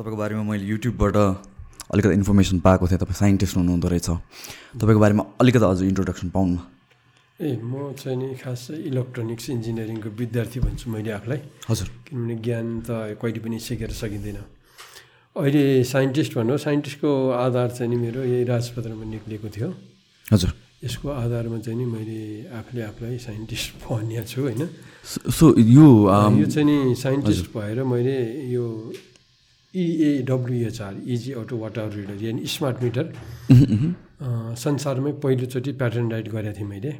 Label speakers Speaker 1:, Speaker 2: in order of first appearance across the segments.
Speaker 1: तपाईँको बारेमा मैले युट्युबबाट अलिकति इन्फर्मेसन पाएको थिएँ तपाईँ साइन्टिस्ट हुनुहुँदो रहेछ। तपाईँको बारेमा अलिकति अझ इन्ट्रोडक्सन पाउनु
Speaker 2: ए म चाहिँ नि खास चाहिँ इलेक्ट्रोनिक्स इन्जिनियरिङको विद्यार्थी भन्छु मैले आफूलाई।
Speaker 1: हजुर।
Speaker 2: किनभने ज्ञान त कहिले पनि सिकेर सकिँदैन। अहिले साइन्टिस्ट भन्नु साइन्टिस्टको आधार चाहिँ नि मेरो यही राजपत्रमा निक्लिएको थियो।
Speaker 1: हजुर।
Speaker 2: यसको आधारमा चाहिँ नि मैले आफूले आफूलाई साइन्टिस्ट भनिएको छु होइन।
Speaker 1: सो- यो
Speaker 2: यो चाहिँ नि साइन्टिस्ट भएर मैले यो EAWHR easy auto water reader यानि स्मार्ट मिटर संसारमै पहिलोचोटि प्याटर्न राइट गरेको थिएँ मैले।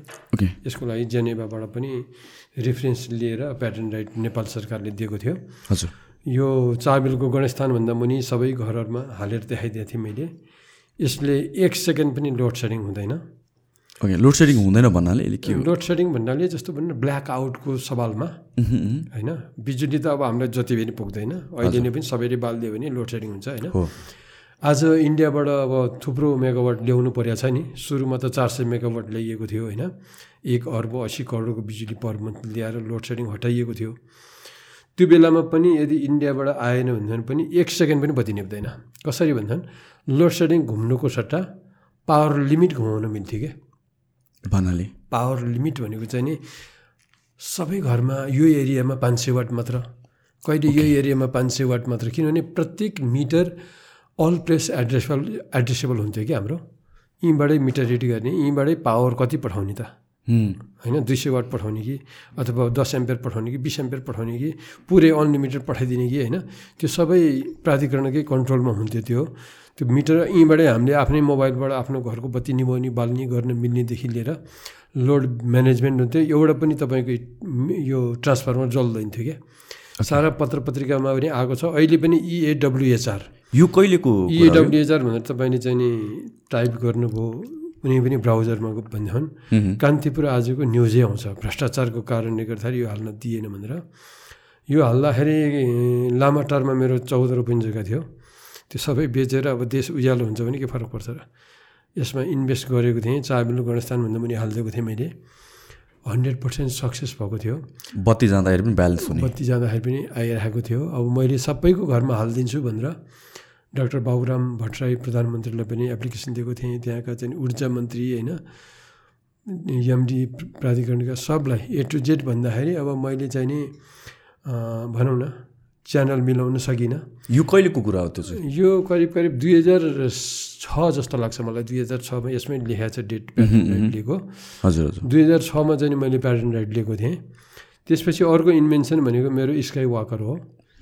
Speaker 2: यसको लागि जेनेभाबाट पनि रेफरेन्स लिएर प्याटर्न राइट नेपाल सरकारले दिएको थियो।
Speaker 1: हजुर।
Speaker 2: यो चाबेलको गणेशस्थानभन्दा मुनि सबै घरहरूमा हालेर देखाइदिएको थिएँ मैले। यसले एक सेकेन्ड पनि लोड सेडिङ हुँदैन।
Speaker 1: ओके लोड सेडिङ हुँदैन भन्नाले के हो?
Speaker 2: लोड सेडिङ भन्नाले जस्तो भन्नु ब्ल्याक आउटको सवालमा। होइन? बिजुली त अब हामीलाई जति पनि पुग्दैन। अहिले नै पनि सबैले बालिदियो भने लोड सेडिङ हुन्छ होइन? आज इन्डियाबाट अब थुप्रो मेगावाट ल्याउनु परेको छ नि। सुरुमा त चार सय मेगावाट ल्याइएको थियो होइन? एक अर्ब असी करोडको बिजुली पर मन्थ ल्याएर लोड सेडिङ हटाइएको थियो। त्यो बेलामा पनि यदि इन्डियाबाट आएन भने पनि एक सेकेन्ड पनि बत्ती निप्दैन। कसरी भन्छन् लोड सेडिङ घुम्नुको सट्टा पावर लिमिट घुमाउन मिल्थ्यो क्या।
Speaker 1: भन्नाले।
Speaker 2: पावर लिमिट भनेको चाहिँ नि सबै घरमा यो एरियामा पाँच सय वाट मात्र। कहिले यो एरियामा पाँच सय वाट मात्र? किनभने प्रत्येक meter all place addressable addressable हुन्थ्यो कि हाम्रो। यहीँबाटै मिटर रेडी गर्ने यहीँबाटै पावर कति पठाउने त? होइन दुई सय वाट पठाउने कि अथवा दस एम्पियर पठाउने कि बिस एम्पियर पठाउने कि पुरै अनलिमिटेड पठाइदिने कि होइन? त्यो सबै प्राधिकरणकै कन्ट्रोलमा हुन्थ्यो त्यो। त्यो मिटर यहीँबाटै हामीले आफ्नै मोबाइलबाट आफ्नो घरको बत्ती निभाउने बाल्ने गर्न मिल्नेदेखि लिएर लोड म्यानेजमेन्ट हुन्थ्यो। एउटा पनि तपाईँको यो ट्रान्सफर्मर जल्दैन थियो क्या। सारा पत्र पत्रिकामा पनि आएको छ। अहिले पनि E इएडब्लुएचआर
Speaker 1: यो कहिलेको?
Speaker 2: इएडब्लुएचआर भनेर तपाईँले चाहिँ नि टाइप गर्नुभयो। कुनै पनि ब्राउजरमा भन्दैन कान्तिपुर आजको न्युजै आउँछ। भ्रष्टाचारको कारणले गर्दाखेरि यो हाल्न दिएन भनेर। यो हाल्दाखेरि लामाटारमा मेरो चौध रोपिन जग्गा थियो। त्यो सबै बेचेर अब देश उज्यालो हुन्छ भने के फरक पर्छ र? यसमा इन्भेस्ट गरेको थिएँ चाबिलु गणस्थानभन्दा पनि हालिदिएको थिएँ मैले। हन्ड्रेड पर्सेन्ट सक्सेस भएको थियो।
Speaker 1: बत्ती जाँदाखेरि पनि ब्यालेन्स हुने।
Speaker 2: बत्ती जाँदाखेरि पनि आइरहेको थियो। अब मैले सबैको घरमा हालिदिन्छु भनेर डाक्टर बाबुराम भट्टराई प्रधानमन्त्रीलाई पनि एप्लिकेसन दिएको थिएँ। त्यहाँका चाहिँ ऊर्जा मन्त्री होइन एमडी प्राधिकरणका सबलाई ए टु जेड भन्दाखेरि अब मैले चाहिँ नि भनौँ न च्यानल मिलाउन सकिनँ।
Speaker 1: यो कहिलेको कुरा हो त्यो चाहिँ?
Speaker 2: यो करिब करिब दुई हजार छ जस्तो लाग्छ मलाई। दुई हजार छमा यसमै लेखाएको छ डेट लिएको
Speaker 1: हजुर हजुर।
Speaker 2: दुई हजार छमा चाहिँ मैले प्यारेन्ट राइट लिएको थिएँ। त्यसपछि अर्को इन्भेन्सन भनेको मेरो स्काई वाकर हो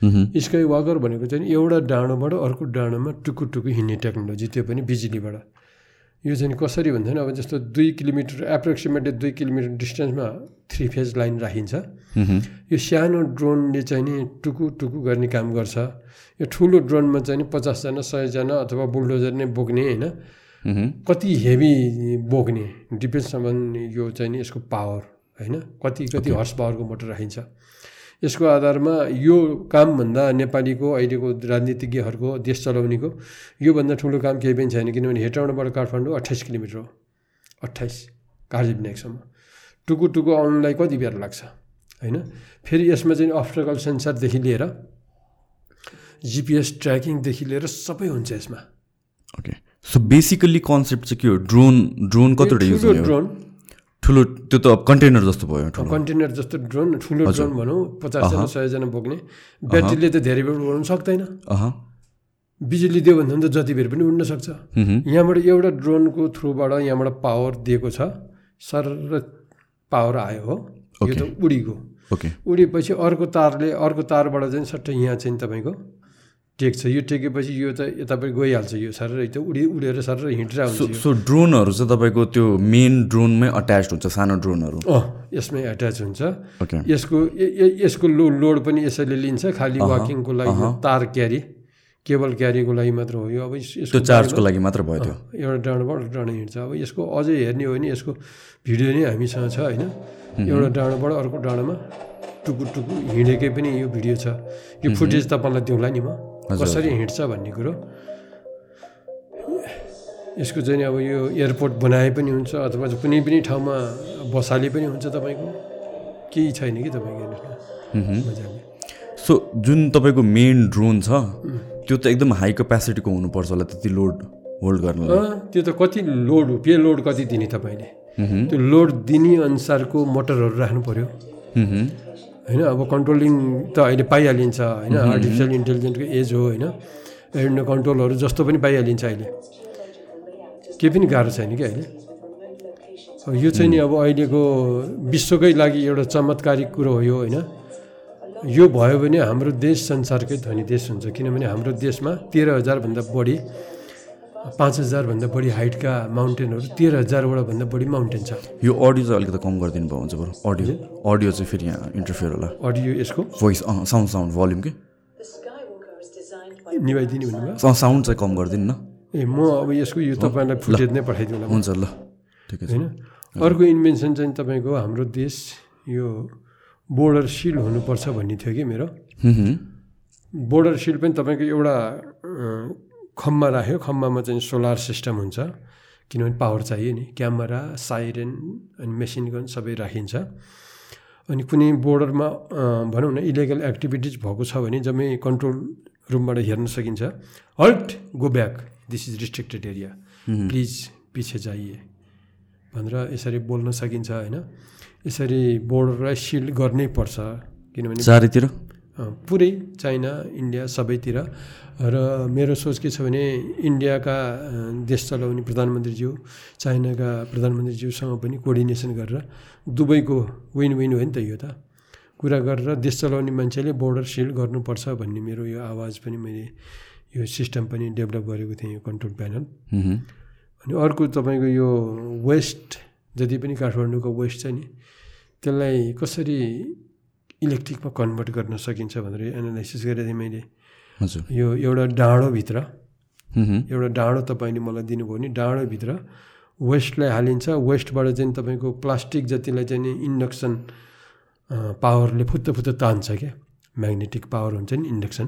Speaker 2: स्काई वाकर भनेको चाहिँ एउटा डाँडोबाट अर्को डाँडोमा टुकु टुकु हिँड्ने टेक्नोलोजी त्यो पनि बिजुलीबाट। यो चाहिँ कसरी भन्छ भने अब जस्तो दुई किलोमिटर एप्रोक्सिमेटली दुई किलोमिटर डिस्टेन्समा थ्री फेज लाइन राखिन्छ यो सानो ड्रोनले चाहिँ नि टुकु टुकु गर्ने काम गर्छ। यो ठुलो ड्रोनमा चाहिँ नि पचासजना सयजना अथवा बुलडोजर नै बोक्ने होइन? कति हेभी बोक्ने डिपेन्ड्स अन यो चाहिँ नि यसको पावर होइन? कति कति हर्स पावरको मोटर राखिन्छ। यसको आधारमा यो कामभन्दा नेपालीको अहिलेको राजनीतिज्ञहरूको देश चलाउनेको योभन्दा ठुलो काम केही पनि छैन किनभने हेटौँडाबाट काठमाडौँ अट्ठाइस किलोमिटर हो। अट्ठाइस कार्जी विनायकसम्म टुकु टुकु आउनुलाई कति बेर लाग्छ? होइन? फेरि यसमा चाहिँ अप्टिकल सेन्सरदेखि लिएर जिपिएस ट्र्याकिङदेखि लिएर सबै हुन्छ यसमा।
Speaker 1: ओके सो बेसिकल्ली कन्सेप्ट चाहिँ के हो? ड्रोन ड्रोन कतिवटा युज
Speaker 2: ड्रोन
Speaker 1: ठुलो त्यो त कन्टेनर जस्तो भयो
Speaker 2: कन्टेनर जस्तो ड्रोन ठुलो ड्रोन भनौँ पचासजना सयजना बोक्ने ब्याट्रीले त धेरै बेर उडाउनु सक्दैन। बिजुली दियो भने त जति बेर पनि उड्न सक्छ। यहाँबाट एउटा ड्रोनको थ्रुबाट यहाँबाट पावर दिएको छ। सर पावर आयो हो। यो त उडीको
Speaker 1: ओके।
Speaker 2: उडेपछि अर्को तारले अर्को तारबाट चाहिँ सट्टै यहाँ चाहिँ तपाईँको टेक्छ यो टेकेपछि यो त यतापट्टि गइहाल्छ। यो सर त उडि उडेर सर हिँडेर
Speaker 1: सो
Speaker 2: हुन्छ।
Speaker 1: सो ड्रोनहरू चाहिँ तपाईँको त्यो मेन ड्रोनमै अट्याच हुन्छ सानो ड्रोनहरू?
Speaker 2: अँ यसमै एट्याच हुन्छ। यसको यसको लो लोड पनि यसैले लिन्छ। खालि वाकिङको लागि तार क्यारी। केबल क्यारीको लागि मात्र हो। यो अब यसको
Speaker 1: चार्जको लागि मात्र भयो त्यो।
Speaker 2: एउटा डाँडोबाट डाँडो हिँड्छ। अब यसको अझै हेर्ने हो भने यसको भिडियो नै हामीसँग छ होइन। एउटा डाँडोबाट अर्को डाँडोमा टुकु टुकु हिँडेकै पनि यो भिडियो छ। यो फुटेज तपाईँलाई दिउँला नि म। कसरी हिँड्छ भन्ने कुरो। यसको चाहिँ अब यो एयरपोर्ट बनाए पनि हुन्छ अथवा कुनै पनि ठाउँमा बसाले पनि हुन्छ तपाईँको। केही छैन कि तपाईँको
Speaker 1: सो जुन तपाईँको मेन ड्रोन छ त्यो त एकदम हाई क्यापेसिटीको हुनुपर्छ होला त्यति लोड होल्ड गर्नलाई।
Speaker 2: अँ, त्यो त कति लोड हो पे लोड कति दिने तपाईँले? त्यो लोड दिने अनुसारको मोटरहरू राख्नु पऱ्यो। होइन अब कन्ट्रोलिङ त अहिले पाइहालिन्छ होइन? आर्टिफिसियल इन्टेलिजेन्सको एज हो होइन? एन्ड कन्ट्रोलहरू जस्तो पनि पाइहालिन्छ अहिले। केही पनि गाह्रो छैन कि अहिले? यो चाहिँ नि अब अहिलेको विश्वकै लागि एउटा चमत्कारिक कुरो हो यो होइन? यो भयो भने हाम्रो देश संसारकै धनी देश हुन्छ किनभने हाम्रो देशमा तेह्र हजारभन्दा बढी पाँच हजारभन्दा बढी हाइटका माउन्टेनहरू तेह्र हजारबाट भन्दा बढी माउन्टेन छ।
Speaker 1: यो अडियो चाहिँ अलिकति कम गरिदिनु भयो हुन्छ बरु। अडियो। अडियो चाहिँ फेरि यहाँ इन्टरफियर होला।
Speaker 2: अडियो यसको?
Speaker 1: भोइस अँ साउन्ड साउन्ड भल्युम के?
Speaker 2: निभाइदिने भन्नुभयो?
Speaker 1: साउन्ड चाहिँ कम गरिदिनु न।
Speaker 2: ए म अब यसको यो तपाईँलाई फुटेज नै पठाइदिउँला
Speaker 1: हुन्छ ल। ठिकै छ।
Speaker 2: होइन? अर्को इन्भेन्सन चाहिँ तपाईँको हाम्रो देश यो बोर्डर सिल हुनुपर्छ भन्ने थियो कि मेरो। बोर्डर सिल पनि तपाईँको एउटा अँ, खम्बा राख्यो। खम्बामा चाहिँ सोलर सिस्टम हुन्छ। किनभने पावर चाहियो नि। क्यामेरा साइरेन अनि मेसिन गन सबै राखिन्छ। अनि कुनै बोर्डरमा भनौँ न इलिगल एक्टिभिटिज भएको छ भने जम्मै कन्ट्रोल रुमबाट हेर्न सकिन्छ। Halt go back. This is restricted area please पछि जाइए। भनेर यसरी बोल्न सकिन्छ होइन? यसरी बोर्डरलाई सिल्ड गर्नै पर्छ किनभने
Speaker 1: चारैतिर?
Speaker 2: पुरै चाइना इन्डिया सबैतिर। र मेरो सोच के छ भने इन्डियाका देश चलाउने प्रधानमन्त्रीज्यू चाइनाका प्रधानमन्त्रीज्यूसँग पनि कोअर्डिनेसन गरेर दुबईको विन विन हो नि त यो त। कुरा गरेर देश चलाउने मान्छेले बोर्डर सिल्ड गर्नुपर्छ भन्ने मेरो यो आवाज पनि मैले यो सिस्टम पनि डेभलप गरेको थिएँ यो कन्ट्रोल प्यानल। अनि अर्को तपाईँको यो वेस्ट जति पनि काठमाडौँको वेस्ट छ नि त्यसलाई कसरी इलेक्ट्रिकमा कन्भर्ट गर्न सकिन्छ भनेर एनालाइसिस थिएँ मैले
Speaker 1: हजुर
Speaker 2: यो एउटा डाँडोभित्र। एउटा डाँडो तपाईँले मलाई दिनुभयो भने डाँडोभित्र वेस्टलाई हालिन्छ वेस्टबाट चाहिँ तपाईँको प्लास्टिक जतिलाई चाहिँ नि इन्डक्सन पावरले फुत्त फुत्त तान्छ क्या म्याग्नेटिक पावर हुन्छ नि इन्डक्सन।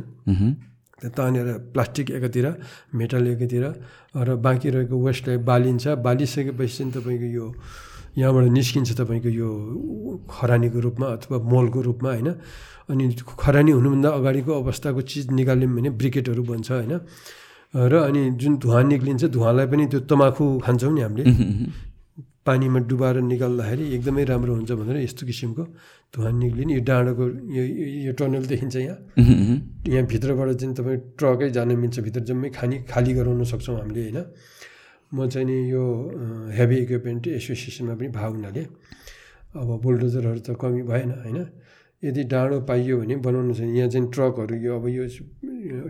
Speaker 2: त्यो तानेर प्लास्टिक एकातिर मेटल एकातिर र बाँकी रहेको वेस्टलाई बालिन्छ बालिसकेपछि चाहिँ तपाईँको यो यहाँबाट निस्किन्छ तपाईँको यो खरानीको रूपमा अथवा मोलको रूपमा होइन? अनि खरानी हुनुभन्दा अगाडिको अवस्थाको चिज निकाल्यौँ भने ब्रिकेटहरू बन्छ होइन? र अनि जुन धुवा निक्लिन्छ धुवालाई पनि त्यो तमाखु खान्छौँ नि हामीले। पानीमा डुबाएर निकाल्दाखेरि एकदमै राम्रो हुन्छ भनेर यस्तो किसिमको धुवा निक्लिने यो डाँडोको यो यो- टनल देखिन्छ यहाँ। यहाँ भित्रबाट चाहिँ तपाईँ ट्रकै जान मिल्छ भित्र जम्मै खानी खाली गराउन सक्छौँ हामीले होइन? म चाहिँ नि यो हेभी इक्विपमेन्ट एसोसिएसनमा पनि भाग हुनाले अब बुलडोजरहरू त कमी भएन होइन? यदि डाँडो पाइयो भने बनाउनु छ यहाँ चाहिँ ट्रकहरू यो अब यो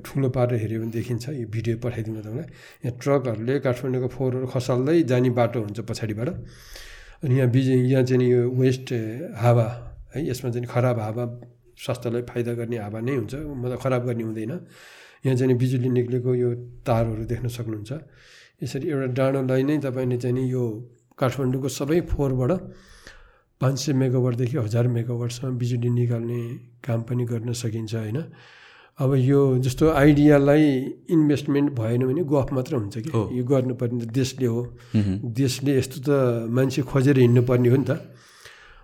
Speaker 2: ठुलो पारेर हेऱ्यो भने देखिन्छ यो भिडियो पठाइदिउँ तपाईँलाई। यहाँ ट्रकहरूले काठमाडौँको फोहोरहरू खसाल्दै जाने बाटो हुन्छ पछाडिबाट। अनि यहाँ बिज यहाँ चाहिँ यो वेस्ट हावा है यसमा चाहिँ खराब हावा स्वास्थ्यलाई फाइदा गर्ने हावा नै हुन्छ। मतलब खराब गर्ने हुँदैन। यहाँ चाहिँ बिजुली निक्लेको यो तारहरू देख्न सक्नुहुन्छ। यसरी एउटा डाँडोलाई नै तपाईँले चाहिँ नि यो काठमाडौँको सबै फोहोरबाट पाँच सय मेगावाटदेखि हजार मेगावाटसम्म बिजुली निकाल्ने काम पनि गर्न सकिन्छ होइन? अब यो जस्तो आइडियालाई इन्भेस्टमेन्ट भएन भने गफ मात्र हुन्छ कि। यो गर्नुपर्ने त देशले हो। देशले यस्तो त मान्छे खोजेर हिँड्नुपर्ने हो नि त।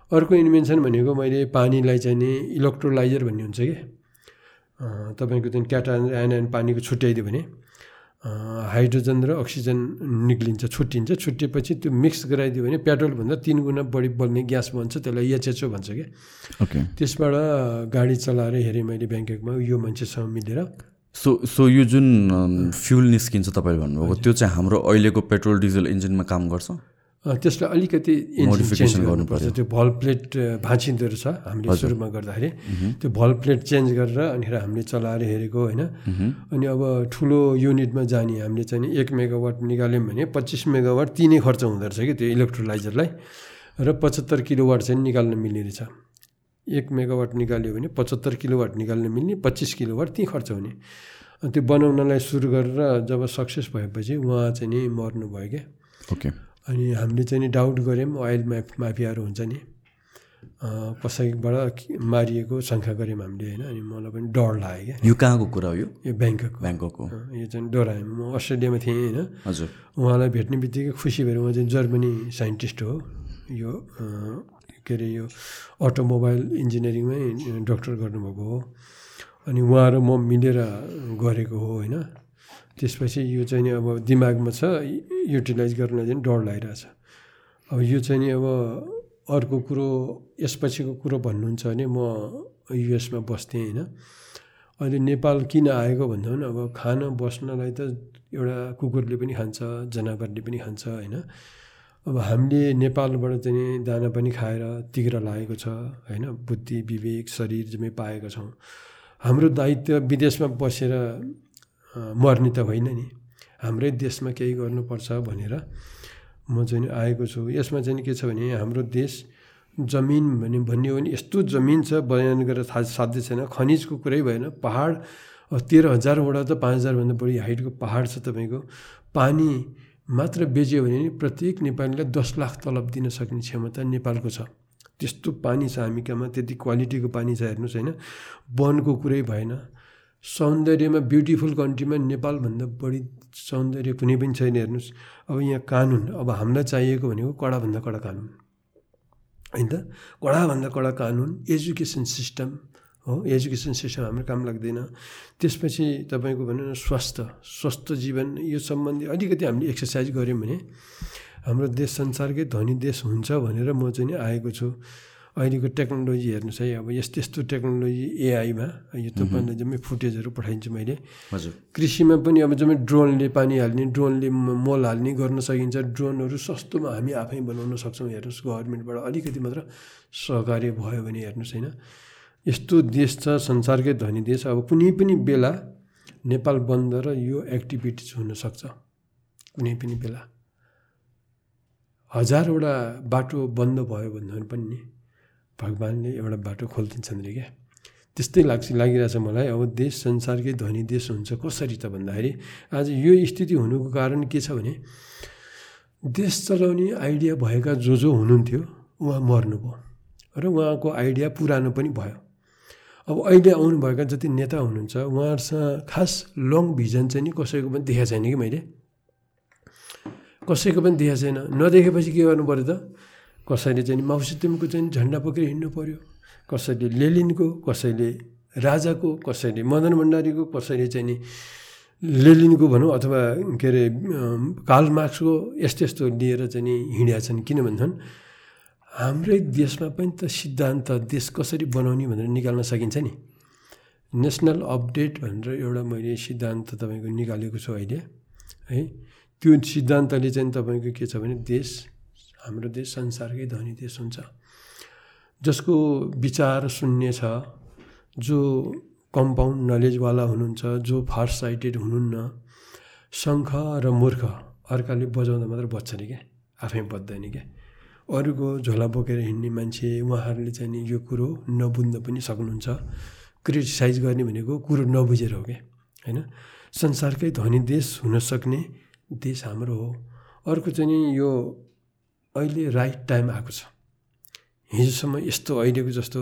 Speaker 2: अर्को इन्भेन्सन भनेको मैले पानीलाई चाहिँ नि इलेक्ट्रोलाइजर भन्ने हुन्छ कि? तपाईँको चाहिँ क्याटा आयन पानीको छुट्याइदियो भने। हाइड्रोजन र अक्सिजन निक्लिन्छ छुट्टिन्छ। छुट्टिएपछि त्यो मिक्स गराइदियो भने पेट्रोलभन्दा तिन गुणा बढी बल्ने ग्यास बन्छ त्यसलाई एचएचओ भन्छ क्या।
Speaker 1: ओके
Speaker 2: त्यसबाट गाडी चलाएर हेरेँ मैले ब्याङ्ककमा यो मान्छेसँग मिलेर।
Speaker 1: सो सो यो जुन फ्युल निस्किन्छ तपाईँले भन्नुभएको त्यो चाहिँ हाम्रो अहिलेको पेट्रोल डिजल इन्जिनमा काम गर्छ?
Speaker 2: त्यसलाई अलिकति इन्जिन चेन्ज
Speaker 1: गर्नु
Speaker 2: गर्नुपर्छ त्यो भल प्लेट भाँचिँदो रहेछ हामीले सुरुमा गर्दाखेरि। त्यो भल प्लेट चेन्ज गरेर अनि हामीले चलाएर हेरेको होइन। अनि अब ठुलो युनिटमा जाने हामीले चाहिँ नि एक मेगावाट निकाल्यौँ भने पच्चिस मेगावाट तिनै खर्च हुँदो रहेछ कि त्यो इलेक्ट्रोलाइजरलाई र पचहत्तर किलोवाट चाहिँ निकाल्न मिल्ने रहेछ। एक मेगावाट निकाल्यो भने पचहत्तर किलोवाट निकाल्न मिल्ने पच्चिस किलोवाट त्यहीँ खर्च हुने। त्यो बनाउनलाई सुरु गरेर जब सक्सेस भएपछि उहाँ चाहिँ नि मर्नुभयो क्या।
Speaker 1: ओके
Speaker 2: अनि हामीले चाहिँ नि डाउट गऱ्यौँ अयल म्याफ माफियाहरू हुन्छ नि। कसैबाट मारिएको शङ्का गऱ्यौँ हामीले होइन अनि मलाई पनि डर लाग्यो क्या।
Speaker 1: यो कहाँको कुरा हो यो?
Speaker 2: यो ब्याङ्ककको
Speaker 1: ब्याङ्ककको
Speaker 2: यो चाहिँ डराएँ म अस्ट्रेलियामा थिएँ होइन।
Speaker 1: हजुर।
Speaker 2: उहाँलाई भेट्ने बित्तिकै खुसी भएर उहाँ चाहिँ जर्मनी साइन्टिस्ट हो। यो के अरे यो अटोमोबाइल इन्जिनियरिङमै डक्टर गर्नुभएको हो। अनि उहाँ र म मिलेर गरेको हो होइन। त्यसपछि यो चाहिँ नि अब दिमागमा छ युटिलाइज गर्न चाहिँ डर लागिरहेछ। अब यो चाहिँ नि अब अर्को कुरो यसपछिको कुरो भन्नुहुन्छ भने म युएसमा बस्थेँ होइन। अहिले नेपाल किन आएको भन्दा पनि अब खान बस्नलाई त एउटा कुकुरले पनि खान्छ जनावरले पनि खान्छ होइन। अब हामीले नेपालबाट चाहिँ दाना पनि खाएर तिग्रा लागेको छ होइन। बुद्धि विवेक शरीर जम्मै पाएका छौँ। हाम्रो दायित्व विदेशमा बसेर मर्ने त होइन नि। हाम्रै देशमा केही गर्नुपर्छ भनेर म चाहिँ आएको छु। यसमा चाहिँ के छ भने हाम्रो देश जमिन भने भन्ने हो भने यस्तो जमिन छ बयान गरेर थाहा साध्य छैन। खनिजको कुरै भएन। पहाड तेह्र हजारवटा त पाँच हजारभन्दा बढी हाइटको पहाड छ तपाईँको। पानी मात्र बेच्यो भने प्रत्येक नेपालीलाई दस लाख तलब दिन सक्ने क्षमता नेपालको छ। त्यस्तो पानी छ हामी कहाँमा त्यति क्वालिटीको पानी छ हेर्नुहोस् होइन। वनको कुरै भएन। सौन्दर्यमा ब्युटिफुल कन्ट्रीमा नेपालभन्दा बढी सौन्दर्य कुनै पनि छैन हेर्नुहोस्। अब यहाँ कानुन अब हामीलाई चाहिएको भनेको कडाभन्दा कडा कानुन। होइन? त कडाभन्दा कडा कानुन एजुकेसन सिस्टम हो। एजुकेसन सिस्टम हाम्रो काम लाग्दैन। त्यसपछि तपाईँको भनौँ न स्वास्थ्य स्वस्थ जीवन यो सम्बन्धी अलिकति हामीले एक्सर्साइज गऱ्यौँ भने हाम्रो देश संसारकै धनी देश हुन्छ भनेर म चाहिँ आएको छु। अहिलेको टेक्नोलोजी हेर्नुहोस् है अब यस्तो यस्तो टेक्नोलोजी एआईमा यो तपाईँलाई जम्मै फुटेजहरू पठाइदिन्छु मैले।
Speaker 1: हजुर।
Speaker 2: कृषिमा पनि अब जम्मै ड्रोनले पानी हाल्ने ड्रोनले मल हाल्ने गर्न सकिन्छ। ड्रोनहरू सस्तोमा हामी आफै बनाउन सक्छौँ हेर्नुहोस् गभर्मेन्टबाट अलिकति मात्र सहकार्य भयो भने हेर्नुहोस् होइन। यस्तो देश छ संसारकै धनी देश। अब कुनै पनि बेला नेपाल बन्द र यो एक्टिभिटिज हुनसक्छ। कुनै पनि बेला। हजारवटा बाटो बन्द भयो भन्दा पनि नि भगवान्ले एउटा बाटो खोलिदिन्छन् अरे क्या। त्यस्तै लाग्छ लागिरहेछ मलाई अब देश संसारकै धनी देश हुन्छ कसरी त भन्दाखेरि आज यो स्थिति हुनुको कारण के छ भने देश चलाउने आइडिया भएका जो जो हुनुहुन्थ्यो उहाँ मर्नुभयो र उहाँको आइडिया पुरानो पनि भयो। अब अहिले आउनुभएका जति नेता हुनुहुन्छ उहाँहरूसँग खास लङ भिजन चाहिँ नि कसैको पनि देखाएको छैन कि मैले? कसैको पनि देखाएको छैन। नदेखेपछि के गर्नु पऱ्यो त? कसैले चाहिँ माउसितुमको चाहिँ झन्डा बोकेर हिँड्नु पऱ्यो कसैले लेलिनको कसैले राजाको कसैले मदन भण्डारीको कसैले चाहिँ नि लेलिनको भनौँ अथवा के अरे मार्क्सको यस्तो यस्तो लिएर चाहिँ नि हिँडेका छन् किन भन्छन् हाम्रै देशमा पनि त सिद्धान्त देश कसरी बनाउने भनेर निकाल्न सकिन्छ नि। नेसनल अपडेट भनेर एउटा मैले सिद्धान्त तपाईँको निकालेको छु अहिले है। त्यो सिद्धान्तले चाहिँ तपाईँको के छ भने देश हाम्रो देश संसारकै धनी देश हुन्छ। जसको विचार शून्य छ जो कम्पाउन्ड नलेजवाला हुनुहुन्छ जो फार साइटेड हुनुहुन्न शङ्ख र मूर्ख अर्काले बजाउँदा मात्र बज्छ नि क्या आफै बज्दैन क्या। अरूको झोला बोकेर हिँड्ने मान्छे उहाँहरूले चाहिँ नि यो कुरो नबुझ्न पनि सक्नुहुन्छ। क्रिटिसाइज गर्ने भनेको कुरो नबुझेर हो क्या होइन? संसारकै धनी देश हुनसक्ने देश हाम्रो हो। अर्को चाहिँ नि यो अहिले राइट टाइम आएको छ। हिजोसम्म यस्तो अहिलेको जस्तो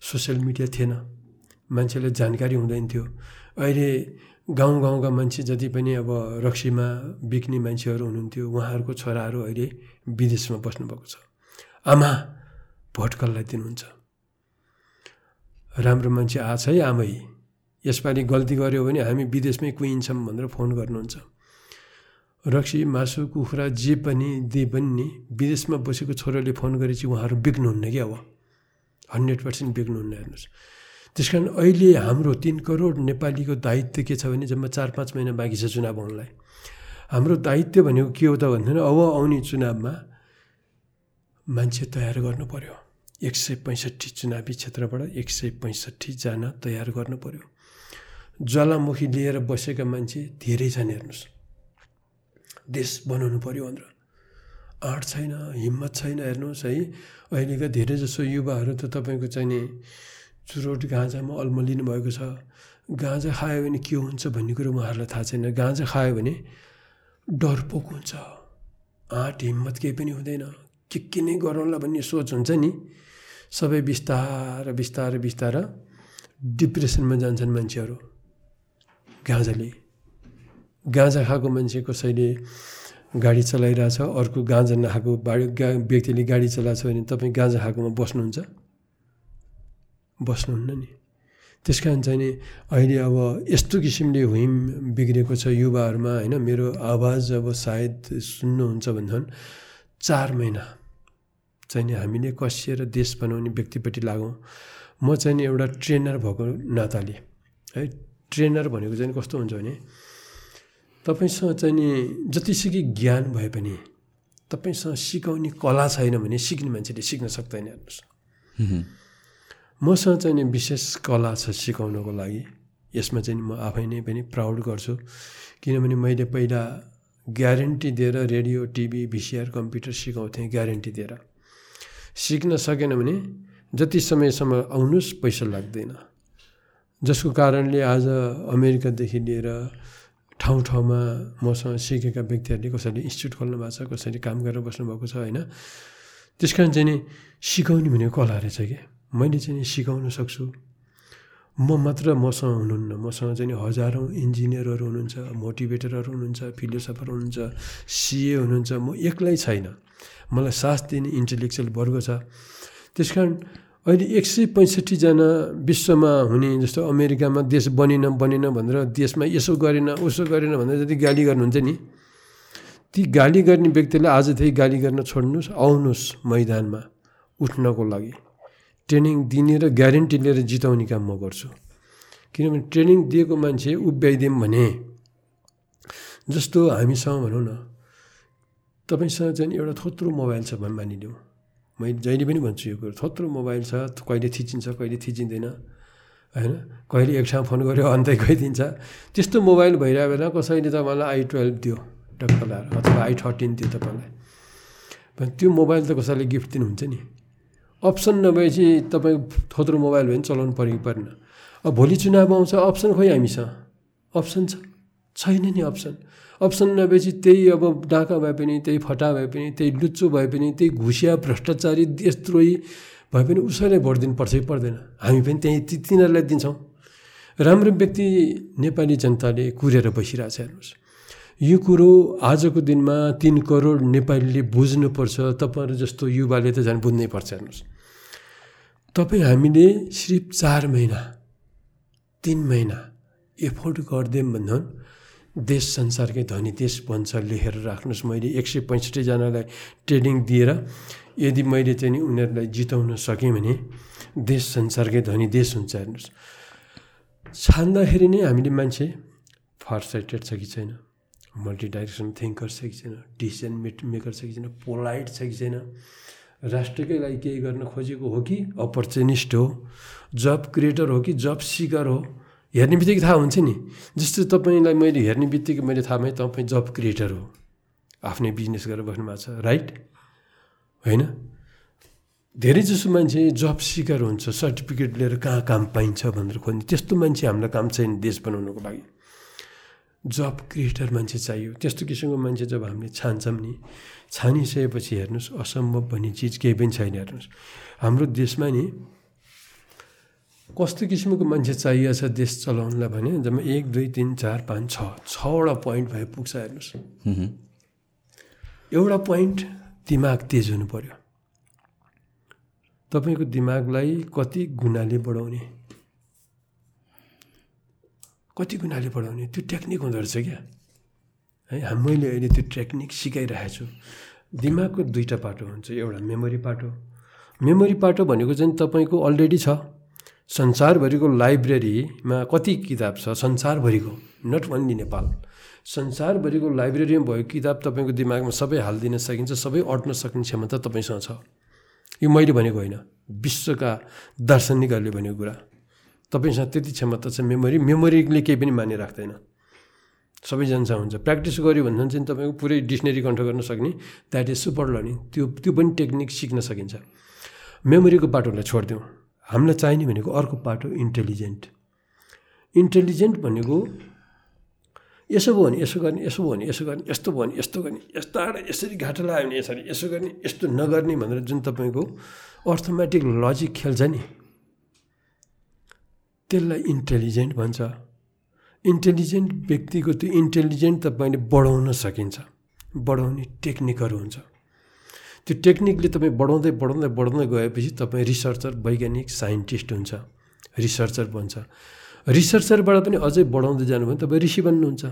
Speaker 2: सोसियल मिडिया थिएन। मान्छेलाई जानकारी हुँदैन थियो। अहिले गाउँ गाउँका मान्छे जति पनि अब रक्सीमा बिक्ने मान्छेहरू हुनुहुन्थ्यो उहाँहरूको छोराहरू अहिले विदेशमा बस्नुभएको छ। आमा भोट कसलाई दिनुहुन्छ? राम्रो मान्छे आछ है आमै। यसपालि गल्ती गऱ्यो भने हामी विदेशमै कुहिन्छौँ भनेर फोन गर्नुहुन्छ। रक्सी मासु कुखुरा जे पनि दिए पनि नि विदेशमा बसेको छोराले फोन गरेपछि उहाँहरू बिग्नुहुन्न कि अब हन्ड्रेड पर्सेन्ट बिग्नुहुन्न हेर्नुहोस्। त्यस कारण अहिले हाम्रो तिन करोड नेपालीको दायित्व के छ भने जम्मा चार पाँच महिना बाँकी छ चुनाव आउनलाई हाम्रो दायित्व भनेको के हो त भन्दैन अब आउने चुनावमा मान्छे तयार गर्नु पर्यो। एक सय पैँसठी चुनावी क्षेत्रबाट एक सय पैँसठीजना तयार गर्नु पर्यो। ज्वालामुखी लिएर बसेका मान्छे धेरै छन् हेर्नुहोस्। देश बनाउनु पर्यो भनेर। आँट छैन हिम्मत छैन हेर्नुहोस् है। अहिलेका धेरै जसो युवाहरू त तपाईँको नि चुरोट गाँजामा अल्मलिनु भएको छ। गाँजा खायो भने के हुन्छ भन्ने कुरो उहाँहरूलाई थाहा छैन। गाँजा खायो भने डरपोक हुन्छ। आँट हिम्मत केही पनि हुँदैन। के के नै गरौँला भन्ने सोच हुन्छ नि। सबै बिस्तार बिस्तार बिस्तार डिप्रेसनमा जान्छन् मान्छेहरू गाँजाले। गाँजा खाएको मान्छे कसैले गाडी चलाइरहेछ अर्को गाँजा नखाएको बाडी गा व्यक्तिले गाडी चलाएको छ भने तपाईँ गाँजा खाएकोमा बस्नुहुन्छ? बस्नुहुन्न नि। त्यस कारण चाहिँ नि अहिले अब यस्तो किसिमले हुइम बिग्रेको छ युवाहरूमा होइन मेरो आवाज अब सायद सुन्नुहुन्छ भनेदेखि चार महिना चाहिँ नि हामीले कसिएर देश बनाउने व्यक्तिपट्टि लागौँ। म चाहिँ एउटा ट्रेनर भएको नाताले है ट्रेनर भनेको चाहिँ कस्तो हुन्छ भने तपाईँसँग चाहिँ नि जतिसुकै ज्ञान भए पनि तपाईँसँग सिकाउने कला छैन भने सिक्ने मान्छेले सिक्न सक्दैन हेर्नुहोस्। मसँग चाहिँ नि विशेष कला छ सिकाउनको लागि। यसमा चाहिँ म आफै नै पनि प्राउड गर्छु। किनभने मैले पहिला ग्यारेन्टी दिएर रेडियो टिभी भिसिआर कम्प्युटर सिकाउँथेँ ग्यारेन्टी दिएर। सिक्न सकेन भने जति समयसम्म आउनुहोस् पैसा लाग्दैन। जसको कारणले आज अमेरिकादेखि लिएर ठाउँ ठाउँमा मसँग सिकेका व्यक्तिहरूले कसैले इन्स्टिट्युट खोल्नु भएको छ कसैले काम गरेर बस्नुभएको छ होइन? त्यस कारण चाहिँ नि सिकाउने भनेको कला रहेछ कि? मैले चाहिँ नि सिकाउन सक्छु। म मात्र मसँग हुनुहुन्न। मसँग चाहिँ नि हजारौँ इन्जिनियरहरू हुनुहुन्छ मोटिभेटरहरू हुनुहुन्छ फिलोसफर हुनुहुन्छ सिए हुनुहुन्छ। म एक्लै छैन। मलाई साथ दिने इन्टेलेक्चुअल वर्ग छ। त्यस कारण अहिले एक सय पैँसठीजना विश्वमा हुने जस्तो अमेरिकामा देश बनेन बनेन भनेर देशमा यसो गरेन उसो गरेन भनेर जति गाली गर्नुहुन्छ नि ती गाली गर्ने व्यक्तिलाई आजदेखि गाली गर्न छोड्नुहोस् आउनुहोस् मैदानमा उठ्नको लागि। ट्रेनिङ दिने र ग्यारेन्टी लिएर जिताउने काम म गर्छु। किनभने ट्रेनिङ दिएको मान्छे उभ्याइदिउँ भने जस्तो हामीसँग भनौँ न तपाईँसँग चाहिँ एउटा थोत्रो मोबाइल छ भने मानिलिउँ। मैले जहिले पनि भन्छु यो कुरो थोत्रो मोबाइल छ कहिले थिचिन्छ कहिले थिचिँदैन होइन? कहिले एक ठाउँ फोन गऱ्यो अन्तै गइदिन्छ त्यस्तो मोबाइल भइरहेको बेला कसैले तपाईँलाई आई टुवेल्भ दियो लाएर अथवा आई थर्टिन दियो तपाईँलाई। त्यो मोबाइल त कसैले गिफ्ट दिनुहुन्छ नि। अप्सन नभएपछि तपाईँ थोत्रो मोबाइल भयो भने चलाउनु पऱ्यो परेन। अब भोलि चुनाव आउँछ अप्सन खोइ हामीसँग अप्सन छ। छैन नि अप्सन। अप्सन नभएपछि त्यही अब डाका भए पनि त्यही फटा भए पनि त्यही लुच्चो भए पनि त्यही घुसिया भ्रष्टाचारी देशद्रोही भए पनि उसैलाई भोट दिनुपर्छ कि पर्दैन। हामी पनि त्यही ति तिनीहरूलाई दिन्छौँ। राम्रो व्यक्ति नेपाली जनताले कुरेर बसिरहेछ हेर्नुहोस्। यो कुरो आजको दिनमा तिन करोड नेपालीले बुझ्नुपर्छ तपाईँहरू जस्तो युवाले त झन् बुझ्नै पर्छ हेर्नुहोस्। तपाईँ हामीले सिर्फ चार महिना तिन महिना एफोर्ड गरिदिउँ भन्दा देश संसारकै धनी देश बन्छ लेखेर राख्नुहोस्। मैले एक सय पैँसठीजनालाई ट्रेनिङ दिएर यदि मैले चाहिँ नि उनीहरूलाई जिताउन सकेँ भने देश संसारकै धनी देश हुन्छ हेर्नुहोस्। छान्दाखेरि नै हामीले मान्छे फारसाइटेड छ कि छैन? मल्टिडाइरेक्सन थिङ्कर छ कि छैन? डिसिजन मेट मेकर छ कि छैन? पोलाइट छ कि छैन? राष्ट्रकै लागि केही गर्न खोजेको हो कि अपर्चुनिस्ट हो? जब क्रिएटर हो कि जब सिकर हो? हेर्ने बित्तिकै थाहा हुन्छ नि। जस्तो तपाईँलाई मैले हेर्ने बित्तिकै मैले थाहा पाएँ तपाईँ जब क्रिएटर हो। आफ्नै बिजनेस गरेर बस्नु भएको छ राइट होइन? धेरै जसो मान्छे जब सिकर हुन्छ सर्टिफिकेट लिएर कहाँ काम पाइन्छ भनेर खोज्ने। त्यस्तो मान्छे हामीलाई काम छैन देश बनाउनुको लागि। जब क्रिएटर मान्छे चाहियो। त्यस्तो किसिमको मान्छे जब हामीले छान्छौँ नि छानिसकेपछि हेर्नुहोस् असम्भव भन्ने चिज केही पनि छैन हेर्नुहोस्। हाम्रो देशमा नि कस्तो किसिमको मान्छे चाहिएको छ देश चलाउनलाई भने जब एक दुई तिन चार पाँच छ छवटा पोइन्ट भए पुग्छ हेर्नुहोस्। एउटा पोइन्ट दिमाग तेज हुनु पऱ्यो तपाईँको दिमागलाई कति गुणाले बढाउने? कति गुणाले बढाउने? त्यो टेक्निक हुँदो रहेछ क्या। है मैले अहिले त्यो टेक्निक सिकाइरहेको छु। दिमागको दुईवटा पाटो हुन्छ। एउटा मेमोरी पाटो। मेमोरी पाटो भनेको चाहिँ तपाईँको अलरेडी छ। संसारभरिको लाइब्रेरीमा कति किताब छ? संसारभरिको नट ओन्ली नेपाल। संसारभरिको लाइब्रेरीमा भएको किताब तपाईँको दिमागमा सबै हालिदिन सकिन्छ सबै अट्न सक्ने क्षमता तपाईँसँग छ। यो मैले भनेको होइन। विश्वका दार्शनिकहरूले भनेको कुरा। तपाईँसँग त्यति क्षमता छ मेमोरी मेमोरीले केही पनि माने राख्दैन सबैजनासँग हुन्छ। प्र्याक्टिस गऱ्यो भने चाहिँ तपाईँको पुरै डिक्सनेरी कन्ठ गर्न सक्ने। द्याट इज सुपर लर्निङ त्यो त्यो पनि टेक्निक सिक्न सकिन्छ। मेमोरीको बाटोलाई छोडिदिउँ। हामीलाई चाहिने भनेको अर्को बाटो इन्टेलिजेन्ट। इन्टेलिजेन्ट भनेको यसो भयो भने यसो गर्ने यसो भयो भने यसो गर्ने यस्तो भयो भने यस्तो गर्ने यस्तो यसरी घाटा लाग्यो भने यसरी यसो गर्ने यस्तो नगर्ने भनेर जुन तपाईँको अर्थमेटिक लजिक खेल्छ नि। त्यसलाई इन्टेलिजेन्ट भन्छ। इन्टेलिजेन्ट व्यक्तिको त्यो इन्टेलिजेन्ट तपाईँले बढाउन सकिन्छ। बढाउने टेक्निकहरू हुन्छ। त्यो टेक्निकले तपाईँ बढाउँदै बढाउँदै बढाउँदै गएपछि तपाईँ रिसर्चर वैज्ञानिक साइन्टिस्ट हुन्छ रिसर्चर बन्छ। रिसर्चरबाट पनि अझै बढाउँदै जानु भने तपाईँ ऋषि बन्नुहुन्छ।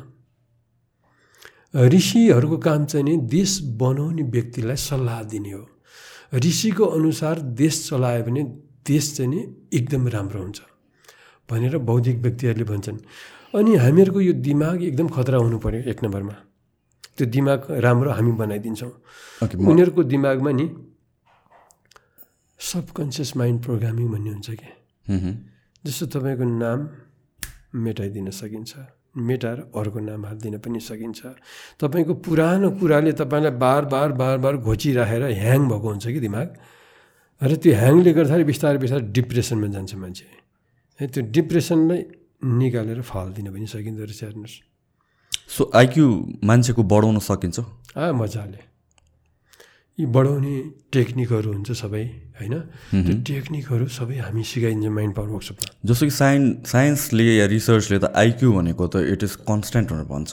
Speaker 2: ऋषिहरूको काम चाहिँ नि देश बनाउने व्यक्तिलाई सल्लाह दिने हो। ऋषिको अनुसार देश चलायो भने देश चाहिँ नि एकदम राम्रो हुन्छ भनेर बौद्धिक व्यक्तिहरूले भन्छन्। अनि हामीहरूको यो दिमाग एकदम खतरा हुनु पऱ्यो एक नम्बरमा। त्यो दिमाग राम्रो हामी बनाइदिन्छौँ। उनीहरूको दिमागमा नि सबकन्सियस माइन्ड प्रोग्रामिङ भन्ने हुन्छ क्या जस्तो तपाईँको नाम मेटाइदिन सकिन्छ मेटाएर अर्को नाम हालिदिन पनि सकिन्छ। तपाईँको पुरानो कुराले तपाईँलाई बार बार बार बार घोचिराखेर ह्याङ भएको हुन्छ कि दिमाग? र त्यो ह्याङले गर्दाखेरि बिस्तारै बिस्तारै डिप्रेसनमा जान्छ मान्छे। है त्यो डिप्रेसनलाई निकालेर फालिदिन पनि सकिँदो रहेछ हेर्नुहोस्।
Speaker 1: सो आइक्यू मान्छेको बढाउन सकिन्छ?
Speaker 2: आ मजाले। यी बढाउने टेक्निकहरू हुन्छ सबै होइन? त्यो टेक्निकहरू सबै हामी सिकाइन्छ माइन्ड पावर वर्कसपमा
Speaker 1: जस्तो कि साइन् साइन्सले या रिसर्चले त आइक्यू भनेको त इट इज कन्सटेन्ट भनेर भन्छ।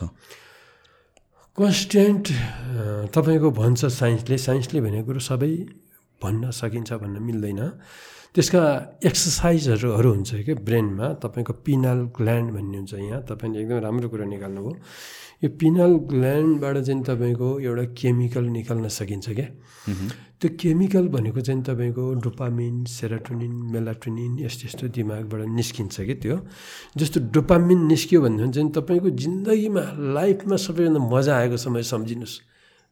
Speaker 2: कन्सटेन्ट तपाईँको भन्छ साइन्सले। साइन्सले भनेको कुरो सबै भन्न सकिन्छ भन्न मिल्दैन। त्यसका एक्सर्साइजहरू हुन्छ क्या ब्रेनमा तपाईँको पिनल ग्ल्यान्ड भन्ने हुन्छ यहाँ। तपाईँले एकदम राम्रो कुरा निकाल्नुभयो। यो पिनल ग्ल्यान्डबाट चाहिँ तपाईँको एउटा केमिकल निकाल्न सकिन्छ क्या। त्यो केमिकल भनेको चाहिँ तपाईँको डोपामिन सेराटोनिन मेलाटोनिन यस्तो यस्तो दिमागबाट निस्किन्छ कि त्यो। जस्तो डोपामिन निस्क्यो भने चाहिँ तपाईँको जिन्दगीमा लाइफमा सबैभन्दा मजा आएको समय सम्झिनुहोस्।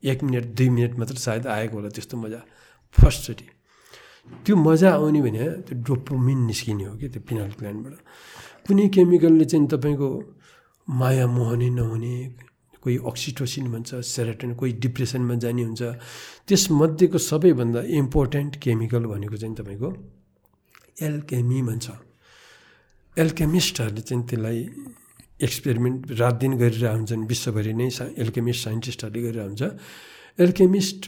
Speaker 2: एक मिनट दुई मिनट मात्र सायद आएको होला त्यस्तो मजा। फर्स्टचोटि त्यो मजा आउने भने त्यो डोपामिन निस्किने हो कि त्यो पिनल ग्ल्यान्डबाट कुनै केमिकलले चाहिँ तपाईँको माया मोह नै नहुने कोही अक्सिटोसिन भन्छ सेराटोन कोही डिप्रेसनमा जाने हुन्छ त्यसमध्येको सबैभन्दा इम्पोर्टेन्ट केमिकल भनेको चाहिँ तपाईँको एल्केमी भन्छ। एल्केमिस्टहरूले चाहिँ त्यसलाई एक्सपेरिमेन्ट रात दिन गरिरहेको हुन्छन् विश्वभरि नै सा एल्केमिस्ट साइन्टिस्टहरूले गरिरहेको हुन्छ। एल्केमिस्ट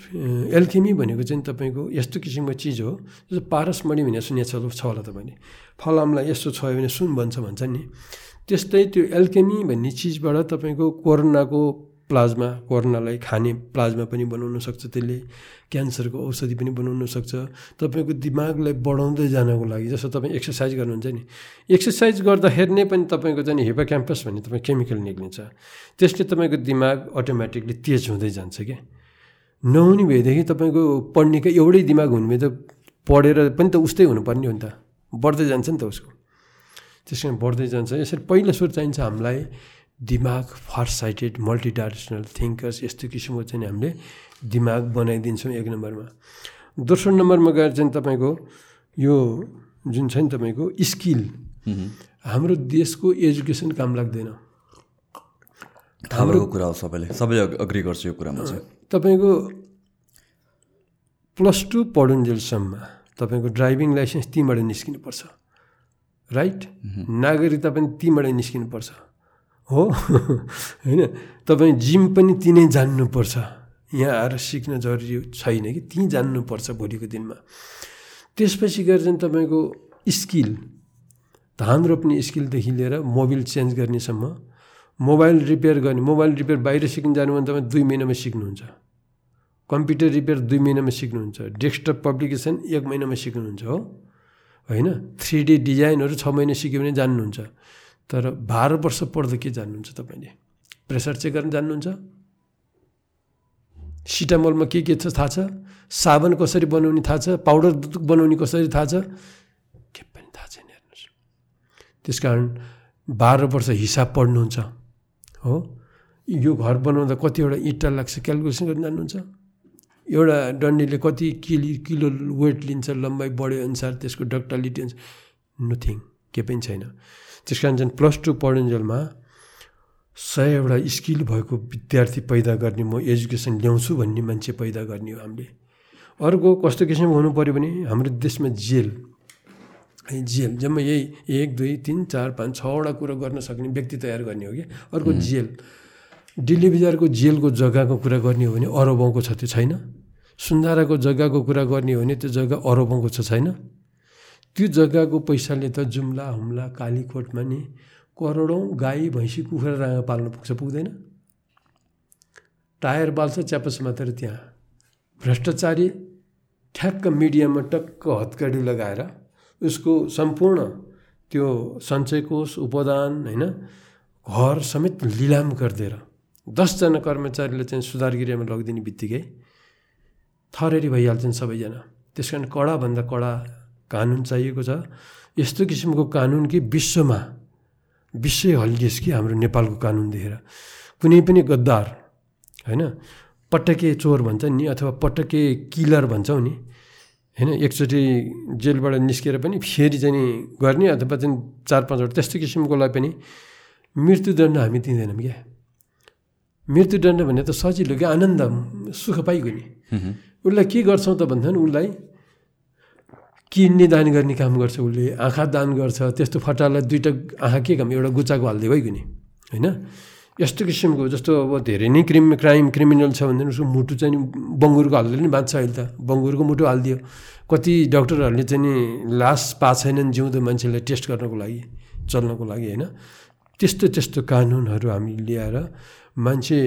Speaker 2: एल्केमी भनेको चाहिँ तपाईँको यस्तो किसिमको चिज हो जस्तो पारसमणि भनेर सुनेको छ होला तपाईँले। फलामलाई यस्तो छ भने सुन भन्छ भन्छ नि। त्यस्तै त्यो एल्केमी भन्ने चिजबाट तपाईँको कोरोनाको प्लाज्मा कोरोनालाई खाने प्लाज्मा पनि बनाउन सक्छ त्यसले। क्यान्सरको औषधि पनि बनाउन सक्छ। तपाईँको दिमागलाई बढाउँदै जानको लागि जस्तो तपाईँ एक्सर्साइज गर्नुहुन्छ नि। एक्सर्साइज गर्दाखेरि नै पनि तपाईँको चाहिँ हिपा क्याम्पस भन्ने तपाईँ केमिकल निक्लिन्छ। त्यसले तपाईँको दिमाग अटोमेटिकली तेज हुँदै जान्छ क्या। नहुने भएदेखि तपाईँको पढ्नेकै एउटै दिमाग हुने भए त पढेर पनि त उस्तै हुनुपर्ने हो नि त। बढ्दै जान्छ नि त उसको। त्यस कारण बढ्दै जान्छ। यसरी पहिलो सुरु चाहिन्छ हामीलाई दिमाग फार साइटेड मल्टिडाइरेसनल थिङ्कर्स यस्तो किसिमको चाहिँ हामीले दिमाग बनाइदिन्छौँ एक नम्बरमा। दोस्रो नम्बरमा गएर चाहिँ तपाईँको यो जुन छ नि तपाईँको स्किल। हाम्रो देशको एजुकेसन काम लाग्दैन।
Speaker 1: भएको कुरा हो सबैले। सबैले अग्री गर्छ यो कुरामा चाहिँ।
Speaker 2: तपाईँको प्लस टू पढुन्जेलसम्म तपाईँको ड्राइभिङ लाइसेन्स तीबाट निस्किनुपर्छ राइट? नागरिकता पनि तीबाट निस्किनुपर्छ हो? होइन? तपाईँ जिम पनि ती नै जान्नुपर्छ। यहाँ आएर सिक्न जरुरी छैन कि? ती जान्नुपर्छ भोलिको दिनमा। त्यसपछि गएर चाहिँ तपाईँको स्किल धान रोप्ने स्किलदेखि लिएर मोबिल चेन्ज गर्नेसम्म मोबाइल रिपेयर गर्ने मोबाइल रिपेयर बाहिर सिक्नु जानु भने तपाईँ दुई महिनामा सिक्नुहुन्छ। कम्प्युटर रिपेयर दुई महिनामा सिक्नुहुन्छ। डेस्कटप पब्लिकेसन एक महिनामा सिक्नुहुन्छ हो। होइन? थ्री डी डिजाइनहरू छ महिना सिक्यो भने जान्नुहुन्छ। तर बाह्र वर्ष पढ्दा के जान्नुहुन्छ तपाईँले? प्रेसर चेक गर्न जान्नुहुन्छ? सिटामलमा के के छ थाहा छ? साबन कसरी बनाउने थाहा छ? पाउडर दुध बनाउने कसरी थाहा छ? के पनि थाहा छैन हेर्नुहोस्। त्यस कारण बाह्र वर्ष हिसाब पढ्नुहुन्छ। हो? यो घर बनाउँदा कतिवटा इँटा लाग्छ क्यालकुलेसन गर्न जान्नुहुन्छ? एउटा डन्डीले कति किलो किलो वेट लिन्छ लम्बाइ बढे अनुसार त्यसको डक्टालिटी अनुसार नथिङ के पनि छैन। त्यस कारण चाहिँ प्लस टू पढुन्जेलमा सयवटा स्किल भएको विद्यार्थी पैदा गर्ने म एजुकेसन ल्याउँछु भन्ने मान्छे पैदा गर्ने हो हामीले। अर्को कस्तो किसिमको हुनु पऱ्यो भने हाम्रो देशमा जेल है जेल जम्मा यही एक दुई तिन चार पाँच छवटा कुरो गर्न सक्ने व्यक्ति तयार गर्ने हो कि? अर्को जेल दिल्ली बजारको जेलको जग्गाको कुरा गर्ने हो भने अरबौँको छ त्यो छैन। सुन्दाराको जग्गाको कुरा गर्ने हो भने त्यो जग्गा अरबौँको छ छैन। त्यो जग्गाको पैसाले त जुम्ला हुम्ला कालीकोटमा नि करोडौँ गाई भैँसी कुखुरा राँगा पाल्नु पुग्छ पुग्दैन। टायर बाल्छ च्यापस मात्र त्यहाँ। भ्रष्टाचारी ठ्याक्क मिडियामा टक्क हत्कडी लगाएर उसको सम्पूर्ण त्यो सञ्चय कोष उपदान होइन घर समेत लिलाम गरिदिएर दसजना कर्मचारीले चाहिँ सुधार गृहमा लगिदिने बित्तिकै थरेरी भइहाल्छन् सबैजना। त्यस कारण कडाभन्दा कडा कानुन चाहिएको छ। यस्तो किसिमको कानुन कि विश्वमा विश्वै हल्लियोस् कि हाम्रो नेपालको कानुन देखेर। कुनै पनि गद्दार होइन पटके चोर भन्छ नि अथवा पटके किलर भन्छौँ नि होइन एकचोटि जेलबाट निस्केर पनि फेरि चाहिँ गर्ने अथवा चाहिँ चार पाँचवटा त्यस्तो किसिमकोलाई पनि मृत्युदण्ड हामी दिँदैनौँ क्या। मृत्युदण्ड भने त सजिलो क्या आनन्द सुख पाइगयो नि। उसलाई के गर्छौँ त भन्दा उसलाई किडनी दान गर्ने काम गर्छ उसले आँखा दान गर्छ त्यस्तो फटालाई दुइटा आँखा के काम एउटा गुच्चाको हालिदियो भइगयो नि होइन? यस्तो किसिमको जस्तो अब धेरै नै क्रिम क्राइम क्रिमिनल छ भने उसको मुटु चाहिँ नि बङ्गुरको हालिदियो नि बाँच्छ अहिले त। बङ्गुरको मुटु हालिदियो। कति डक्टरहरूले चाहिँ नि लास पाएको छैनन् जिउँदो मान्छेलाई टेस्ट गर्नको लागि चल्नको लागि होइन। त्यस्तो त्यस्तो कानुनहरू हामी ल्याएर मान्छे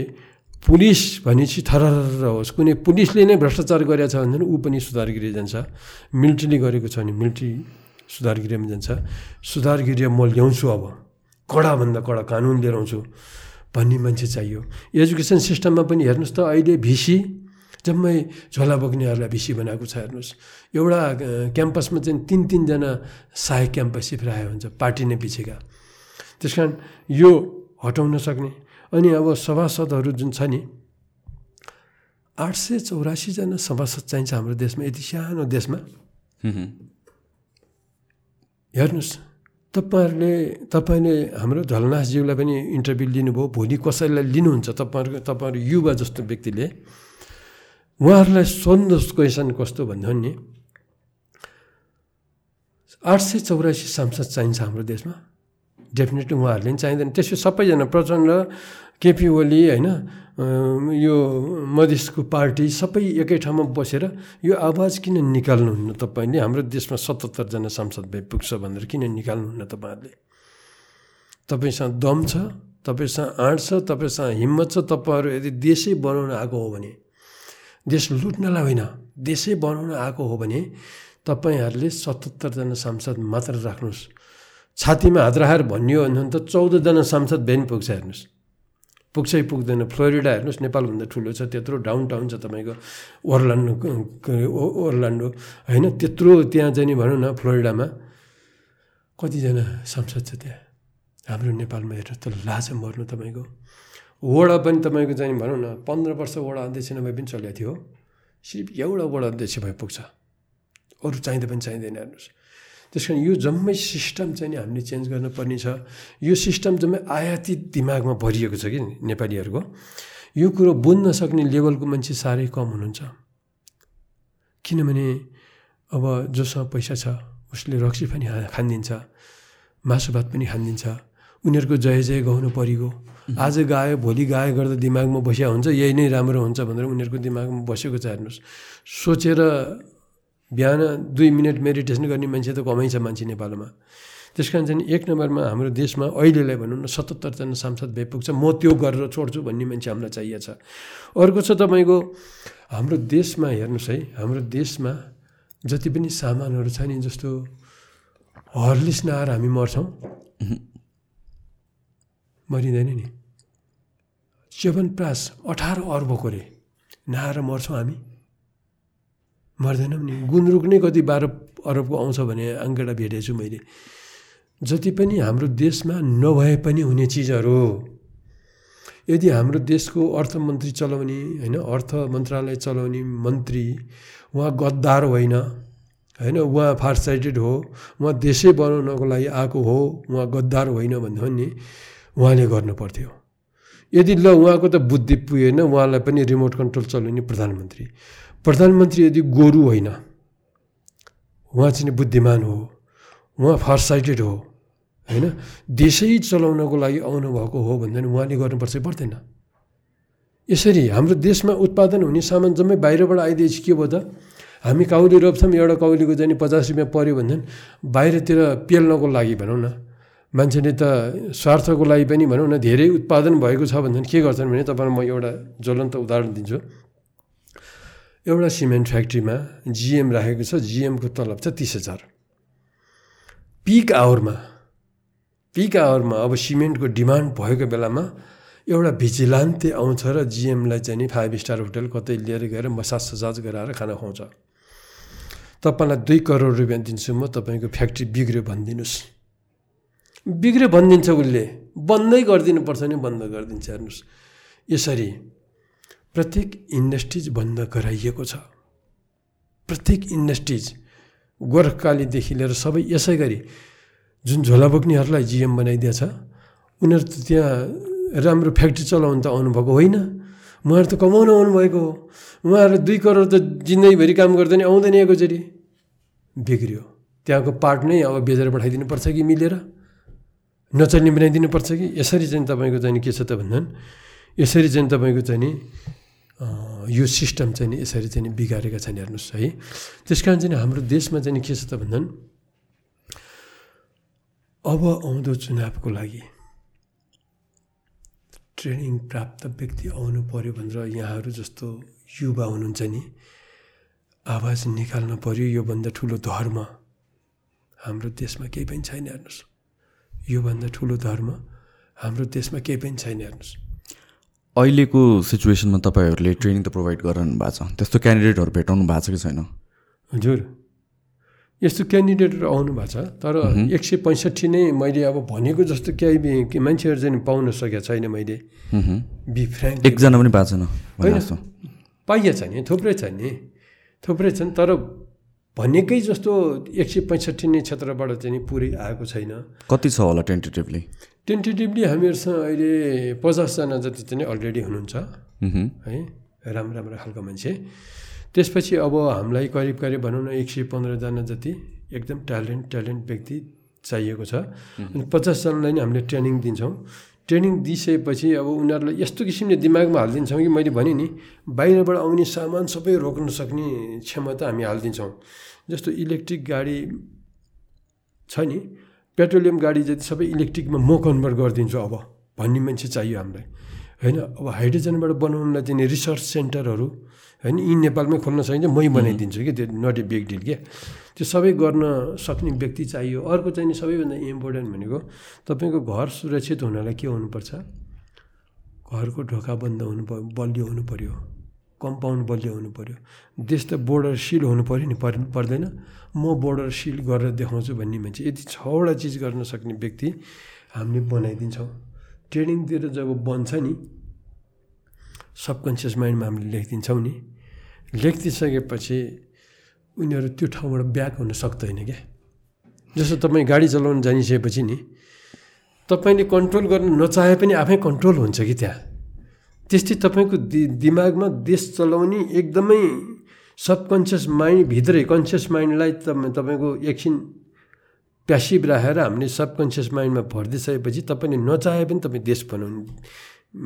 Speaker 2: पुलिस भनेपछि थरर होस्। कुनै पुलिसले नै भ्रष्टाचार गरेको छ भने ऊ पनि सुधार गृह जान्छ। मिलिट्रीले गरेको छ भने मिलिट्री सुधार गृहमा जान्छ। सुधार गृह म ल्याउँछु अब। कडाभन्दा कडा कानुन लिएर आउँछु। भन्ने मान्छे चाहियो। एजुकेसन सिस्टममा पनि हेर्नुहोस् त अहिले भिसी जम्मै झोला बोक्नेहरूलाई भिसी बनाएको छ हेर्नुहोस्। एउटा क्याम्पसमा चाहिँ तिन तिनजना सहायक क्याम्पस राखेको हुन्छ पार्टी नै पिछेका त्यस कारण यो हटाउन सक्ने। अनि अब सभासदहरू जुन छ नि आठ सय चौरासीजना सभासद चाहिन्छ हाम्रो देशमा यति सानो देशमा। हेर्नुहोस्। तपाईँहरूले तपाईँले हाम्रो झलनाथज्यूलाई पनि इन्टरभ्यू लिनुभयो भोलि कसैलाई लिनुहुन्छ? तपाईँहरूको तपाईँहरू युवा जस्तो व्यक्तिले उहाँहरूलाई सोध्नुहोस् क्वेसन कस्तो भन्दा नि आठ सय चौरासी सांसद चाहिन्छ हाम्रो देशमा। डेफिनेटली उहाँहरूले पनि चाहिँदैन। त्यसो सबैजना प्रचण्ड केपी ओली होइन यो मधेसको पार्टी सबै एकै ठाउँमा बसेर यो आवाज किन निकाल्नुहुन्न तपाईँले? हाम्रो देशमा सतहत्तरजना सांसद भए पुग्छ भनेर किन निकाल्नुहुन्न तपाईँहरूले? तपाईँसँग दम छ तपाईँसँग आँट छ तपाईँसँग हिम्मत छ तपाईँहरू यदि देशै बनाउन आएको हो भने देश लुट्नलाई होइन देशै बनाउन आएको हो भने तपाईँहरूले सतहत्तरजना सांसद मात्र राख्नुहोस्। छातीमा हात राखेर भनियो भने त चौधजना सांसद भेन पुग्छ हेर्नुहोस्। पुग्छै पुग्दैन फ्लोरिडा हेर्नुहोस् नेपालभन्दा ठुलो छ त्यत्रो डाउन टाउन छ तपाईँको ओर्लान्डो ओर्लान्डो होइन त्यत्रो त्यहाँ चाहिँ नि भनौँ न फ्लोरिडामा कतिजना सांसद छ त्यहाँ हाम्रो नेपालमा हेर्नुहोस् त लाज मर्नु तपाईँको वडा पनि तपाईँको चाहिँ भनौँ न पन्ध्र वर्ष वडा अध्यक्ष नभए पनि चलेको थियो सिर्फ एउटा वडा अध्यक्ष भए पुग्छ अरू चाहिँदा पनि चाहिँदैन हेर्नुहोस् त्यस कारण यो जम्मै सिस्टम चाहिँ नि हामीले चेन्ज गर्नुपर्ने छ। यो सिस्टम जम्मै आयातित दिमागमा भरिएको छ कि नेपालीहरूको। यो कुरो बुझ्न सक्ने लेभलको मान्छे साह्रै कम हुनुहुन्छ। किनभने अब जोसँग पैसा छ उसले रक्सी पनि खानिदिन्छ मासु भात पनि खानिदिन्छ उनीहरूको जय जय गाउनु परिगयो। आज गायो भोलि गायो गर्दा दिमागमा बसिया हुन्छ यही नै राम्रो हुन्छ भनेर उनीहरूको दिमागमा बसेको छ हेर्नुहोस्। सोचेर बिहान दुई मिनट मेडिटेसन गर्ने मान्छे त कमै छ मान्छे नेपालमा। त्यस कारण चाहिँ एक नम्बरमा हाम्रो देशमा अहिलेलाई भनौँ न सतहत्तरजना सांसद भए पुग्छ म त्यो गरेर छोड्छु भन्ने मान्छे हामीलाई चाहिएको छ। अर्को छ तपाईँको हाम्रो देशमा हेर्नुहोस् है हाम्रो देशमा जति पनि सामानहरू छ नि जस्तो हर्लिस नआएर हामी मर्छौँ। मरिँदैन नि। च्यवनप्रास अठार अर्बको रे नआएर मर्छौँ हामी। मर्दैनौँ नि गुन्द्रुक नै कति बाह्र अरबको आउँछ भने अङ्केडा भेटेको छु मैले। जति पनि हाम्रो देशमा नभए पनि हुने चिजहरू यदि हाम्रो देशको अर्थमन्त्री चलाउने होइन अर्थ मन्त्रालय चलाउने मन्त्री उहाँ गद्दार होइन होइन उहाँ फारसाइटेड हो उहाँ देशै बनाउनको लागि आएको हो उहाँ गद्दार होइन भन्यो भने उहाँले गर्नु पर्थ्यो यदि ल उहाँको त बुद्धि पुगेन उहाँलाई पनि रिमोट कन्ट्रोल चलाउने प्रधानमन्त्री। प्रधानमन्त्री यदि गोरु होइन उहाँ चाहिँ बुद्धिमान हो उहाँ फारसाइटेड हो होइन? देशै चलाउनको लागि आउनुभएको हो भने उहाँले गर्नुपर्छ पर्दैन? यसरी हाम्रो देशमा उत्पादन हुने सामान जम्मै बाहिरबाट आइदिएपछि के भयो त? हामी काउली रोप्छौँ एउटा काउलीको चाहिँ पचास रुपियाँ पऱ्यो भने बाहिरतिर पेल्नको लागि भनौँ न मान्छेले त स्वार्थको लागि पनि भनौँ न धेरै उत्पादन भएको छ भने के गर्छन् भने तपाईँलाई म एउटा ज्वलन्त उदाहरण दिन्छु। एउटा सिमेन्ट फ्याक्ट्रीमा जिएम राखेको छ जिएमको तलब छ तिस हजार। पिक आवरमा पिक आवरमा अब सिमेन्टको डिमान्ड भएको बेलामा एउटा भिजिलान्ते आउँछ र जिएमलाई चाहिँ नि फाइभ स्टार होटल कतै लिएर गएर मसाज सजाज गराएर खाना खुवाउँछ। तपाईँलाई दुई करोड रुपियाँ दिन्छु म तपाईँको फ्याक्ट्री बिग्रियो भनिदिनुहोस्। बिग्रियो भनिदिन्छ उसले। बन्दै गरिदिनुपर्छ नि बन्द गरिदिन्छ हेर्नुहोस्। यसरी प्रत्येक इन्डस्ट्रिज बन्द गराइएको छ। प्रत्येक इन्डस्ट्रिज गोर्खालीदेखि लिएर सबै यसै गरी जुन झोला बोक्नेहरूलाई जिएम बनाइदिएछ उनीहरू त त्यहाँ राम्रो फ्याक्ट्री चलाउनु त आउनुभएको होइन। उहाँहरू त कमाउन आउनुभएको हो। उहाँहरू दुई करोड त जिन्दगीभरि काम गर्दा नि आउँदैन एकैचोटि बिग्रियो। त्यहाँको पार्ट नै अब बेचेर पठाइदिनु पर्छ कि मिलेर? नचल्ने बनाइदिनु पर्छ कि? यसरी चाहिँ तपाईँको चाहिँ के छ त भन्दा? यसरी चाहिँ तपाईँको चाहिँ यो सिस्टम चाहिँ यसरी चाहिँ बिगारेका छन् हेर्नुहोस् है। त्यस कारण चाहिँ हाम्रो देशमा चाहिँ के छ त भन्दा अब आउँदो चुनावको लागि ट्रेनिङ प्राप्त व्यक्ति आउनु पऱ्यो भनेर यहाँहरू जस्तो युवा हुनुहुन्छ नि आवाज निकाल्नु पऱ्यो योभन्दा ठुलो धर्म हाम्रो देशमा केही पनि छैन हेर्नुहोस्। योभन्दा ठुलो धर्म हाम्रो देशमा केही पनि छैन हेर्नुहोस्।
Speaker 1: अहिलेको सिचुएसनमा तपाईँहरूले ट्रेनिङ त प्रोभाइड गराउनु भएको छ। त्यस्तो क्यान्डिडेटहरू भेटाउनु भएको छ कि छैन?
Speaker 2: हजुर। यस्तो क्यान्डिडेटहरू आउनु भएको छ तर एक सय पैँसठी नै मैले अब भनेको जस्तो केही मान्छेहरू चाहिँ पाउन सकेको छैन मैले। बी फ्रेङ्क
Speaker 1: एकजना पनि भएको छैन
Speaker 2: पाइया छ नि थुप्रै छ नि थुप्रै छन् तर भनेकै जस्तो एक सय पैँसठी नै क्षेत्रबाट चाहिँ पुरै आएको छैन।
Speaker 1: कति छ होला टेन्टेटिभली?
Speaker 2: टेन्टेटिभली हामीहरूसँग अहिले पचासजना जति चाहिँ अलरेडी हुनुहुन्छ। है राम्रो राम्रो खालको मान्छे। त्यसपछि अब हामीलाई करिब करिब भनौँ न एक सय पन्ध्रजना जति एकदम ट्यालेन्ट ट्यालेन्ट व्यक्ति चाहिएको छ। अनि पचासजनालाई नै हामीले ट्रेनिङ दिन्छौँ। ट्रेनिङ दिइसकेपछि अब उनीहरूलाई यस्तो किसिमले दिमागमा हालिदिन्छौँ कि मैले भने नि बाहिरबाट आउने सामान सबै रोक्न सक्ने क्षमता हामी हालिदिन्छौँ। जस्तो इलेक्ट्रिक गाडी छ नि पेट्रोलियम गाडी जति सबै इलेक्ट्रिकमा म कन्भर्ट गरिदिन्छु अब भन्ने मान्छे चाहियो हामीलाई। होइन अब हाइड्रोजनबाट बनाउनुलाई चाहिँ रिसर्च सेन्टरहरू होइन यी नेपालमै खोल्न सकिन्छ मै बनाइदिन्छु कि त्यो नट ए बिग डिल क्या त्यो सबै गर्न सक्ने व्यक्ति चाहियो। अर्को चाहिँ नि सबैभन्दा इम्पोर्टेन्ट भनेको तपाईँको घर सुरक्षित हुनलाई के हुनुपर्छ? घरको ढोका बन्द हुनु प बलियो हुनु पऱ्यो कम्पाउन्ड बलियो हुनु पऱ्यो देश त बोर्डर सिल हुनु पऱ्यो नि पर पर्दैन। म बोर्डर सिल गरेर देखाउँछु भन्ने मान्छे। यति छवटा चिज गर्न सक्ने व्यक्ति हामीले बनाइदिन्छौँ। ट्रेनिङ दिएर जब बन्छ नि सबकन्सियस माइन्डमा हामीले लेखिदिन्छौँ नि लेखिदिइसकेपछि उनीहरू त्यो ठाउँबाट ब्याक हुन सक्दैन क्या। जस्तो तपाईँ गाडी चलाउन जानिसकेपछि नि तपाईँले कन्ट्रोल गर्न नचाहे पनि आफै कन्ट्रोल हुन्छ कि त्यहाँ? त्यस्तै तपाईँको दि दिमागमा देश चलाउने एकदमै सबकन्सियस माइन्ड भित्रै कन्सियस माइन्डलाई तपाईँ तपाईँको एकछिन प्यासिभ राखेर हामीले सबकन्सियस माइन्डमा भरिदिइसकेपछि तपाईँले नचाहे पनि तपाईँ देश बनाउने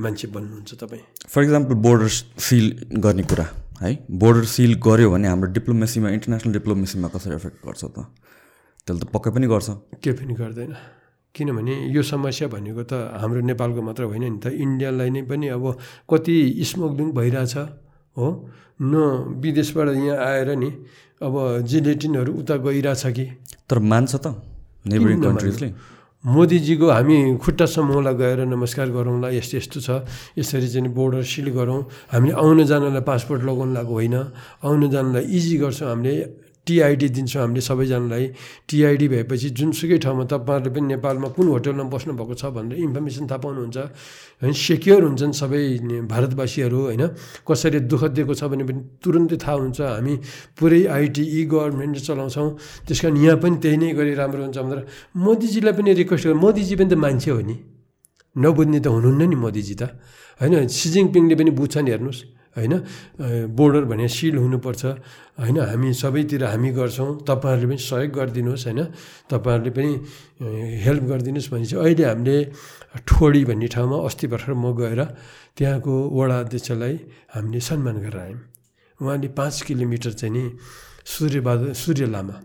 Speaker 2: मान्छे बन्नुहुन्छ तपाईँ।
Speaker 1: फर इक्जाम्पल बोर्डर सिल गर्ने कुरा है? बोर्डर सिल गऱ्यो भने हाम्रो डिप्लोमेसीमा इन्टरनेसनल डिप्लोमेसीमा कसरी एफेक्ट गर्छ त? त्यसले त पक्कै पनि गर्छ।
Speaker 2: केही पनि गर्दैन। किनभने यो समस्या भनेको त हाम्रो नेपालको मात्र होइन नि त इन्डियालाई नै पनि अब कति स्मग्लिङ भइरहेछ हो। न विदेशबाट यहाँ आएर नि अब जिलेटिनहरू उता गइरहेछ कि।
Speaker 1: तर मान्छ त नेबरिङ
Speaker 2: किन
Speaker 1: कन्ट्रिजले।
Speaker 2: मोदीजीको हामी खुट्टा समूहलाई गएर नमस्कार गरौँला यस्तो यस्तो छ। यसरी चाहिँ बोर्डर सिल गरौँ। हामीले आउन जानलाई पासपोर्ट लगाउनु लागेको होइन। आउन जानलाई इजी गर्छौँ हामीले। टिआइडी दिन्छौँ हामीले सबैजनालाई। टिआइडी भएपछि जुनसुकै ठाउँमा तपाईँहरूले पनि नेपालमा कुन होटलमा बस्नुभएको छ भनेर इन्फर्मेसन थाहा पाउनुहुन्छ। होइन सेक्योर हुन्छन् सबै भारतवासीहरू होइन। कसैले दुःख दिएको छ भने पनि तुरन्तै थाहा हुन्छ हामी पुरै आइटी इ गभर्मेन्ट चलाउँछौँ। त्यस कारण यहाँ पनि त्यही नै गरी राम्रो हुन्छ भनेर मोदीजीलाई पनि रिक्वेस्ट गरेँ मोदीजी पनि त मान्छे हो नि। नबुझ्ने त हुनुहुन्न नि मोदीजी त। होइन सी जिङपिङले पनि बुझ्छ नि हेर्नुहोस्। होइन? बोर्डर भने सिल हुनुपर्छ। होइन? हामी सबैतिर हामी गर्छौँ। तपाईँहरूले पनि सहयोग गरिदिनुहोस् होइन? तपाईँहरूले पनि हेल्प गरिदिनुहोस् भने चाहिँ अहिले हामीले ठोडी भन्ने ठाउँमा अस्ति भर्खर म गएर त्यहाँको वडा अध्यक्षलाई हामीले सम्मान गरेर आयौँ उहाँले पाँच किलोमिटर चाहिँ नि सूर्यबहादुर सूर्य लामा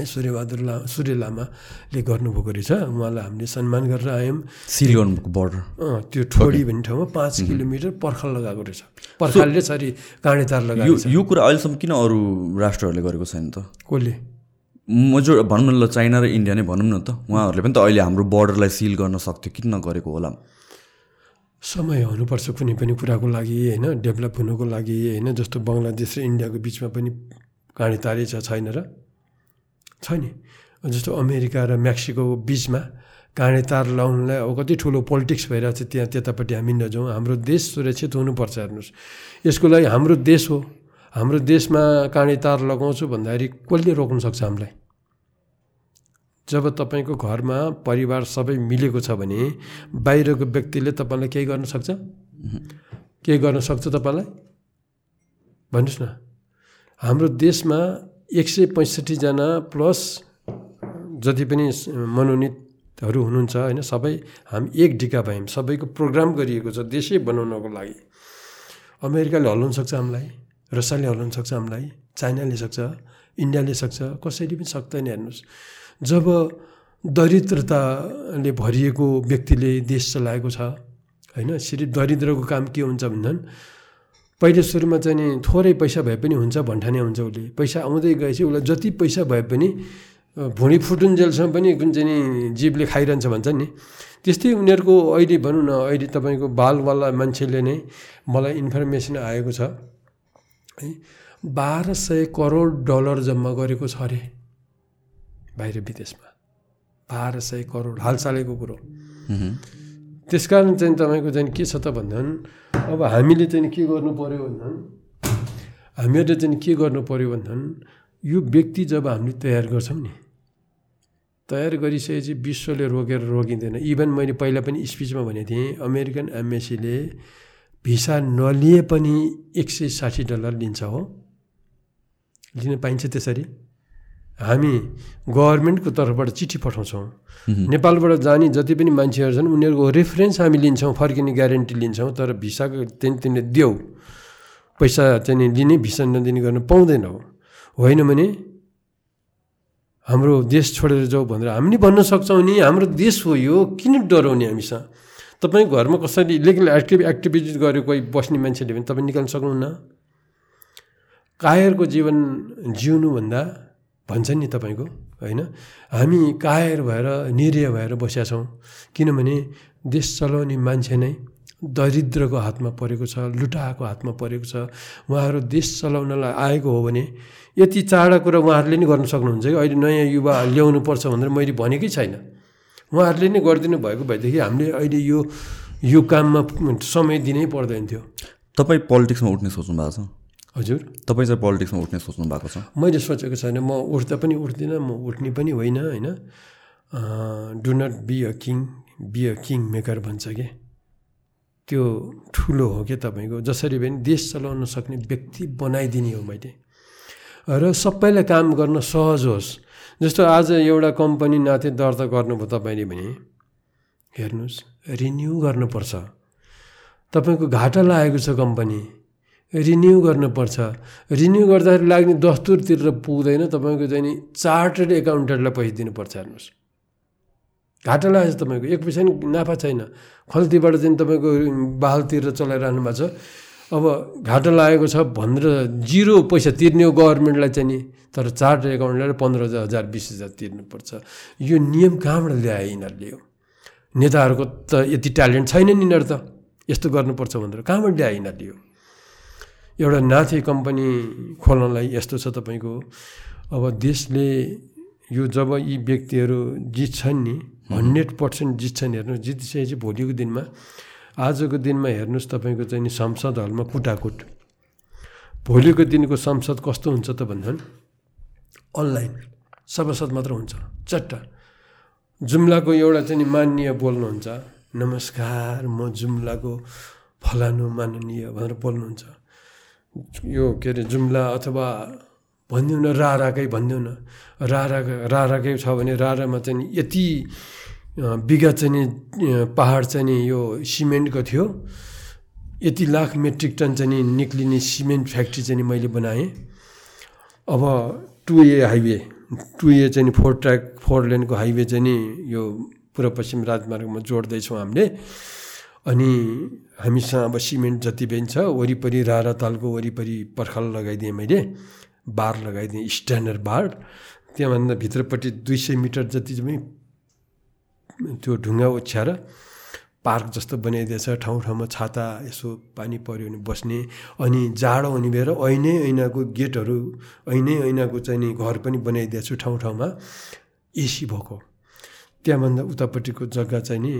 Speaker 2: है सूर्यबहादुर ला सूर्य लामाले गर्नुभएको रहेछ। उहाँलाई हामीले सम्मान गरेर आयौँ।
Speaker 1: सिल गर्नुको बोर्डर
Speaker 2: त्यो ठोडी भन्ने ठाउँमा पाँच किलोमिटर पर्खाल लगाएको रहेछ। पर्खालले सरी काँडे तार
Speaker 1: यो
Speaker 2: लगाएको
Speaker 1: यो कुरा अहिलेसम्म किन अरू राष्ट्रहरूले गरेको छैन त?
Speaker 2: कसले?
Speaker 1: मजोर भनौँ न ल चाइना र इन्डिया नै भनौँ न त उहाँहरूले पनि त अहिले हाम्रो बोर्डरलाई सिल गर्न सक्थ्यो। किन नगरेको होला?
Speaker 2: समय हुनुपर्छ कुनै पनि कुराको लागि होइन? डेभलप हुनुको लागि होइन? जस्तो बङ्गलादेश र इन्डियाको बिचमा पनि काँडे तारै छ छैन र? छ नि। जस्तो अमेरिका र मेक्सिकोको बिचमा काँडे तार लाउनुलाई अब कति ठुलो पोलिटिक्स भइरहेको छ त्यहाँ त्यतापट्टि हामी नजाउँ। हाम्रो देश सुरक्षित हुनुपर्छ हेर्नुहोस्। यसको लागि हाम्रो देश हो। हाम्रो देशमा काँडे तार लगाउँछु भन्दाखेरि कसले रोक्न सक्छ हामीलाई? जब तपाईँको घरमा परिवार सबै मिलेको छ भने बाहिरको व्यक्तिले तपाईँलाई केही गर्न सक्छ? केही गर्न सक्छ तपाईँलाई? भन्नुहोस् न। हाम्रो देशमा एक सय पैँसठीजना प्लस जति पनि मनोनितहरू हुनुहुन्छ होइन सबै हामी एक ढिका भयौँ। सबैको प्रोग्राम गरिएको छ देशै बनाउनको लागि। अमेरिकाले हल्लाउन सक्छ हामीलाई रसियाले हल्लाउन सक्छ हामीलाई चाइनाले सक्छ इन्डियाले सक्छ कसैले पनि सक्दैन हेर्नुहोस्। जब दरिद्रताले भरिएको व्यक्तिले देश चलाएको छ होइन सिर्फ दरिद्रको काम के हुन्छ भन्दा पहिले सुरुमा चाहिँ नि थोरै पैसा भए पनि हुन्छ भन्ठाने हुन्छ उसले। पैसा आउँदै गएपछि उसलाई जति पैसा भए पनि भुँडी फुटुन्जेलसम्म पनि कुन चाहिँ नि जीवले खाइरहन्छ भन्छ नि। त्यस्तै उनीहरूको अहिले भनौँ न अहिले तपाईँको बालवाला मान्छेले नै मलाई इन्फर्मेसन आएको छ है बाह्र सय करोड डलर जम्मा गरेको छ अरे बाहिर विदेशमा। बाह्र सय करोड हालसालैको कुरो। त्यस कारण चाहिँ तपाईँको चाहिँ के छ त भन्दा अब हामीले चाहिँ के गर्नु पऱ्यो भन्दा हामीहरूले चाहिँ के गर्नु पऱ्यो भन्दा यो व्यक्ति जब हामीले तयार गर्छौँ नि तयार गरिसकेपछि विश्वले रोकेर रोकिँदैन। इभन मैले पहिला पनि स्पिचमा भनेको थिएँ अमेरिकन एमएसीले भिसा नलिए पनि एक सय साठी डलर लिन्छ हो। लिन पाइन्छ त्यसरी? हामी गभर्मेन्टको तर्फबाट चिठी पठाउँछौँ। नेपालबाट जाने जति पनि मान्छेहरू छन् उनीहरूको रेफरेन्स हामी लिन्छौँ फर्किने ग्यारेन्टी लिन्छौँ तर भिसाको चाहिँ तिमीले देऊ पैसा चाहिँ लिने भिसा नदिने गर्न पाउँदैनौ। होइन भने हाम्रो देश छोडेर जाऊ भनेर हामी भन्न सक्छौँ नि हाम्रो देश हो यो किन डराउने हामीसँग? तपाईँ घरमा कसरी इलिगल एक्टिभ एक्टिभिटी गरेर कोही बस्ने मान्छेले भने तपाईँ निकाल्न सक्नुहुन्न। कायरको जीवन जिउनुभन्दा भन्छ नि तपाईँको होइन? हामी कायर भएर निरीह भएर बसेका छौँ। किनभने देश चलाउने मान्छे नै दरिद्रको हातमा परेको छ लुटाएको हातमा परेको छ। उहाँहरू देश चलाउनलाई आएको हो भने यति चाँडा कुरा उहाँहरूले नै गर्न सक्नुहुन्छ कि? अहिले नयाँ युवा ल्याउनु पर्छ भनेर मैले भनेकै छैन। उहाँहरूले नै गरिदिनु भएको भएदेखि हामीले अहिले यो यो काममा समय दिनै पर्दैन थियो।
Speaker 1: तपाईँ पोलिटिक्समा उठ्ने सोच्नु भएको छ?
Speaker 2: हजुर।
Speaker 1: तपाईँ चाहिँ पोलिटिक्समा उठ्ने सोच्नु भएको छ?
Speaker 2: मैले सोचेको छैन। म उठ्दा पनि उठ्दिनँ म उठ्ने पनि होइन होइन। Do not be a king be a king maker भन्छ कि? त्यो ठुलो हो क्या तपाईँको? जसरी पनि देश चलाउन सक्ने व्यक्ति बनाइदिने हो मैले। र सबैलाई काम गर्न सहज होस्। जस्तो आज एउटा कम्पनी नाथे दर्ता गर्नुभयो तपाईँले भने हेर्नुहोस् रिन्यू गर्नुपर्छ। तपाईँको घाटा लागेको छ कम्पनी। रिन्यू गर्नुपर्छ। रिन्यू गर्दाखेरि लाग्ने दस्तुर तिरेर पुग्दैन तपाईँको चाहिँ नि चार्टर्ड एकाउन्टेन्टलाई पैसा दिनुपर्छ हेर्नुहोस्। घाटा लागेको छ तपाईँको। एक पैसा नि नाफा छैन। खल्तीबाट चाहिँ तपाईँको बाल तिरेर चलाइरहनु भएको छ। अब घाटा लागेको छ भनेर जिरो पैसा तिर्ने हो गभर्मेन्टलाई चाहिँ नि तर चार्ट एकाउन्टलाई पन्ध्र हजार बिस हजार तिर्नुपर्छ। यो नियम कहाँबाट ल्याए यिनीहरूले यो? नेताहरूको त यति ट्यालेन्ट छैन नि यिनीहरू त। यस्तो गर्नुपर्छ भनेर कहाँबाट ल्याए यिनीहरूले यो? एउटा नाथे कम्पनी खोल्नलाई यस्तो छ तपाईँको अब देशले यो जब यी व्यक्तिहरू जित्छन् नि हन्ड्रेड पर्सेन्ट जित्छन् हेर्नुहोस् जितिसकेपछि भोलिको दिनमा आजको दिनमा हेर्नुहोस् तपाईँको चाहिँ नि संसद हलमा कुटाकुट। भोलिको दिनको संसद कस्तो हुन्छ त भन्दा अनलाइन सभासद मात्र हुन्छ चट्ट। जुम्लाको एउटा चाहिँ नि माननीय बोल्नुहुन्छ नमस्कार म जुम्लाको फलानु माननीय भनेर बोल्नुहुन्छ। यो के अरे जुम्ला अथवा भनिदिउँ न राराकै भनिदिउँ न रारा राराकै छ भने रारामा चाहिँ यति बिघा चाहिँ नि पाहाड चाहिँ नि यो सिमेन्टको थियो। यति लाख मेट्रिक टन चाहिँ नि निक्लिने सिमेन्ट फ्याक्ट्री चाहिँ नि मैले बनाएँ। अब to a highway to a चाहिँ नि फोर ट्र्याक फोर लेनको हाइवे चाहिँ नि यो पूर्व पश्चिम राजमार्गमा जोड्दैछौँ हामीले। अनि हामीसँग अब सिमेन्ट जति पनि छ वरिपरि रारा तालको वरिपरि पर्खाल लगाइदिएँ मैले बार लगाइदिएँ स्ट्यान्डर्ड बार। त्यहाँभन्दा भित्रपट्टि दुई सय मिटर जति चाहिँ त्यो ढुङ्गा ओछ्याएर पार्क जस्तो बनाइदिएछ ठाउँ ठाउँमा छाता यसो पानी पऱ्यो भने बस्ने। अनि जाडो हुने भएर ऐनै ऐनाको गेटहरू ऐनै ऐनाको चाहिँ नि घर पनि बनाइदिएको छु ठाउँ ठाउँमा। एसी भएको। त्यहाँभन्दा उतापट्टिको जग्गा चाहिँ नि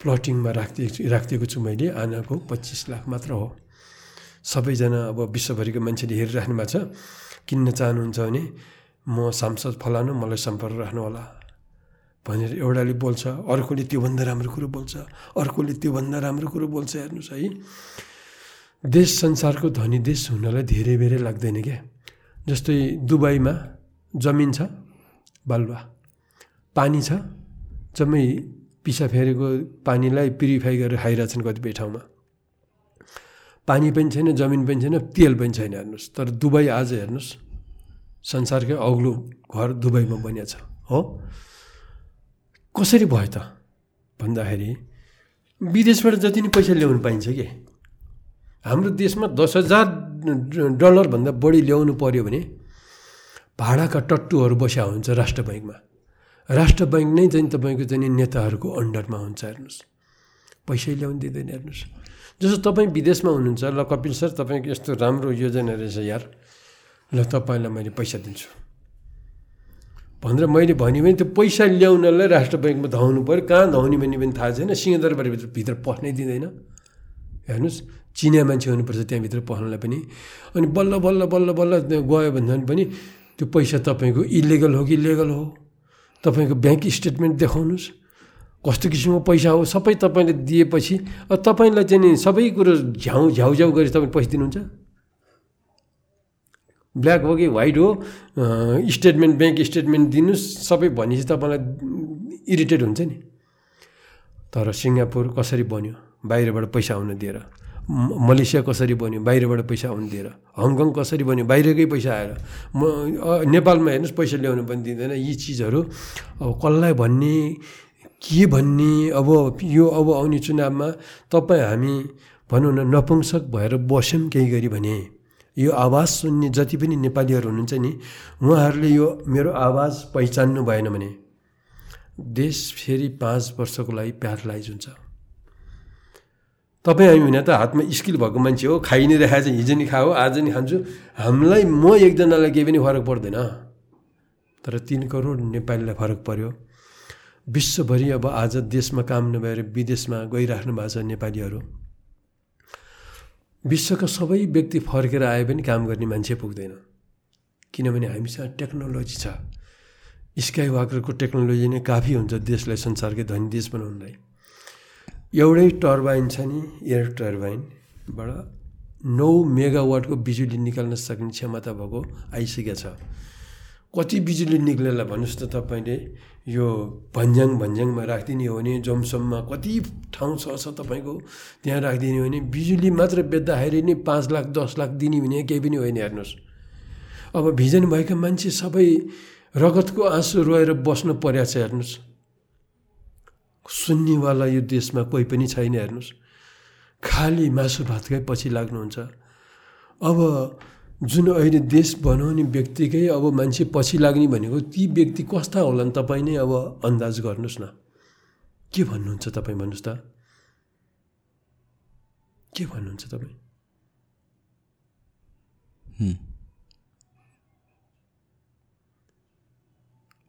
Speaker 2: प्लटिङमा राखिदिएको राखिदिएको छु मैले। आनाको पच्चिस लाख मात्र हो। सबैजना अब विश्वभरिको मान्छेले हेरिराख्नु भएको छ। किन्न चाहनुहुन्छ भने म सांसद फलानु मलाई सम्पर्क राख्नु होला भनेर एउटाले बोल्छ। अर्कोले त्योभन्दा राम्रो कुरो बोल्छ। अर्कोले त्योभन्दा राम्रो कुरो बोल्छ हेर्नुहोस् है। देश संसारको धनी देश हुनलाई धेरै बेरै लाग्दैन क्या। जस्तै दुबईमा जमिन छ बालुवा। पानी छ जम्मै पिसा फेरेको पानीलाई प्युरिफाई गरेर खाइरहेछन् कतिपय ठाउँमा। पानी पनि छैन जमिन पनि छैन तेल पनि छैन हेर्नुहोस्। तर दुबई आज हेर्नुहोस् संसारकै अग्लो घर दुबईमा बनिएको छ हो? कसरी भयो त भन्दाखेरि विदेशबाट जति नै पैसा ल्याउनु पाइन्छ कि? हाम्रो देशमा दस हजार डलरभन्दा बढी ल्याउनु पऱ्यो भने भाडाका टट्टुहरू बस्या हुन्छ राष्ट्र ब्याङ्कमा राष्ट्र ब्याङ्क नै चाहिँ तपाईँको चाहिँ नेताहरूको अन्डरमा हुन्छ हेर्नुहोस्। पैसै ल्याउनु दिँदैन हेर्नुहोस्। जस्तो तपाईँ विदेशमा हुनुहुन्छ ल कपिल सर तपाईँको यस्तो राम्रो योजना रहेछ यार। ल तपाईँलाई मैले पैसा दिन्छु। भनेर मैले भने त्यो पैसा ल्याउनलाई राष्ट्र ब्याङ्कमा धाउनु पऱ्यो कहाँ धाउने भन्ने पनि थाहा छैन। सिंहदरबारभित्र भित्र पस्नै दिँदैन। हेर्नुहोस् चिनिया मान्छे हुनुपर्छ त्यहाँभित्र पस्नलाई पनि। अनि बल्ल बल्ल बल्ल बल्ल गयो भने पनि त्यो पैसा तपाईँको इलिगल हो कि लिगल हो? तपाईँको ब्याङ्क स्टेटमेन्ट देखाउनुहोस्। कस्तो किसिमको पैसा हो सबै तपाईँले दिएपछि तपाईँलाई चाहिँ नि सबै कुरो झ्याउ झ्याउझ्याउ गरी तपाईँ पैसा दिनुहुन्छ? ब्ल्याक हो कि वाइट हो स्टेटमेन्ट ब्याङ्क स्टेटमेन्ट दिनुहोस् सबै भनेपछि तपाईँलाई इरिटेट हुन्छ नि। तर सिङ्गापुर कसरी बन्यो? बाहिरबाट पैसा आउन दिएर। मलेसिया कसरी बन्यो बाहिरबाट पैसा आउनु दिएर हङकङ कसरी बन्यो बाहिरकै पैसा आएर म नेपालमा हेर्नुहोस् पैसा ल्याउनु पनि दिँदैन। यी चिजहरू अब कसलाई भन्ने के भन्ने अब यो अब आउने चुनावमा तपाईँ हामी भनौँ न नपुंसक भएर बस्यौँ केही गरी भने। यो आवाज सुन्ने जति पनि नेपालीहरू हुनुहुन्छ नि उहाँहरूले यो मेरो आवाज पहिचान्नु भएन भने। देश फेरि पाँच वर्षको लागि प्यारलाइज हुन्छ। तपाईँ हामी होइन त हातमा स्किल भएको मान्छे हो खाइ नै राखेको चाहिँ हिजो नि खाऊ आज नि खान्छु। हामीलाई म एकजनालाई केही पनि फरक पर्दैन। तर तिन करोड नेपालीलाई फरक पर्यो। विश्वभरि अब आज देशमा काम नभएर विदेशमा गइराख्नु भएको छ नेपालीहरू। विश्वका सबै व्यक्ति फर्केर आए पनि काम गर्ने मान्छे पुग्दैन। किनभने हामीसँग टेक्नोलोजी छ। स्काई वाकरको टेक्नोलोजी नै काफी हुन्छ देशलाई संसारकै धनी देश बनाउनलाई। एउटै टर्बाइन छ नि एयर टर्बाइनबाट नौ मेगावाटको बिजुली निकाल्न सक्ने क्षमता भएको आइसकेको छ। कति बिजुली निक्लेला भन्नुहोस् त तपाईँले यो भन्ज्याङ भन्ज्याङमा राखिदिने हो भने जमसममा कति ठाउँ छ छ तपाईँको त्यहाँ राखिदिने हो भने बिजुली मात्र बेच्दाखेरि नै पाँच लाख दस लाख दिने भने केही पनि होइन हेर्नुहोस्। अब भिजन भएका मान्छे सबै रगतको आँसु रोएर बस्नु परेको छ हेर्नुहोस्। सुन्नेवाला यो देशमा कोही पनि छैन हेर्नुहोस्। खालि मासु भातकै पछि लाग्नुहुन्छ। अब जुन अहिले देश बनाउने व्यक्तिकै अब मान्छे पछि लाग्ने भनेको ती व्यक्ति कस्ता होलान् तपाईँ नै अब अन्दाज गर्नुहोस् न। के भन्नुहुन्छ तपाईँ भन्नुहोस् त के भन्नुहुन्छ तपाईँ?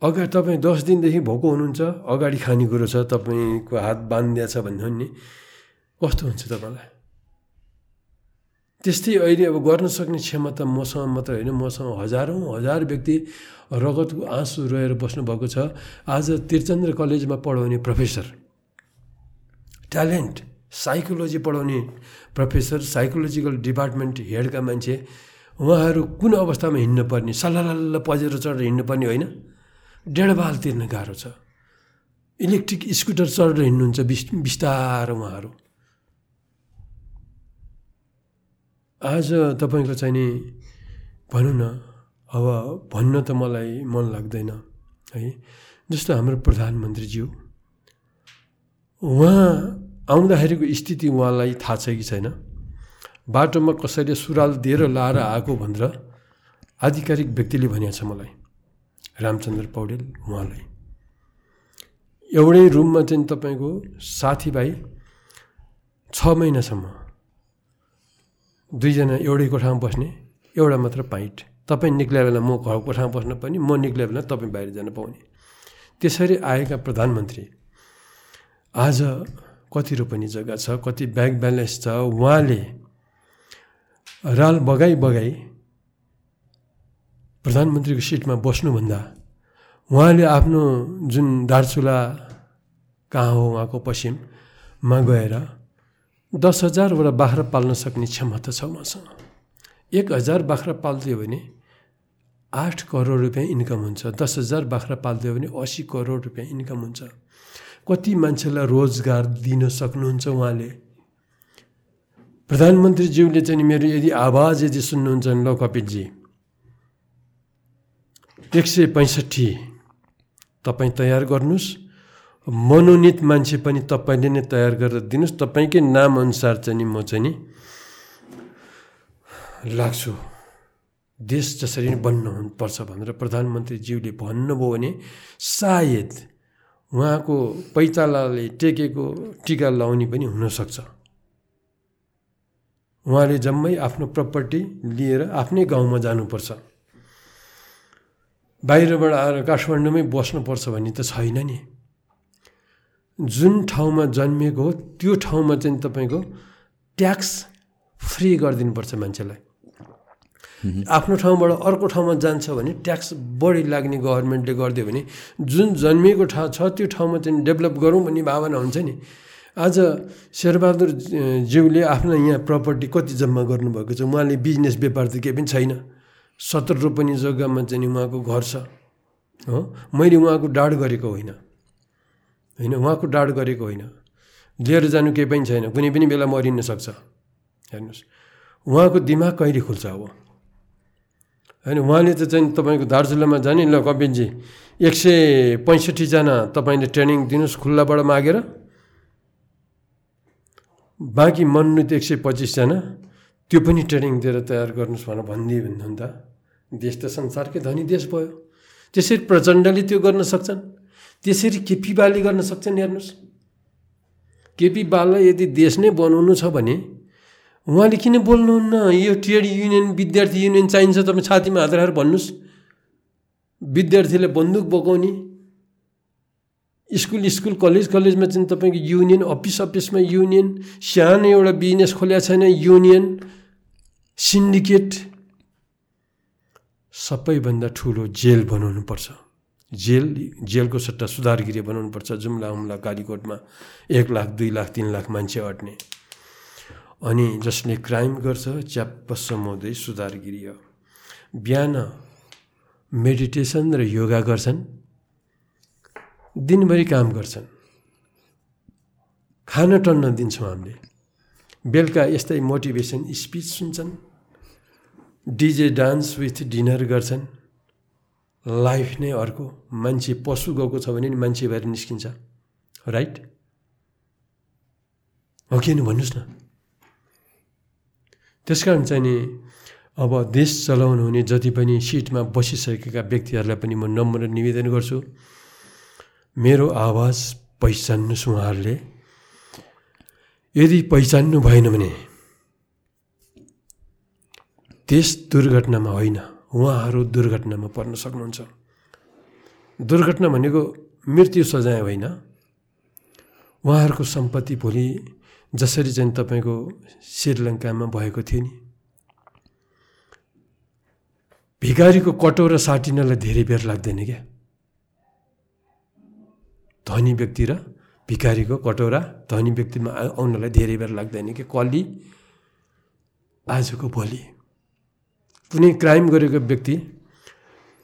Speaker 2: अगाडि तपाईँ दस दिनदेखि भोको हुनुहुन्छ अगाडि खानेकुरो छ तपाईँको हात बाँधिदिएको छ भन्नु नि कस्तो हुन्छ तपाईँलाई? त्यस्तै अहिले अब गर्न सक्ने क्षमता मसँग मात्र होइन मसँग हजारौँ हजार व्यक्ति रगतको आँसु रहेर बस्नुभएको छ। आज त्रिचन्द्र कलेजमा पढाउने प्रोफेसर ट्यालेन्ट साइकोलोजी पढाउने प्रोफेसर साइकोलोजिकल डिपार्टमेन्ट हेडका मान्छे उहाँहरू कुन अवस्थामा हिँड्नु पर्ने सल्लाह पजेर चढेर हिँड्नु पर्ने होइन? डेढबाल तिर्न गाह्रो छ। इलेक्ट्रिक स्कुटर चढेर हिँड्नुहुन्छ बिस बिस्तारो उहाँहरू। आज तपाईँको चाहिँ नि भनौँ न अब भन्न त मलाई मन लाग्दैन है? जस्तो हाम्रो प्रधानमन्त्रीज्यू उहाँ आउँदाखेरिको स्थिति उहाँलाई थाहा छ कि छैन? बाटोमा कसैले सुराल दिएर लाएर आएको भनेर आधिकारिक व्यक्तिले भनेको छ मलाई। रामचन्द्र पौडेल उहाँलाई। एउटै रुममा चाहिँ तपाईँको साथीभाइ छ महिनासम्म दुईजना एउटै कोठामा बस्ने एउटा मात्र पाइट तपाईँ निक्लियो बेला म घर कोठामा बस्न पनि म निक्लियो बेला तपाईँ बाहिर जान पाउने। त्यसरी आएका प्रधानमन्त्री आज कति रोपनी जग्गा छ कति ब्याङ्क ब्यालेन्स छ उहाँले राल बगाई बगाई प्रधानमन्त्रीको सिटमा बस्नुभन्दा उहाँले आफ्नो जुन दार्चुला कहाँ हो उहाँको पश्चिममा गएर दस हजारवटा बाख्रा पाल्न सक्ने क्षमता छ उहाँसँग। एक हजार बाख्रा पालिदियो भने आठ करोड रुपियाँ इन्कम हुन्छ दस हजार बाख्रा पालिदियो भने असी करोड रुपियाँ इन्कम हुन्छ। कति मान्छेलाई रोजगार दिन सक्नुहुन्छ उहाँले? प्रधानमन्त्रीज्यूले चाहिँ मेरो यदि आवाज यदि सुन्नुहुन्छ ल कपिलजी। एक सय पैँसठी तपाईँ तयार गर्नुहोस्। मनोनित मान्छे पनि तपाईँले नै तयार गरेर दिनुहोस्। तपाईँकै नामअनुसार चाहिँ नि म चाहिँ नि लाग्छु। देश जसरी नै बन्न हुनुपर्छ भनेर प्रधानमन्त्रीज्यूले भन्नुभयो भने सायद उहाँको पैतालाले टेकेको टिका लाउने पनि हुनसक्छ। उहाँले जम्मै आफ्नो प्रपर्टी लिएर आफ्नै गाउँमा जानुपर्छ। बाहिरबाट आएर काठमाडौँमै बस्नुपर्छ भन्ने त छैन नि। जुन ठाउँमा जन्मिएको हो त्यो ठाउँमा चाहिँ तपाईँको ट्याक्स फ्री गरिदिनुपर्छ मान्छेलाई। आफ्नो ठाउँबाट अर्को ठाउँमा जान्छ भने ट्याक्स बढी लाग्ने गभर्मेन्टले गरिदियो भने जुन जन्मिएको ठाउँ छ त्यो ठाउँमा चाहिँ डेभलप गरौँ भन्ने भावना हुन्छ नि। आज शेरबहादुर ज्यूले आफ्नो यहाँ प्रपर्टी कति जम्मा गर्नुभएको छ? उहाँले बिजनेस व्यापार त केही पनि छैन। सत्र रोपनी जग्गामा चाहिँ उहाँको घर छ हो? मैले उहाँको डाड गरेको होइन। होइन उहाँको डाड गरेको होइन। लिएर जानु केही पनि छैन कुनै पनि बेला मरिन सक्छ। हेर्नुहोस् उहाँको दिमाग कहिले खुल्छ अब? होइन उहाँले त चाहिँ तपाईँको दार्जिलिङमा जाने ल कपिलजी एक सय पैँसठीजना तपाईँले ट्रेनिङ दिनुहोस् खुल्लाबाट मागेर। बाँकी मनोनित एक सय पच्चिसजना त्यो पनि ट्रेनिङ दिएर तयार गर्नुहोस् भनेर भनिदियो भने त देश त संसारकै धनी देश भयो। त्यसरी प्रचण्डले त्यो गर्न सक्छन्। त्यसरी केपी बालले गर्न सक्छन् हेर्नुहोस्। केपी बाललाई यदि देश नै बनाउनु छ भने उहाँले किन बोल्नुहुन्न? यो ट्रेड युनियन विद्यार्थी युनियन चाहिन्छ तपाईँ छातीमा हात राखेर भन्नुहोस्। विद्यार्थीले बन्दुक बोकाउने। स्कुल स्कुल कलेज कलेजमा चाहिँ तपाईँको युनियन अफिस अफिसमा युनियन सानो एउटा बिजनेस खोलेको छैन युनियन सिन्डिकेट। सबैभन्दा ठुलो जेल बनाउनुपर्छ। जेल जेलको सट्टा सुधारगिरी बनाउनुपर्छ जुम्ला उम्ला कालीकोटमा एक लाख दुई लाख तिन लाख मान्छे अट्ने। अनि जसले क्राइम गर्छ च्याप्प समाउँदै हो। बिहान मेडिटेसन र योगा गर्छन्। दिनभरि काम गर्छन्। खान टन्न दिन्छौँ हामीले। बेलुका यस्तै मोटिभेसन स्पिच सुन्छन्। डिजे डान्स विथ डिनर गर्छन्। लाइफ नै अर्को। मान्छे पशु गएको छ भने नि मान्छे भएर निस्किन्छ। राइट हो कि भन्नुहोस् न। त्यस कारण चाहिँ नि अब देश चलाउनु हुने जति पनि सिटमा बसिसकेका व्यक्तिहरूलाई पनि म नम्र निवेदन गर्छु। मेरो आवाज पहिचान्नुहोस् उहाँहरूले। यदि पहिचान्नु भएन भने देश दुर्घटनामा होइन। उहाँहरू दुर्घटनामा पर्न सक्नुहुन्छ। दुर्घटना भनेको मृत्यु सजाय होइन। उहाँहरूको सम्पत्ति भोलि जसरी चाहिँ तपाईँको श्रीलङ्कामा भएको थियो नि। भिखारीको कटौरा साटिनलाई धेरै बेर लाग्दैन क्या। धनी व्यक्ति र भिखारीको कटौरा धनी व्यक्तिमा आउनलाई धेरै बेर लाग्दैन कि कली आजको भोलि। कुनै क्राइम गरेको व्यक्ति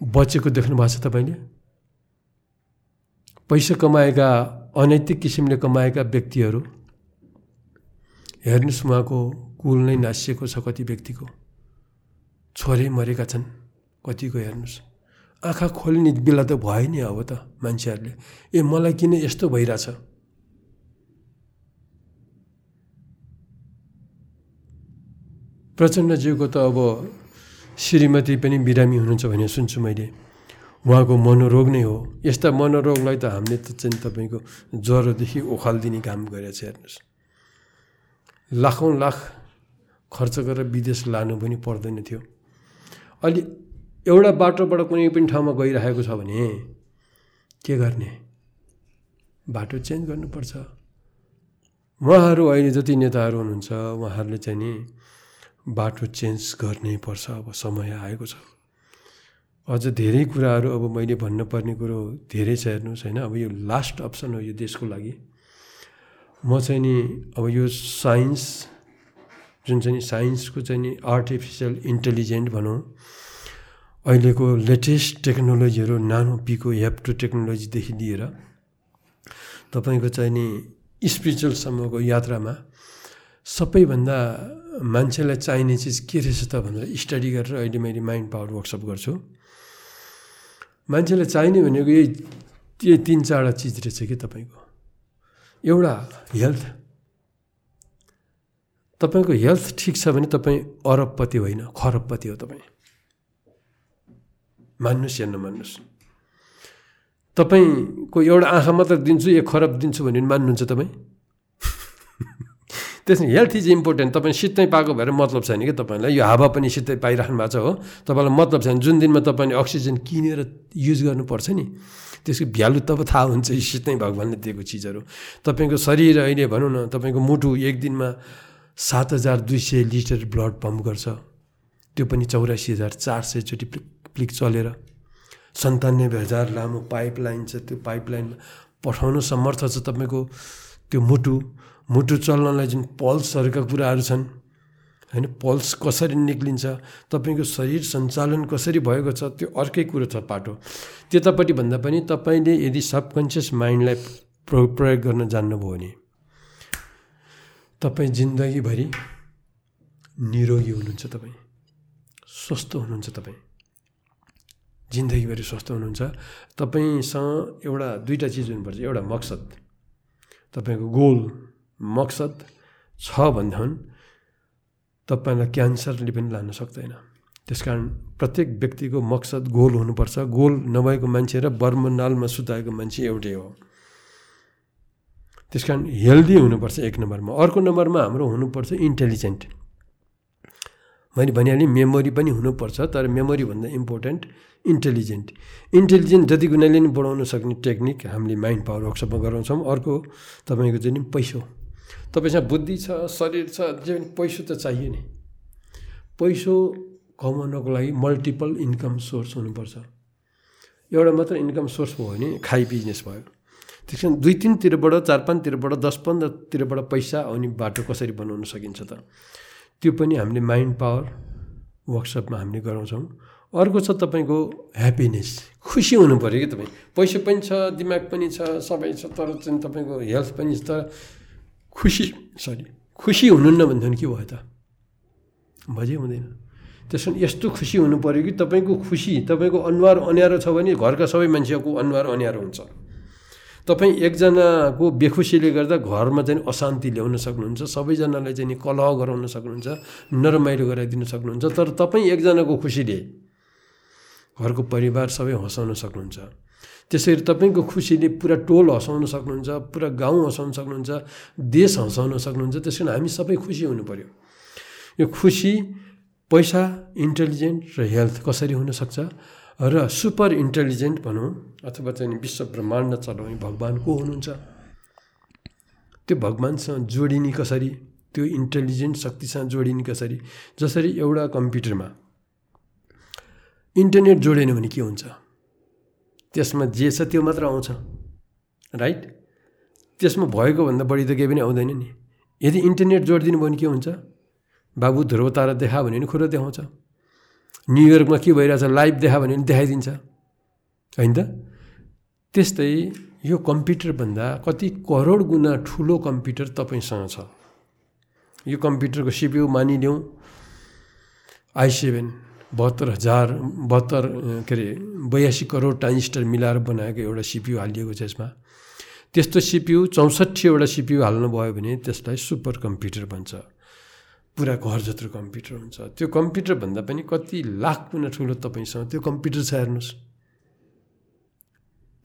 Speaker 2: बचेको देख्नु भएको छ तपाईँले? पैसा कमाएका अनैतिक किसिमले कमाएका व्यक्तिहरू हेर्नुहोस् उहाँको कुल नै नासिएको छ कति व्यक्तिको। छोरै मरेका छन् कतिको हेर्नुहोस्। आँखा खोल्ने बेला त भयो नि अब त मान्छेहरूले। ए मलाई किन यस्तो भइरहेछ? प्रचण्डज्यूको त अब श्रीमती पनि बिरामी हुनुहुन्छ भने सुन्छु मैले। उहाँको मनोरोग नै हो। यस्ता मनोरोगलाई त हामीले त चाहिँ तपाईँको ज्वरोदेखि ओखालिदिने काम गरेको छ हेर्नुहोस्। लाखौँ लाख खर्च गरेर विदेश लानु पनि पर्दैन थियो। अलि एउटा बाटोबाट कुनै पनि ठाउँमा गइरहेको छ भने के गर्ने? बाटो चेन्ज गर्नुपर्छ। उहाँहरू अहिले जति नेताहरू हुनुहुन्छ उहाँहरूले चाहिँ नि बाटो चेन्ज गर्नै पर्छ अब समय आएको छ। अझ धेरै कुराहरू अब मैले भन्नुपर्ने कुरो धेरै छ हेर्नुहोस् होइन? अब यो लास्ट अप्सन हो यो देशको लागि। म चाहिँ नि अब यो साइन्स जुन चाहिँ नि साइन्सको चाहिँ नि आर्टिफिसियल इन्टेलिजेन्ट भनौँ अहिलेको लेटेस्ट टेक्नोलोजीहरू नानो पिको हेप्टो टेक्नोलोजीदेखि लिएर तपाईँको चाहिँ नि स्पिरिचुअलसम्मको यात्रामा सबैभन्दा मान्छेलाई चाहिने चिज के रहेछ त भनेर स्टडी गरेर अहिले मैले माइन्ड पावर वर्कसप गर्छु। मान्छेलाई चाहिने भनेको यही यही तिन चारवटा चिज रहेछ कि तपाईँको? एउटा हेल्थ तपाईँको हेल्थ ठिक छ भने तपाईँ अरबपति होइन खरबपति हो तपाईँ। मान्नुहोस् या नमान्नुहोस् तपाईँको एउटा आँखा मात्र दिन्छु एक खरब दिन्छु भने मान्नुहुन्छ तपाईँ? त्यसमा हेल्थ इज इम्पोर्टेन्ट तपाईँ सित्तै पाएको भएर मतलब छैन कि तपाईँलाई। यो हावा पनि सित्तै पाइराख्नु भएको छ हो। तपाईँलाई मतलब छैन। जुन दिनमा तपाईँले अक्सिजन किनेर युज गर्नुपर्छ नि त्यसको भ्यालु तब थाहा हुन्छ यो सित्तै भगवान्ले दिएको चिजहरू। तपाईँको शरीर अहिले भनौँ न तपाईँको मुटु एक दिनमा सात हजार दुई सय लिटर ब्लड पम्प गर्छ। त्यो पनि चौरासी हजार चार सयचोटि प्लिक चलेर। सन्तानब्बे हजार लामो पाइप लाइन छ। त्यो पाइप लाइनमा पठाउनु समर्थ छ तपाईँको। त्यो मुटु मुटु चल्नलाई जुन पल्सहरूका कुराहरू छन् होइन पल्स कसरी निक्लिन्छ तपाईँको शरीर सञ्चालन कसरी भएको छ त्यो अर्कै कुरो छ पाटो। त्यतापट्टि भन्दा पनि तपाईँले यदि सबकन्सियस माइन्डलाई प्र प्रयोग गर्न जान्नुभयो भने तपाईँ जिन्दगीभरि निरोगी हुनुहुन्छ तपाईँ स्वस्थ हुनुहुन्छ तपाईँ। जिन्दगीभरि स्वस्थ हुनुहुन्छ। तपाईँसँग एउटा दुईवटा चिज हुनुपर्छ एउटा मकसद तपाईँको गोल मकसद छ भनेदेखि तपाईँलाई क्यान्सरले पनि लान सक्दैन। त्यस कारण प्रत्येक व्यक्तिको मकसद गोल हुनुपर्छ। गोल नभएको मान्छे र बर्मनालमा सुताएको मान्छे एउटै हो। त्यस कारण हेल्दी हुनुपर्छ एक नम्बरमा। अर्को नम्बरमा हाम्रो हुनुपर्छ इन्टेलिजेन्ट। मैले भनिहालेँ मेमोरी पनि हुनुपर्छ तर मेमोरीभन्दा इम्पोर्टेन्ट इन्टेलिजेन्ट। इन्टेलिजेन्ट जति गुनाले नि बढाउन सक्ने टेक्निक हामीले माइन्ड पावर वर्कसपमा गराउँछौँ। अर्को तपाईँको चाहिँ नि पैसो। तपाईँसँग बुद्धि छ शरीर छ जे पनि पैसो त चाहियो नि। पैसो कमाउनको लागि मल्टिपल इन्कम सोर्स हुनुपर्छ। एउटा मात्र इन्कम सोर्स भयो भने खाइ बिजनेस भयो। त्यस कारण दुई तिनतिरबाट चार पाँचतिरबाट दस पन्ध्रतिरबाट पैसा आउने बाटो कसरी बनाउन सकिन्छ त? त्यो पनि हामीले माइन्ड पावर वर्कसपमा हामीले गराउँछौँ। अर्को छ तपाईँको ह्याप्पिनेस खुसी हुनु पऱ्यो कि तपाईँ? पैसा पनि छ दिमाग पनि छ सबै छ तर चाहिँ तपाईँको हेल्थ पनि छ। खुसी सरी खुसी हुनुहुन्न भनेदेखि के भयो त भजै हुँदैन। त्यस कारण यस्तो खुसी हुनु पऱ्यो कि तपाईँको खुसी तपाईँको अनुहार अँध्यारो छ भने घरका सबै मान्छेको अनुहार अँध्यारो हुन्छ। तपाईँ एकजनाको बेखुसीले गर्दा घरमा चाहिँ अशान्ति ल्याउन सक्नुहुन्छ सबैजनालाई चाहिँ कलह गराउन सक्नुहुन्छ नरमाइलो गराइदिन सक्नुहुन्छ तर तपाईँ एकजनाको खुसीले घरको परिवार सबै हँसाउन सक्नुहुन्छ। त्यसरी तपाईँको खुसीले पुरा टोल हँसाउन सक्नुहुन्छ पुरा गाउँ हँसाउन सक्नुहुन्छ देश हँसाउन सक्नुहुन्छ त्यस कारण हामी सबै खुसी हुनु पऱ्यो यो खुसी पैसा इन्टेलिजेन्ट र हेल्थ कसरी हुनसक्छ र सुपर इन्टेलिजेन्ट भनौँ अथवा चाहिँ विश्व ब्रह्माण्ड चलाउने भगवान् को हुनुहुन्छ? त्यो भगवान्सँग जोडिने कसरी? त्यो इन्टेलिजेन्ट शक्तिसँग जोडिने कसरी? जसरी एउटा कम्प्युटरमा इन्टरनेट जोडेन भने के हुन्छ? त्यसमा जे छ त्यो मात्र आउँछ राइट त्यसमा भएको भन्दा बढी त केही पनि आउँदैन नि। यदि इन्टरनेट जोडिदिनु भयो भने के हुन्छ? बाबु ध्रुव तारा देखा भने पनि कुरो देखाउँछ। न्युयोर्कमा के भइरहेछ? लाइभ देखा भने पनि देखाइदिन्छ। होइन त? त्यस्तै यो कम्प्युटरभन्दा कति करोड गुणा ठुलो कम्प्युटर तपाईँसँग छ। यो कम्प्युटरको सिपियु मानिलिउँ। आई सेभेन बहत्तर हजार बहत्तर के अरे बयासी करोड ट्रान्जिस्टर मिलाएर बनाएको एउटा सिपियु हालिएको छ यसमा। त्यस्तो सिपियु चौसठीवटा सिपियु हाल्नुभयो भने त्यसलाई सुपर कम्प्युटर भन्छ। पुरा घर जत्रो कम्प्युटर हुन्छ। त्यो कम्प्युटरभन्दा पनि कति लाख गुणा ठुलो तपाईँसँग त्यो कम्प्युटर छ हेर्नुहोस्।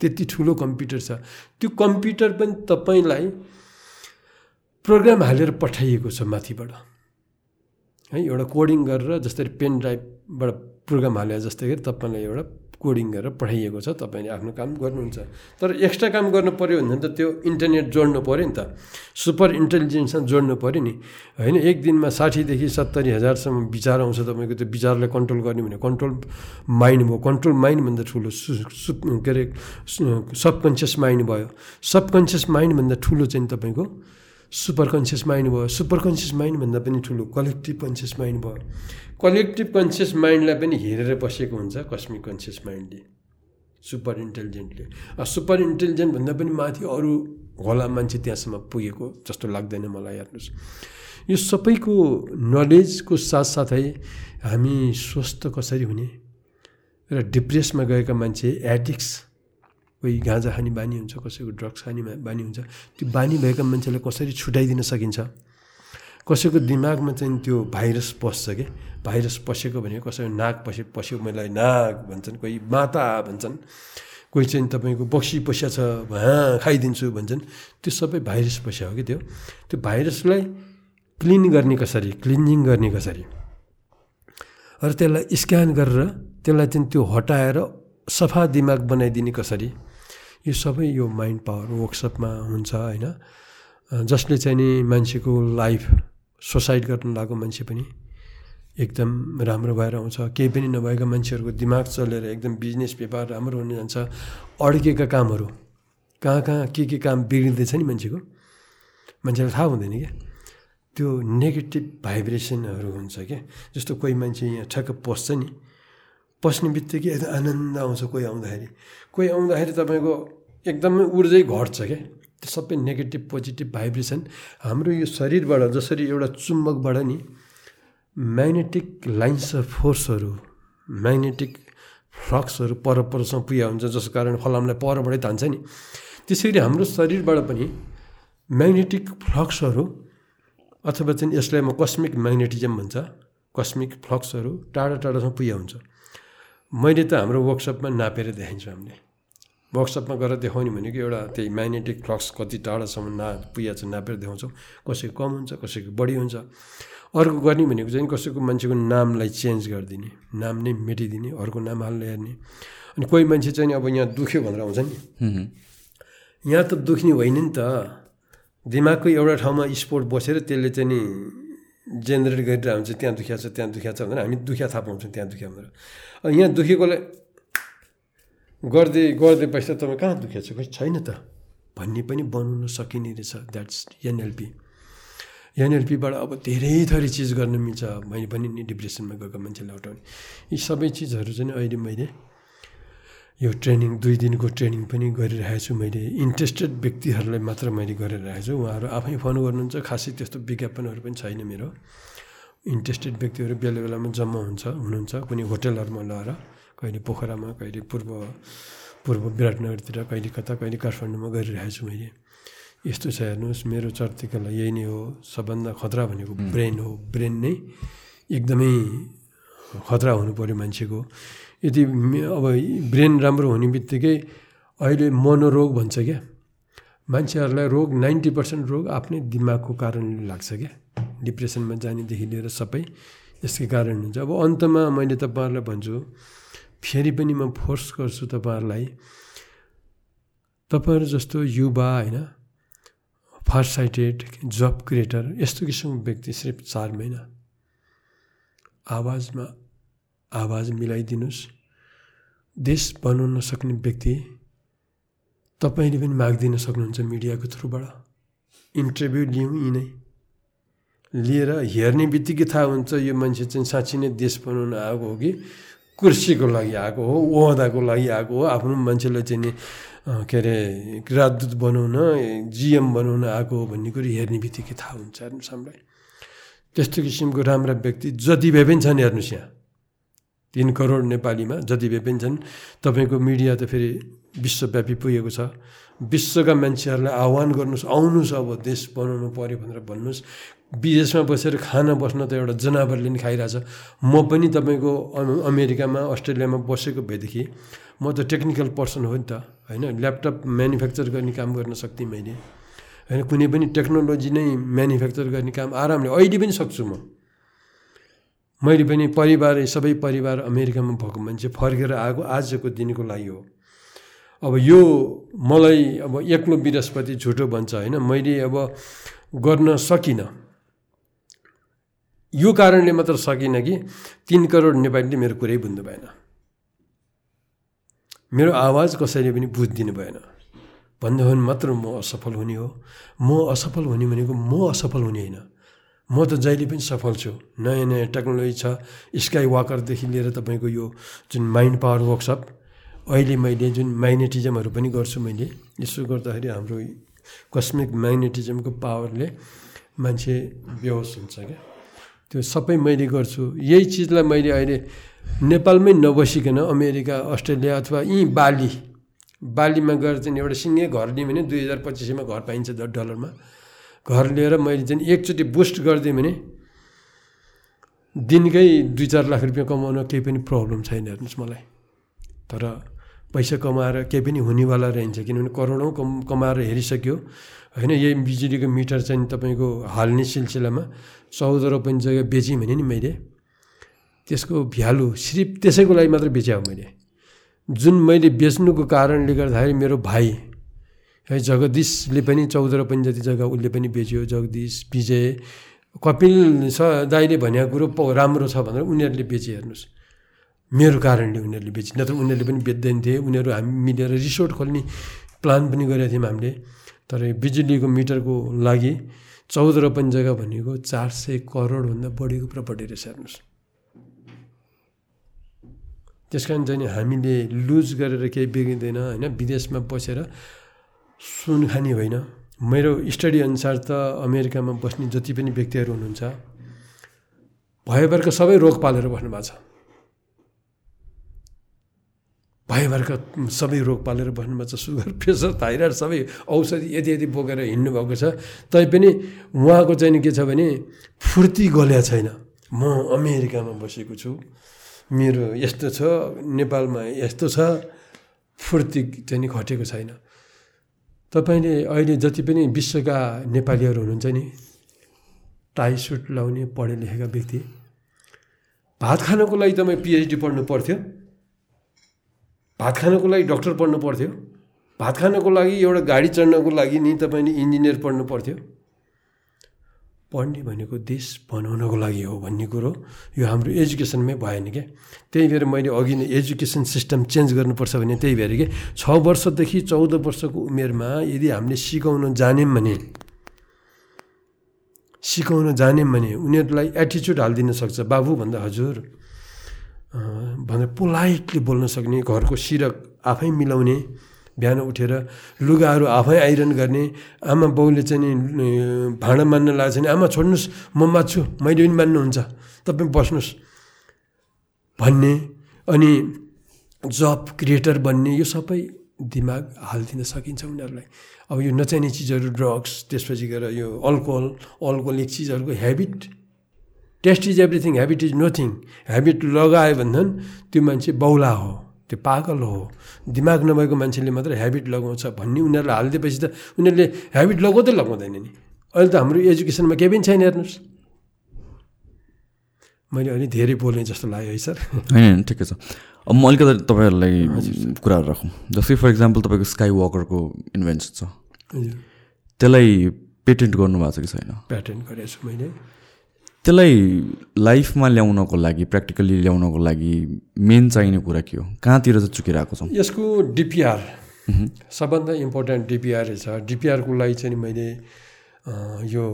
Speaker 2: त्यति ठुलो कम्प्युटर छ। त्यो कम्प्युटर पनि तपाईँलाई प्रोग्राम हालेर पठाइएको छ माथिबाट। है एउटा कोडिङ गरेर जसरी पेन ड्राइभबाट प्रोग्राम हाले जस्तै गरी तपाईँलाई एउटा कोडिङ गरेर पठाइएको छ तपाईँले आफ्नो काम गर्नुहुन्छ। तर एक्स्ट्रा काम गर्नु पऱ्यो भने त त्यो इन्टरनेट जोड्नु पऱ्यो नि त। सुपर इन्टेलिजेन्ससँग जोड्नु पऱ्यो नि। होइन एक दिनमा साठीदेखि सत्तरी हजारसम्म विचार आउँछ तपाईँको त्यो विचारलाई कन्ट्रोल गर्ने भने कन्ट्रोल माइन्ड भयो। कन्ट्रोल माइन्डभन्दा ठुलो सु के अरे सबकन्सियस माइन्ड भयो। सबकन्सियस माइन्डभन्दा ठुलो चाहिँ तपाईँको सुपर कन्सियस माइन्ड भयो। सुपर कन्सियस माइन्डभन्दा पनि ठुलो कलेक्टिभ कन्सियस माइन्ड भयो। कलेक्टिभ कन्सियस माइन्डलाई पनि हेरेर बसेको हुन्छ कस्मिक कन्सियस माइन्डले सुपर इन्टेलिजेन्टले। सुपर इन्टेलिजेन्ट भन्दा पनि माथि अरू होला मान्छे त्यहाँसम्म पुगेको जस्तो लाग्दैन मलाई हेर्नुहोस्। यो सबैको नलेजको साथसाथै हामी स्वस्थ कसरी हुने र डिप्रेसमा गएका मान्छे एडिक्स कोही गाँजा खाने बानी हुन्छ कसैको ड्रग्स खाने बानी हुन्छ। त्यो बानी भएका मान्छेलाई कसरी छुट्याइदिन सकिन्छ? कसैको दिमागमा चाहिँ त्यो भाइरस पस्छ कि? भाइरस पसेको भने कसैको नाक पसे पस्यो मलाई नाक भन्छन् कोही माता भन्छन् कोही चाहिँ तपाईँको बक्सी पस्या छ हाँ खाइदिन्छु भन्छन्। त्यो सबै भाइरस पस्या हो कि त्यो? त्यो भाइरसलाई क्लिन गर्ने कसरी? क्लिन्जिङ गर्ने कसरी? र त्यसलाई स्क्यान गरेर त्यसलाई चाहिँ त्यो हटाएर सफा दिमाग बनाइदिने कसरी? यो सबै यो माइन्ड पावर वर्कसपमा हुन्छ होइन? जसले चाहिँ नि मान्छेको लाइफ सुसाइड गर्न लागेको मान्छे पनि एकदम राम्रो भएर आउँछ। केही पनि नभएका मान्छेहरूको दिमाग चलेर एकदम बिजनेस व्यापार राम्रो हुन जान्छ। अड्केका कामहरू कहाँ कहाँ के के काम बिग्रिँदैछ नि मान्छेको? मान्छेलाई थाहा हुँदैन क्या? त्यो नेगेटिभ भाइब्रेसनहरू हुन्छ क्या? जस्तो कोही मान्छे यहाँ ठ्याक्क पस्छ नि पस्ने बित्तिकै आनन्द आउँछ कोही आउँदाखेरि। कोही आउँदाखेरि तपाईँको एकदमै ऊर्जै घट्छ क्या त्यो सबै नेगेटिभ पोजिटिभ भाइब्रेसन हाम्रो यो शरीरबाट जसरी एउटा चुम्बकबाट नि म्याग्नेटिक लाइन्स अफ फोर्सहरू म्याग्नेटिक फ्लक्सहरू पर परसँग पुगेको हुन्छ जसको कारण फलामलाई परबाटै तान्छ नि। त्यसरी हाम्रो शरीरबाट पनि म्याग्नेटिक फ्लक्सहरू अथवा चाहिँ यसलाई म कस्मिक म्याग्नेटिजम भन्छ कस्मिक फ्लक्सहरू टाढा टाढासम्म पुगेको हुन्छ। मैले त हाम्रो वर्कसपमा नापेर देखाइन्छ हामीले। वर्कसपमा गएर देखाउने भनेको एउटा त्यही म्याग्नेटिक फ्लक्स कति टाढासम्म ना पुगेको नापेर देखाउँछौँ। कसैको कम हुन्छ कसैको बढी हुन्छ। अर्को गर्ने भनेको चाहिँ कसैको मान्छेको नामलाई चेन्ज गरिदिने नाम नै मेटिदिने अर्को नाम हाल्ने हेर्ने। अनि कोही मान्छे चाहिँ अब यहाँ दुख्यो भनेर आउँछ नि। यहाँ त दुख्ने होइन नि त। दिमागको एउटा ठाउँमा स्पोर्ट बसेर त्यसले चाहिँ नि जेनेरेट गरिरहेको हुन्छ त्यहाँ दुखिया छ त्यहाँ दुखिया छ भनेर। हामी दुखिया थाहा पाउँछौँ त्यहाँ दुखिया भनेर। यहाँ दुखेकोलाई गर्दै गर्दै पैसा तपाईँ कहाँ दुखेको छ खोइ छैन त भन्ने पनि बनाउन सकिने रहेछ द्याट्स एनएलपी एनएलपीबाट अब धेरै थरी चिज गर्न मिल्छ मैले पनि नि डिप्रेसनमा गएको मान्छेलाई हटाउने यी सबै चिजहरू चाहिँ अहिले मैले यो ट्रेनिङ दुई दिनको ट्रेनिङ पनि गरिरहेको छु मैले इन्ट्रेस्टेड व्यक्तिहरूलाई मात्र मैले गरिरहेको छु उहाँहरू आफै फोन गर्नुहुन्छ खासै त्यस्तो विज्ञापनहरू पनि छैन मेरो इन्ट्रेस्टेड व्यक्तिहरू बेला बेलामा जम्मा हुन्छ हुनुहुन्छ कुनै होटेलहरूमा लगाएर कहिले पोखरामा कहिले पूर्व पूर्व विराटनगरतिर कहिले कता कहिले काठमाडौँमा गरिरहेको छु मैले। यस्तो छ हेर्नुहोस् मेरो चर्तिकला यही नै हो सबभन्दा खतरा भनेको ब्रेन हो। ब्रेन नै एकदमै खतरा हुनु पऱ्यो मान्छेको। यदि अब ब्रेन राम्रो हुने बित्तिकै अहिले मनोरोग भन्छ क्या। मान्छेहरूलाई रोग नाइन्टी पर्सेन्ट रोग आफ्नै दिमागको कारणले लाग्छ क्या। डिप्रेसनमा जानेदेखि लिएर सबै यसकै कारण हुन्छ। अब अन्तमा मैले तपाईँहरूलाई भन्छु फेरि पनि म फोर्स गर्छु तपाईँहरूलाई तपाईँहरू जस्तो युवा होइन साइटेड जब क्रिएटर यस्तो किसिमको व्यक्ति सिर्फ चार महिना आवाजमा आवाज मिलाइदिनुहोस्। देश बनाउन सक्ने व्यक्ति तपाईँले पनि मागिदिन सक्नुहुन्छ मिडियाको थ्रुबाट। इन्टरभ्यू लिउँ यिनै। लिएर हेर्ने बित्तिकै थाहा हुन्छ यो मान्छे चाहिँ साँच्ची नै देश बनाउन आएको हो कि? कुर्सीको लागि आएको हो ओहदाको लागि आएको हो आफ्नो मान्छेलाई चाहिँ नि के अरे राजदूत बनाउन जिएम बनाउन आएको हो भन्ने कुरो हेर्ने बित्तिकै थाहा हुन्छ हेर्नुहोस् हामीलाई। त्यस्तो किसिमको राम्रा व्यक्ति जति भए पनि छन् हेर्नुहोस् यहाँ। तिन करोड नेपालीमा जति भए पनि छन्। तपाईँको मिडिया त फेरि विश्वव्यापी पुगेको छ। विश्वका मान्छेहरूलाई आह्वान गर्नुहोस् आउनुहोस् अब देश बनाउनु पऱ्यो भनेर भन्नुहोस्। विदेशमा बसेर खाना बस्न त एउटा जनावरले नि खाइरहेछ। म पनि तपाईँको अम- अमेरिकामा अस्ट्रेलियामा बसेको भएदेखि म त टेक्निकल पर्सन हो नि त होइन? ल्यापटप म्यानुफ्याक्चर गर्ने काम गर्न सक्थेँ मैले। होइन कुनै पनि टेक्नोलोजी नै म्यानुफ्याक्चर गर्ने काम आरामले अहिले पनि सक्छु म। मैले पनि परिवार सबै परिवार अमेरिकामा भएको मान्छे फर्केर आएको आजको दिनको लागि हो। अब यो मलाई अब एक्लो बृहस्पति झुटो भन्छ होइन? मैले अब गर्न सकिनँ। यो कारणले मात्र सकिनँ कि तिन करोड नेपालीले मेरो कुरै बुझ्नु भएन। मेरो आवाज कसैले पनि बुझिदिनु भएन। भन्दा हो भने मात्र म असफल हुने हो। म असफल हुने भनेको म असफल हुने होइन। म त जहिले पनि सफल छु। नयाँ नयाँ टेक्नोलोजी छ। स्काई वाकरदेखि लिएर तपाईँको यो जुन माइन्ड पावर वर्कसप अहिले मैले जुन म्याग्नेटिजमहरू पनि गर्छु मैले यसो गर्दाखेरि हाम्रो कस्मिक म्याग्नेटिजमको पावरले मान्छे बेहोस हुन्छ क्या। त्यो सबै मैले गर्छु। यही चिजलाई मैले अहिले नेपालमै नबसिकन अमेरिका अस्ट्रेलिया अथवा यहीँ बाली बालीमा गएर चाहिँ एउटा सिङ्गै घर लिएँ भने दुई हजार पच्चिस सयमा घर पाइन्छ द डलरमा। घर लिएर मैले चाहिँ एकचोटि बुस्ट गरिदिएँ भने दिनकै दुई चार लाख रुपियाँ कमाउन केही पनि प्रब्लम छैन हेर्नुहोस् मलाई। तर पैसा कमाएर केही पनि हुनेवाला रहन्छ किनभने करोडौँ कम कमाएर हेरिसक्यो। होइन यही बिजुलीको मिटर चाहिँ तपाईँको हाल्ने सिलसिलामा चौध रुपियाँ जग्गा बेचेँ भने नि मैले। त्यसको भ्यालु सिर्फ त्यसैको लागि मात्र बेचे हो मैले। जुन मैले बेच्नुको कारणले गर्दाखेरि मेरो भाइ है जगदीशले पनि चौध रुपियाँ जति जग्गा उसले पनि बेच्यो जगदीश विजय कपिल छ दाइले भनेको कुरो राम्रो छ भनेर उनीहरूले बेचे हेर्नुहोस्। मेरो कारणले उनीहरूले बेचे नत्र उनीहरूले पनि बेच्दैन थिए। उनीहरू हामी मिलेर रिसोर्ट खोल्ने प्लान पनि गरेका थियौँ हामीले। तर बिजुलीको मिटरको लागि चौध रुपियाँ जग्गा भनेको चार सय करोडभन्दा बढीको प्रपर्टी रहेछ हेर्नुहोस्। त्यस कारण चाहिँ हामीले लुज गरेर केही बिग्रिँदैन होइन? विदेशमा बसेर सुन खाने होइन। मेरो स्टडी अनुसार त अमेरिकामा बस्ने जति पनि व्यक्तिहरू हुनुहुन्छ भयभरका सबै रोग पालेर बस्नु भएको छ। भयभरका सबै रोग पालेर बस्नुभएको छ सुगर प्रेसर थाइराइड सबै औषधि यति यति बोकेर हिँड्नु भएको छ तैपनि उहाँको चाहिँ के छ भने फुर्ती गल्या छैन। म अमेरिकामा बसेको छु। मेरो यस्तो छ नेपालमा यस्तो छ फुर्ती चाहिँ घटेको छैन। तपाईँले अहिले जति पनि विश्वका नेपालीहरू हुनुहुन्छ नि टाई सुट लाउने पढे लेखेका व्यक्ति भात खानको लागि तपाईँ पिएचडी पढ्नु पर्थ्यो। भात खानको लागि डक्टर पढ्नु पर्थ्यो। भात खानको लागि एउटा गाडी चढ्नको लागि नि तपाईँले इन्जिनियर पढ्नु पर्थ्यो। पढ्ने भनेको देश बनाउनको लागि हो भन्ने कुरो। यो हाम्रो एजुकेसनमै भएन क्या त्यही भएर मैले अघि नै एजुकेसन सिस्टम चेन्ज गर्नुपर्छ भने त्यही भएर कि? छ वर्षदेखि चौध वर्षको उमेरमा यदि हामीले सिकाउन जान्यौँ भने सिकाउन जान्यौँ भने उनीहरूलाई एटिच्युड हालिदिन सक्छ। बाबु भन्दा हजुर। अँ, भनेर पोलाइटली बोल्न सक्ने घरको सिरक आफै मिलाउने बिहान उठेर लुगाहरू आफै आइरन गर्ने आमा बाउले चाहिँ नि भाँडा मान्न लागेको छ भने आमा छोड्नुहोस् म मात्छु मैले पनि मान्नुहुन्छ तपाईँ बस्नुहोस्। भन्ने अनि जब क्रिएटर बन्ने यो सबै दिमाग हालिदिन सकिन्छ उनीहरूलाई। अब यो नचाहिने चिजहरू ड्रग्स त्यसपछि गएर यो अल्कोहल अल्कोहोलिक चिजहरूको habit test is everything habit is nothing habit लगायो भनेदेखि त्यो मान्छे बौला हो त्यो पागल हो दिमाग नभएको मान्छेले मात्र ह्याबिट लगाउँछ भन्ने उनीहरूलाई हालिदिएपछि त उनीहरूले ह्याबिट लगाउँदै लगाउँदैन नि अहिले त हाम्रो एजुकेसनमा केही पनि छैन हेर्नुहोस् मैले अलि धेरै बोल्ने जस्तो लाग्यो है सर
Speaker 1: होइन ठिकै छ अब म अलिकति तपाईँहरूलाई कुराहरू राखौँ जस्तै फर इक्जाम्पल तपाईँको स्काई वकरको इन्भेन्सन छ त्यसलाई पेटेन्ट गर्नुभएको छ कि छैन
Speaker 2: प्याटर्न गरेको छु मैले
Speaker 1: त्यसलाई लाइफमा ल्याउनको लागि प्र्याक्टिकली ल्याउनको लागि मेन चाहिने कुरा के हो? कहाँतिर चाहिँ चुकिरहेको छौँ?
Speaker 2: यसको डिपिआर सबभन्दा इम्पोर्टेन्ट डिपिआर छ। डिपिआरको लागि चाहिँ मैले यो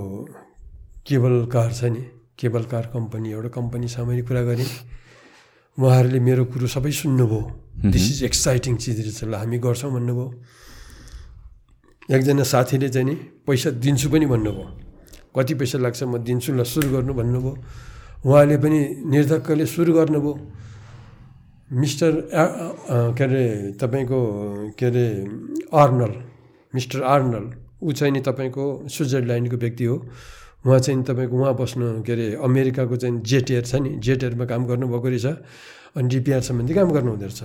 Speaker 2: केबल कार छ नि केबल कार कम्पनी एउटा कम्पनीसँग मैले कुरा गरेँ। उहाँहरूले मेरो कुरो सबै सुन्नुभयो। दिस इज एक्साइटिङ चिज रहेछ। ल हामी गर्छौँ भन्नुभयो। एकजना साथीले चाहिँ नि पैसा दिन्छु पनि भन्नुभयो। कति पैसा लाग्छ म दिन्छु ल सुरु गर्नु भन्नुभयो। उहाँले पनि निर्धक्कले सुरु गर्नुभयो। मिस्टर के अरे तपाईँको के अरे आर्नल मिस्टर आर्नल ऊ चाहिँ नि तपाईँको स्विजरल्यान्डको व्यक्ति हो। उहाँ चाहिँ तपाईँको उहाँ बस्नु के अरे अमेरिकाको चाहिँ जेट छ नि जेट एयरमा काम गर्नुभएको रहेछ। अनि डिपिआर सम्बन्धी काम गर्नुहुँदो रहेछ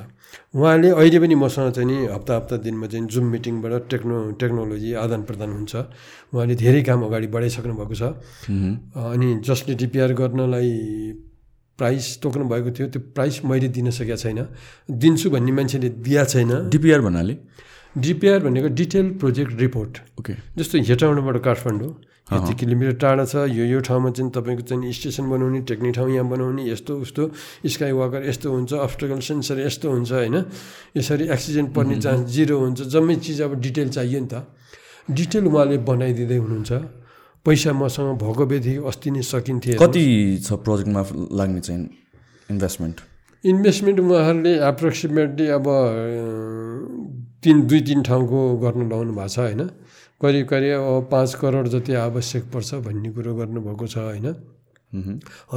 Speaker 2: उहाँले अहिले पनि मसँग चाहिँ नि हप्ता हप्ता दिनमा चाहिँ जुम मिटिङबाट टेक्नो टेक्नोलोजी आदान प्रदान हुन्छ। उहाँले धेरै काम अगाडि बढाइसक्नु भएको छ। अनि जसले डिपिआर गर्नलाई प्राइस तोक्नु भएको थियो त्यो प्राइस मैले दिन सकेको छैन। दिन्छु भन्ने मान्छेले दिएको छैन।
Speaker 1: डिपिआर भन्नाले?
Speaker 2: डिपिआर भनेको डिटेल प्रोजेक्ट रिपोर्ट
Speaker 1: ओके
Speaker 2: जस्तो हेटौँडाबाट काठमाडौँ। यति किलोमिटर टाढा छ यो यो ठाउँमा चाहिँ तपाईँको चाहिँ स्टेसन बनाउने टेक्निक ठाउँ यहाँ बनाउने यस्तो उस्तो। स्काई वाकर यस्तो हुन्छ अब्स्टकल सेन्सर यस्तो हुन्छ होइन। यसरी एक्सिडेन्ट पर्ने चान्स जिरो हुन्छ। जम्मै चिज अब डिटेल चाहियो नि त। डिटेल उहाँले बनाइदिँदै हुनुहुन्छ। पैसा मसँग भएको बेदेखि अस्ति नै सकिन्थे
Speaker 1: कति छ प्रोजेक्टमा लाग्ने चाहिँ इन्भेस्टमेन्ट
Speaker 2: इन्भेस्टमेन्ट उहाँहरूले एप्रोक्सिमेटली अब तिन दुई तिन ठाउँको गर्न लाउनु भएको छ होइन। करिब करिब अब पाँच करोड जति आवश्यक पर्छ भन्ने कुरो गर्नुभएको छ होइन?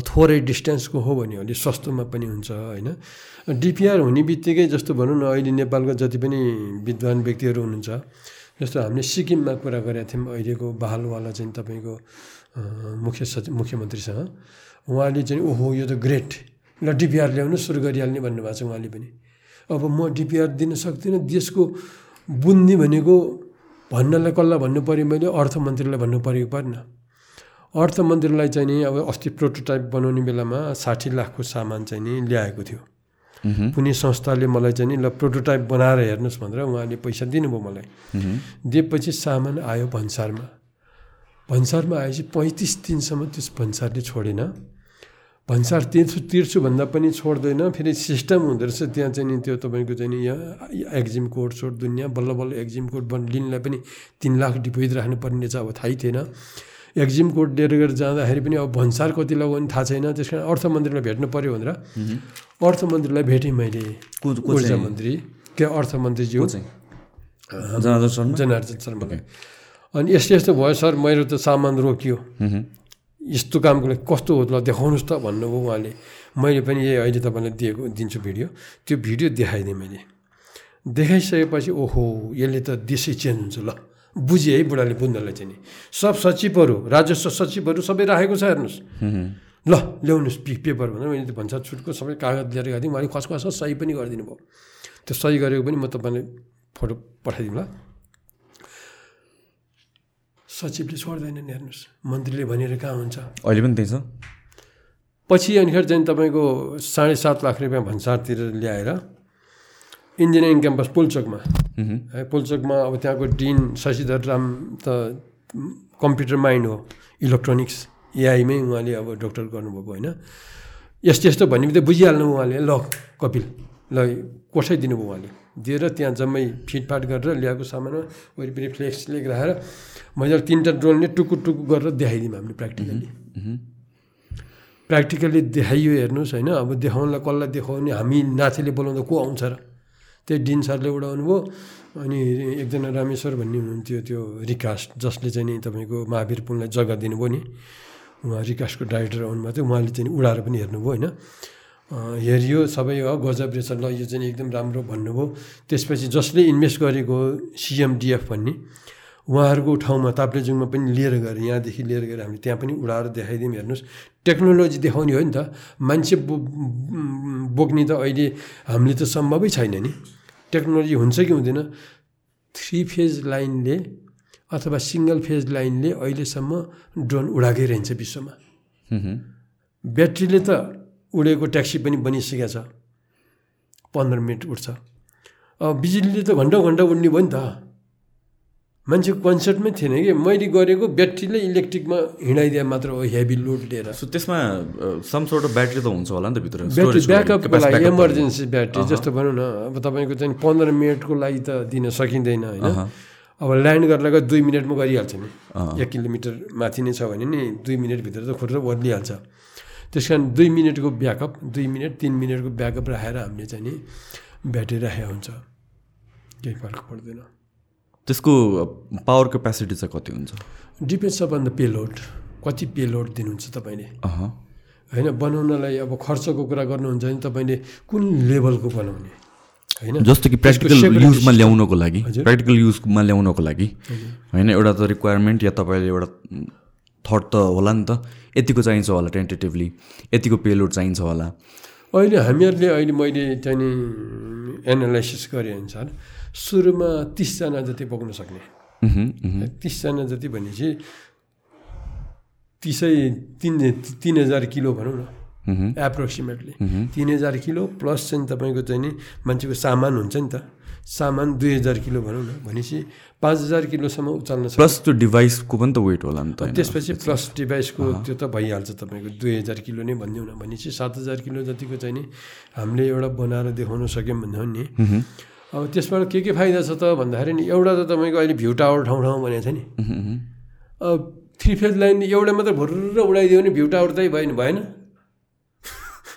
Speaker 2: थोरै डिस्टेन्सको हो भने अलिक सस्तोमा पनि हुन्छ होइन? डिपिआर हुने बित्तिकै जस्तो भनौँ न अहिले नेपालको जति पनि विद्वान व्यक्तिहरू हुनुहुन्छ जस्तो हामीले सिक्किममा कुरा गरेका थियौँ अहिलेको बहालवाला चाहिँ तपाईँको मुख्य सचिव मुख्यमन्त्रीसँग उहाँले चाहिँ ओहो यो त ग्रेट। ल डिपिआर ल्याउनु सुरु गरिहाल्ने भन्नुभएको छ उहाँले पनि। अब म डिपिआर दिन सक्दिनँ देशको बुन्दी भनेको भन्नलाई कसलाई भन्नु पऱ्यो मैले? अर्थमन्त्रीलाई भन्नु पऱ्यो परेन। अर्थमन्त्रीलाई चाहिँ नि अब अस्ति प्रोटोटाइप बनाउने बेलामा साठी लाखको सामान चाहिँ नि ल्याएको थियो। कुनै संस्थाले मलाई चाहिँ नि ल प्रोटोटाइप बनाएर हेर्नुहोस् भनेर उहाँले पैसा दिनुभयो मलाई। दिएपछि सामान आयो भन्सारमा। भन्सारमा आएपछि पैँतिस दिनसम्म त्यस भन्सारले छोडेन। भन्सार तिर्छु तिर्छु भन्दा पनि छोड्दैन। फेरि सिस्टम हुँदो रहेछ त्यहाँ चाहिँ नि त्यो तपाईँको चाहिँ नि यहाँ एक्जिम कोड सोड दुनियाँ बल्ल बल्ल एक्जिम कोड बन लिनलाई पनि तिन लाख डिपोजिट राख्नुपर्ने चाहिँ अब थाहै थिएन। एक्जिम कोड लिएर गएर जाँदाखेरि पनि अब भन्सार कति लगाउने थाहा छैन। त्यस कारण अर्थमन्त्रीलाई भेट्नु पऱ्यो भनेर। अर्थमन्त्रीलाई भेटेँ मैले। ऊर्जा? मन्त्री। के अर्थमन्त्रीज्यू?
Speaker 1: चाहिँ? जनार्दन शर्मा?
Speaker 2: जनार्दन शर्मालाई अनि यस्तो यस्तो भयो सर मेरो त सामान रोकियो। यस्तो कामको लागि कस्तो हो ल देखाउनुहोस् त भन्नुभयो उहाँले। मैले पनि ए अहिले तपाईँलाई दिएको दिन्छु भिडियो। त्यो भिडियो देखाइदिएँ मैले। देखाइसकेपछि ओहो यसले त देशै चेन्ज हुन्छ ल। बुझेँ है बुढाले बुझ्नलाई चाहिँ नि। सब सचिवहरू राजस्व सचिवहरू सबै राखेको छ हेर्नुहोस्। ल ल्याउनुहोस् पि पेपर भनेर मैले त्यो भन्छ छुटको सबै कागज लिएर गएको थिएँ उहाँले खसखस सही पनि गरिदिनु भयो त्यो सही गरेको पनि म तपाईँलाई फोटो पठाइदिउँ ल। सचिवले छोड्दैनन् हेर्नुहोस्। मन्त्रीले भनेर कहाँ हुन्छ?
Speaker 1: अहिले पनि त्यही छ।
Speaker 2: पछि अनिखेर चाहिँ तपाईँको साढे सात लाख रुपियाँ भन्सारतिर ल्याएर इन्जिनियरिङ क्याम्पस पुलचोकमा। है पुलचोकमा अब त्यहाँको डिन शशिधर राम त कम्प्युटर माइन्ड हो इलेक्ट्रोनिक्स एआईमै उहाँले अब डक्टर गर्नुभएको होइन। यस्तो यस्तो भन्ने बित्तिकै बुझिहाल्नु उहाँले ल कपिल ल कोठै दिनुभयो उहाँले। दिएर त्यहाँ जम्मै फिटफाट गरेर ल्याएको सामानमा वरिपरि फ्लेक्स लेख राखेर मैले तिनवटा ड्रोनले टुकु टुकु गरेर देखाइदिउँ हामीले प्र्याक्टिकल्ली प्र्याक्टिकल्ली देखाइयो हेर्नुहोस् होइन अब देखाउनलाई कसलाई देखाउने हामी नाथेले बोलाउँदा को आउँछ र? त्यही डिन सरले उडाउनु भयो अनि एकजना रामेश्वर भन्ने हुनुहुन्थ्यो त्यो रिकास्ट जसले चाहिँ नि तपाईँको महावीर पुललाई जग्गा दिनुभयो नि। उहाँ रिकास्टको डाइरेक्टर आउनुभएको थियो उहाँले चाहिँ उडाएर पनि हेर्नुभयो होइन। हेरियो सबै हो गजब रहेछ ल यो चाहिँ एकदम राम्रो भन्नुभयो। त्यसपछि जसले इन्भेस्ट गरेको सिएमडिएफ भन्ने। उहाँहरूको ठाउँमा ताप्लेजुङमा पनि लिएर गएर यहाँदेखि लिएर गएर हामीले त्यहाँ पनि उडाएर देखाइदिउँ हेर्नुहोस्। टेक्नोलोजी देखाउने हो नि त। मान्छे बो बोक्ने त अहिले हामीले त सम्भवै छैन नि। टेक्नोलोजी हुन्छ कि हुँदैन? थ्री फेज लाइनले अथवा सिङ्गल फेज लाइनले अहिलेसम्म ड्रोन उडाएकै रहन्छ विश्वमा। ब्याट्रीले त उडेको ट्याक्सी पनि बनिसकेको छ। पन्ध्र मिनट अब बिजुलीले त घन्टा घन्टा उड्ने भयो नि त। मान्छेको कन्सेप्टमै थिएन कि? मैले गरेको ब्याट्रीले इलेक्ट्रिकमा हिँडाइदिए मात्र हो हेभी लोड लिएर।
Speaker 1: सो त्यसमा सम सोर्ट अफ ब्याट्री त हुन्छ होला नि त भित्र
Speaker 2: ब्याट्री ब्याकअपको लागि इमर्जेन्सी ब्याट्री जस्तो भनौँ न अब तपाईँको चाहिँ पन्ध्र मिनटको लागि त दिन सकिँदैन होइन? अब ल्यान्ड गर्नलाई दुई मिनटमा गरिहाल्छ नि। एक किलोमिटर माथि नै छ भने नि दुई मिनटभित्र त खुट्रो बदलिहाल्छ। त्यस कारण दुई मिनटको ब्याकअप दुई मिनट तिन मिनटको ब्याकअप राखेर हामीले चाहिँ नि ब्याट्री राखेको हुन्छ। केही फरक पर्दैन।
Speaker 1: त्यसको पावर क्यापेसिटी चाहिँ कति हुन्छ?
Speaker 2: डिपेन्ड्स अपन द पेलोड कति पेलोड दिनुहुन्छ तपाईँले। होइन बनाउनलाई अब खर्चको कुरा गर्नुहुन्छ भने तपाईँले कुन लेभलको बनाउने? होइन?
Speaker 1: जस्तो कि प्र्याक्टिकल युजमा। ल्याउनको लागि। प्र्याक्टिकल युजमा ल्याउनको लागि। होइन एउटा त रिक्वायरमेन्ट या तपाईँले एउटा थट त होला नि त। यतिको चाहिन्छ होला टेन्टेटिभली यतिको पेलोड चाहिन्छ होला।
Speaker 2: अहिले हामीहरूले अहिले मैले नि एनालाइसिस गरेँ अनुसार सुरुमा तिसजना जति बोक्न सक्ने। तिसजना जति भनेपछि तिसै तिन तिन हजार किलो भनौँ न। एप्रोक्सिमेटली तिन हजार किलो प्लस चाहिँ तपाईँको चाहिँ नि मान्छेको सामान हुन्छ नि त। सामान दुई हजार किलो भनौँ न। भनेपछि पाँच हजार किलोसम्म उचाल्न सक्छ।
Speaker 1: प्लस त्यो डिभाइसको पनि त वेट होला नि त?
Speaker 2: त्यसपछि प्लस डिभाइसको त्यो त भइहाल्छ तपाईँको। दुई हजार किलो नै भनिदिउँ न। भनेपछि सात हजार किलो जतिको चाहिँ नि हामीले एउटा बनाएर देखाउन सक्यौँ भन्दा नि अब त्यसबाट के के फाइदा छ त? भन्दाखेरि नि एउटा त तपाईँको अहिले भ्यू टावर ठाउँ ठाउँ भनेको छ नि। अब थ्री फेज लाइन एउटा मात्रै भुर्र उडाइदियो भने भ्यू टावर चाहिँ भएन भएन।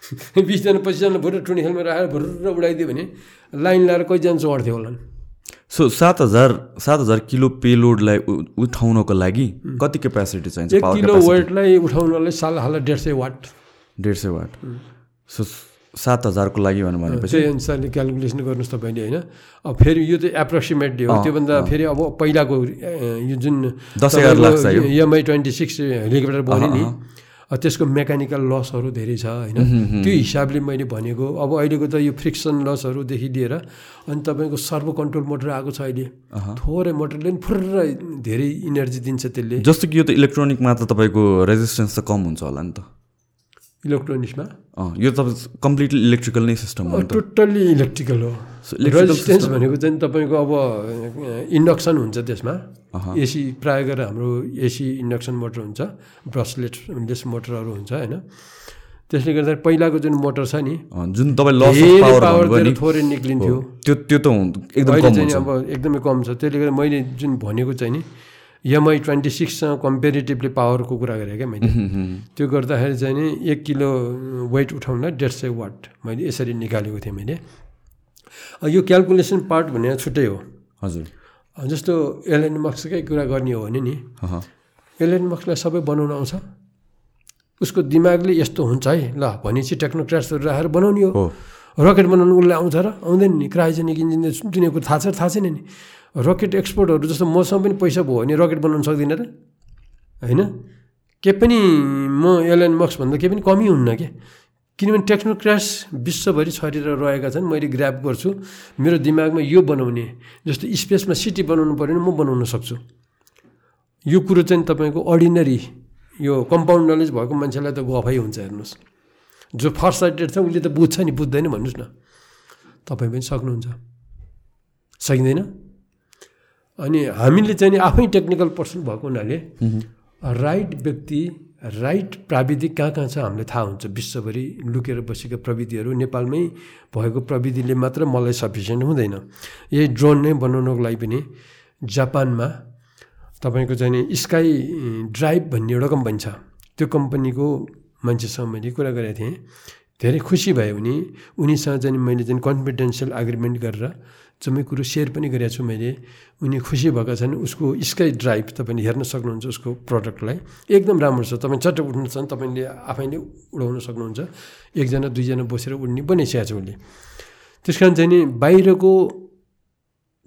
Speaker 2: बिसजना पच्चिसजना भुर्र टुनी खेलमा राखेर भुर्र उडाइदियो भने लाइन लाएर कतिजना चढ्थ्यो होला
Speaker 1: सो सात हजार सात हजार किलो पेलोडलाई उठाउनको लागि कति क्यापेसिटी चाहिन्छ?
Speaker 2: एक किलो वेटलाई उठाउनलाई साल हाल डेढ सय वाट।
Speaker 1: डेढ सय वाट। सो सात हजारको लागि भनेर भनेपछि।
Speaker 2: त्यही अनुसारले क्यालकुलेसन गर्नुहोस् तपाईँले होइन? अब फेरि यो त एप्रोक्सिमेटली हो। त्योभन्दा फेरि अब पहिलाको यो जुन
Speaker 1: दस एघार lakh.
Speaker 2: Mi twenty six helicopter बन्यो नि त्यसको मेकानिकल लसहरू धेरै छ होइन? त्यो हिसाबले मैले भनेको। अब अहिलेको त यो फ्रिक्सन लसहरूदेखि लिएर अनि तपाईँको सर्भो कन्ट्रोल मोटर आएको छ अहिले। थोरै मोटरले पनि फुर्र धेरै इनर्जी दिन्छ त्यसले।
Speaker 1: जस्तो कि यो त इलेक्ट्रोनिकमा त तपाईँको रेजिस्टेन्स त कम हुन्छ होला नि त।
Speaker 2: इलेक्ट्रोनिक्समा?
Speaker 1: यो त कम्प्लिटली इलेक्ट्रिकल नै सिस्टम हो
Speaker 2: टोटल्ली इलेक्ट्रिकल हो। रेजिस्टेन्स भनेको चाहिँ तपाईँको अब इन्डक्सन हुन्छ त्यसमा। एसी प्राय गरेर हाम्रो एसी इन्डक्सन मोटर हुन्छ ब्रसलेट लेस मोटरहरू हुन्छ होइन। त्यसले गर्दा पहिलाको जुन मोटर छ नि
Speaker 1: जुन तपाईँ पावर
Speaker 2: थोरै निक्लिन्थ्यो।
Speaker 1: त्यो त्यो त एकदम
Speaker 2: अब एकदमै कम छ। त्यसले गर्दा मैले जुन भनेको चाहिँ नि एमआई ट्वेन्टी सिक्ससँग कम्पेरिटिभली पावरको कुरा गरेँ क्या मैले। त्यो गर्दाखेरि चाहिँ नि एक किलो वेट उठाउनलाई डेढ सय वाट मैले यसरी निकालेको थिएँ मैले। यो क्यालकुलेसन पार्ट भने छुट्टै हो।
Speaker 1: हजुर।
Speaker 2: जस्तो एलएन मक्सकै कुरा गर्ने हो भने नि एलएन मक्सलाई सबै बनाउन आउँछ। उसको दिमागले यस्तो हुन्छ है ल भनेपछि टेक्नोक्राट्सहरू राखेर बनाउने हो। रकेट बनाउनु उसलाई आउँछ र आउँदैन नि। क्रायोजेनिक इन्जिन दुनियाँको कुरो थाहा छ थाहा छैन नि। रकेट एक्सपोर्टहरू जस्तो मसँग पनि पैसा भयो भने रकेट बनाउनु सक्दिनँ र होइन? के पनि म एलएन मक्स भन्दा केही पनि कमी हुन्न क्या किनभने टेक्नोक्रास विश्वभरि छरेर रहेका छन् मैले ग्राप गर्छु। मेरो दिमागमा यो बनाउने जस्तो स्पेसमा सिटी बनाउनु पऱ्यो भने म बनाउन सक्छु। यो कुरो चाहिँ तपाईँको अर्डिनरी यो कम्पाउन्ड नलेज भएको मान्छेलाई त गफै हुन्छ हेर्नुहोस्। जो फर्स्ट साइडेड छ उसले त बुझ्छ नि बुझ्दैन भन्नुहोस् न। तपाईँ पनि सक्नुहुन्छ। सकिँदैन? अनि हामीले चाहिँ नि आफै टेक्निकल पर्सन भएको हुनाले राइट व्यक्ति राइट प्राविधिक कहाँ कहाँ छ हामीलाई थाहा हुन्छ। विश्वभरि लुकेर बसेका प्रविधिहरू नेपालमै भएको प्रविधिले मात्र मलाई सफिसियन्ट हुँदैन। यही ड्रोन नै बनाउनको लागि पनि जापानमा तपाईँको चाहिँ नि स्काई ड्राइभ भन्ने एउटा कम्पनी छ। त्यो कम्पनीको मान्छेसँग मैले कुरा गरेको थिएँ। धेरै खुसी भयो उनी। उनीसँग चाहिँ मैले चाहिँ कन्फिडेन्सियल एग्रिमेन्ट गरेर जम्मै कुरो सेयर पनि गरेको छु मैले। उनी खुसी भएका छन्। उसको स्काई ड्राइभ तपाईँले हेर्न सक्नुहुन्छ उसको प्रडक्टलाई एकदम राम्रो छ। तपाईँ चट्ट उठ्नु छ भने तपाईँले आफैले उडाउन सक्नुहुन्छ। एकजना दुईजना बसेर उड्ने बनाइसकेको छ उसले त्यस कारण चाहिँ नि बाहिरको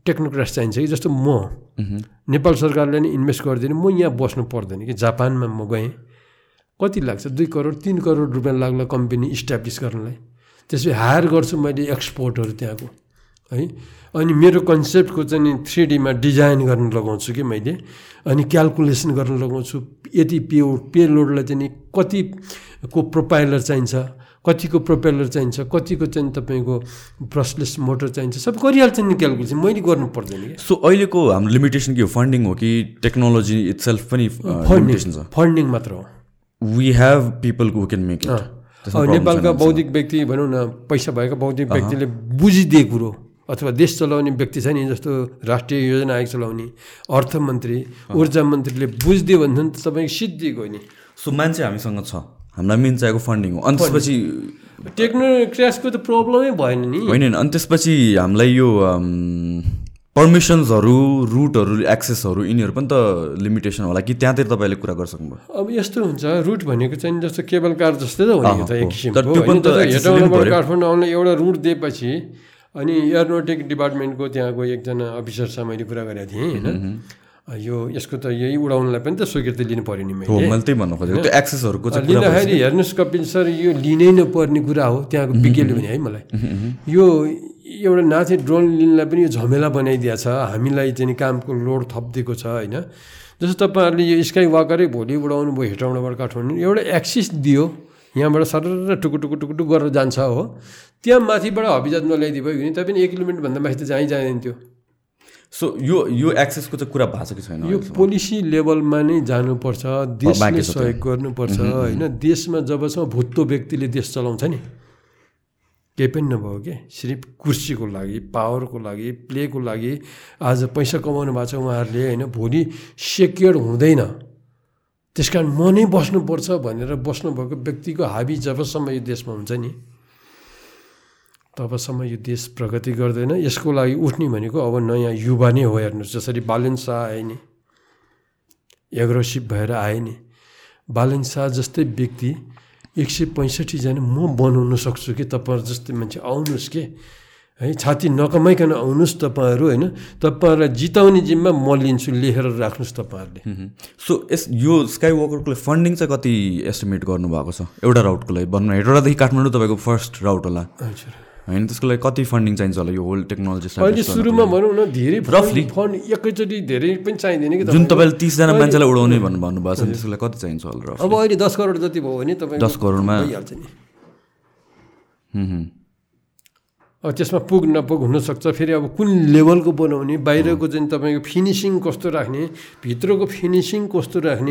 Speaker 2: टेक्नोक्रास चाहिन्छ कि? जस्तो म। नेपाल सरकारले नै इन्भेस्ट गरिदिनु। म यहाँ बस्नु पर्दैन कि? जापानमा म गएँ। कति लाग्छ? दुई करोड तिन करोड रुपियाँ लाग्ला कम्पनी इस्टाब्लिस गर्नलाई। त्यसपछि हायर गर्छु मैले एक्सपोर्टहरू त्यहाँको। है? अनि मेरो कन्सेप्टको चाहिँ थ्री डीमा डिजाइन गर्न लगाउँछु कि मैले? अनि क्यालकुलेसन गर्न लगाउँछु। यति पे पे लोडलाई चाहिँ नि कतिको प्रोपाइलर चाहिन्छ? कतिको प्रोपेलर चाहिन्छ? कतिको चाहिँ तपाईँको ब्रसलेस मोटर चाहिन्छ? सब गरिहाल्छ नि क्यालकुलेसन। मैले गर्नु पर्दैन कि
Speaker 1: सो अहिलेको हाम्रो लिमिटेसन के हो? फन्डिङ हो कि टेक्नोलोजी इट सेल्फ पनि
Speaker 2: फन्डिङ मात्र हो।
Speaker 1: We have people who can make it
Speaker 2: नेपालका बौद्धिक व्यक्ति भनौँ न पैसा भएका बौद्धिक व्यक्तिले बुझिदिए कुरो अथवा देश चलाउने व्यक्ति छ नि जस्तो राष्ट्रिय योजना आयोग चलाउने अर्थमन्त्री ऊर्जा मन्त्रीले बुझिदियो भने त तपाईँको सिद्धि गयो नि।
Speaker 1: सो मान्छे हामीसँग छ। हामीलाई मेन चाहिएको फन्डिङ हो। अनि त्यसपछि
Speaker 2: टेक्नो क्रासको त प्रब्लमै भएन नि।
Speaker 1: होइन अनि त्यसपछि हामीलाई यो पर्मिसन्सहरू रुटहरू एक्सेसहरू यिनीहरू पनि त लिमिटेसन होला कि त्यहाँतिर तपाईँले कुरा गरिसक्नुभयो
Speaker 2: अब यस्तो हुन्छ रुट भनेको चाहिँ जस्तो केबल कार जस्तै त हो। नि त एक। किसिमको। काठमाडौँ आउन एउटा रुट दिएपछि अनि एयरोनोटिक डिपार्टमेन्टको त्यहाँको एकजना अफिसरसँग मैले कुरा गरेको थिएँ होइन? यो यसको त यही उडाउनलाई पनि त स्वीकृति लिनु पऱ्यो नि मैले।
Speaker 1: त्यही भन्नु खोजेको त्यो एक्सेसहरूको
Speaker 2: लिँदाखेरि हेर्नुहोस् कपिल सर यो लिनै नपर्ने कुरा हो त्यहाँको विज्ञले भने है मलाई। यो एउटा नाथे ड्रोन लिनलाई पनि यो झमेला बनाइदिएको छ। हामीलाई चाहिँ कामको लोड थपिदिएको छ होइन? जस्तो तपाईँहरूले यो स्काई वाकरै भोलि उडाउनु भयो हेटौँडाबाट काठमाडौँ एउटा एक्सिस दियो। यहाँबाट सरर टुकु टुकु टुकु टुक गरेर जान्छ हो। त्यहाँ माथिबाट हबिजात नल्याइदियो भयो भने तपाईँ एक किलोमिटरभन्दा माथि त जहीँ जाँदैन थियो
Speaker 1: सो यो यो एक्सेसको चाहिँ कुरा भएको छ कि छैन?
Speaker 2: यो पोलिसी लेभलमा नै जानुपर्छ देशले। सहयोग गर्नुपर्छ होइन? देशमा जबसम्म भुत्तो व्यक्तिले देश चलाउँछ नि। केही पनि नभयो कि? सिर्फ कुर्सीको लागि पावरको लागि प्लेको लागि आज पैसा कमाउनु भएको छ उहाँहरूले होइन? भोलि सेक्योर हुँदैन। त्यस कारण म नै बस्नुपर्छ भनेर बस्नुभएको व्यक्तिको हाबी जबसम्म यो देशमा हुन्छ नि तबसम्म यो देश प्रगति गर्दैन। यसको लागि उठ्ने भनेको अब नयाँ युवा नै हो हेर्नुहोस् जसरी बालन शाह आए नि एग्रोसिभ भएर आए नि बालन शाह जस्तै व्यक्ति एक सय पैँसठीजना म बनाउन सक्छु कि? तपाईँहरू जस्तै मान्छे आउनुहोस् के? है छाती नकमाइकन आउनुहोस् तपाईँहरू होइन? तपाईँहरूलाई जिताउने जिम्मा म लिन्छु लेखेर राख्नुहोस् तपाईँहरूले।
Speaker 1: सो यस यो स्काई वकरको लागि फन्डिङ चाहिँ कति एस्टिमेट गर्नुभएको छ? एउटा राउटको लागि भन्नु हेटौँडादेखि काठमाडौँ तपाईँको फर्स्ट राउट होला।
Speaker 2: हजुर
Speaker 1: होइन त्यसको लागि कति फन्डिङ चाहिन्छ होला यो होल टेक्नोलोजी
Speaker 2: अहिले सुरुमा भनौँ न धेरै
Speaker 1: Roughly.
Speaker 2: फन्ड एकैचोटि धेरै पनि चाहिँदैन कि
Speaker 1: जुन। तपाईँले तिसजना मान्छेलाई उडाउने भन्नु भन्नुभएको छ त्यसको लागि कति चाहिन्छ होला
Speaker 2: अब अहिले दस करोड जति भयो भने तपाईँ
Speaker 1: 10 करोडमा-
Speaker 2: भइहाल्छ नि। अब त्यसमा पुग नपुग हुनसक्छ। फेरि अब कुन लेभलको बनाउने बाहिरको चाहिँ तपाईँको फिनिसिङ कस्तो राख्ने भित्रको फिनिसिङ कस्तो राख्ने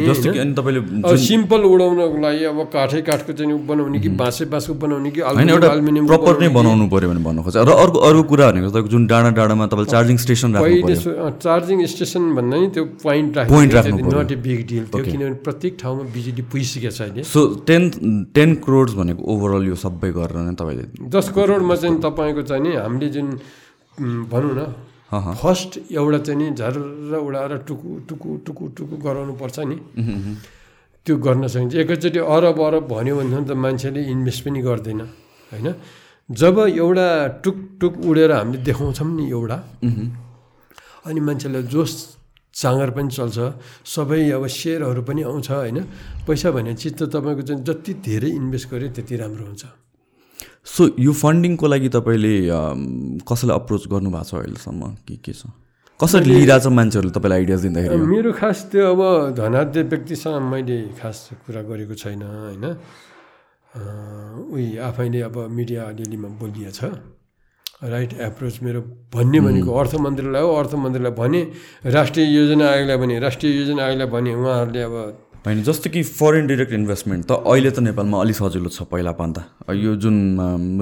Speaker 2: सिम्पल उडाउनको लागि अब काठै काठको चाहिँ बनाउने कि बाँसै बाँसको बनाउने कि अल्मुनियम
Speaker 1: प्रपर नै
Speaker 2: बनाउने
Speaker 1: पऱ्यो भने भन्नु खोज्छ। र अर्को अर्को कुरा भनेको तपाईँको जुन डाँडा डाँडामा तपाईँले चार्जिङ स्टेसन
Speaker 2: पहिले चार्जिङ स्टेसन भन्दा नि त्यो पोइन्ट
Speaker 1: Point राख्नु।
Speaker 2: नट ए बिग डिल थियो किनभने प्रत्येक ठाउँमा बिजुली पुगिसकेको छ अहिले।
Speaker 1: सो टेन टेन क्रोड्स भनेको ओभरअल यो सबै गरेर नै तपाईँले
Speaker 2: दस करोडमा चाहिँ तपाईँको चाहिँ नि हामीले जुन भनौँ न। फर्स्ट एउटा चाहिँ नि झर्र उडाएर टुकु टुकु टुकु टुकु गराउनु पर्छ नि त्यो गर्न सकिन्छ। एकैचोटि अरब अरब भन्यो भने त मान्छेले इन्भेस्ट पनि गर्दैन होइन? जब एउटा टुक टुक उडेर हामीले देखाउँछौँ नि एउटा अनि मान्छेलाई जोस जाँगर पनि चल्छ सबै अब सेयरहरू पनि आउँछ होइन? पैसा भन्ने चिज त तपाईँको चाहिँ जति धेरै इन्भेस्ट गर्यो त्यति राम्रो हुन्छ।
Speaker 1: सो यो फन्डिङको लागि तपाईँले कसैलाई अप्रोच गर्नुभएको छ अहिलेसम्म? के के छ? कसरी लिइरहेछ मान्छेहरूले तपाईँलाई आइडियाज दिँदाखेरि?
Speaker 2: मेरो खास त्यो अब धनाढ्य व्यक्तिसँग मैले खास कुरा गरेको छैन होइन? उही आफैले अब मिडिया अलिअलिमा बोलिएछ राइट एप्रोच मेरो भन्ने भनेको अर्थ मन्त्रीलाई हो। अर्थ मन्त्रीलाई भने राष्ट्रिय योजना आयोगलाई भने राष्ट्रिय योजना आयोगलाई भने उहाँहरूले अब
Speaker 1: होइन जस्तो कि फरेन डिरेक्ट इन्भेस्टमेन्ट त अहिले त नेपालमा अलिक सजिलो छ पहिला भन्दा यो जुन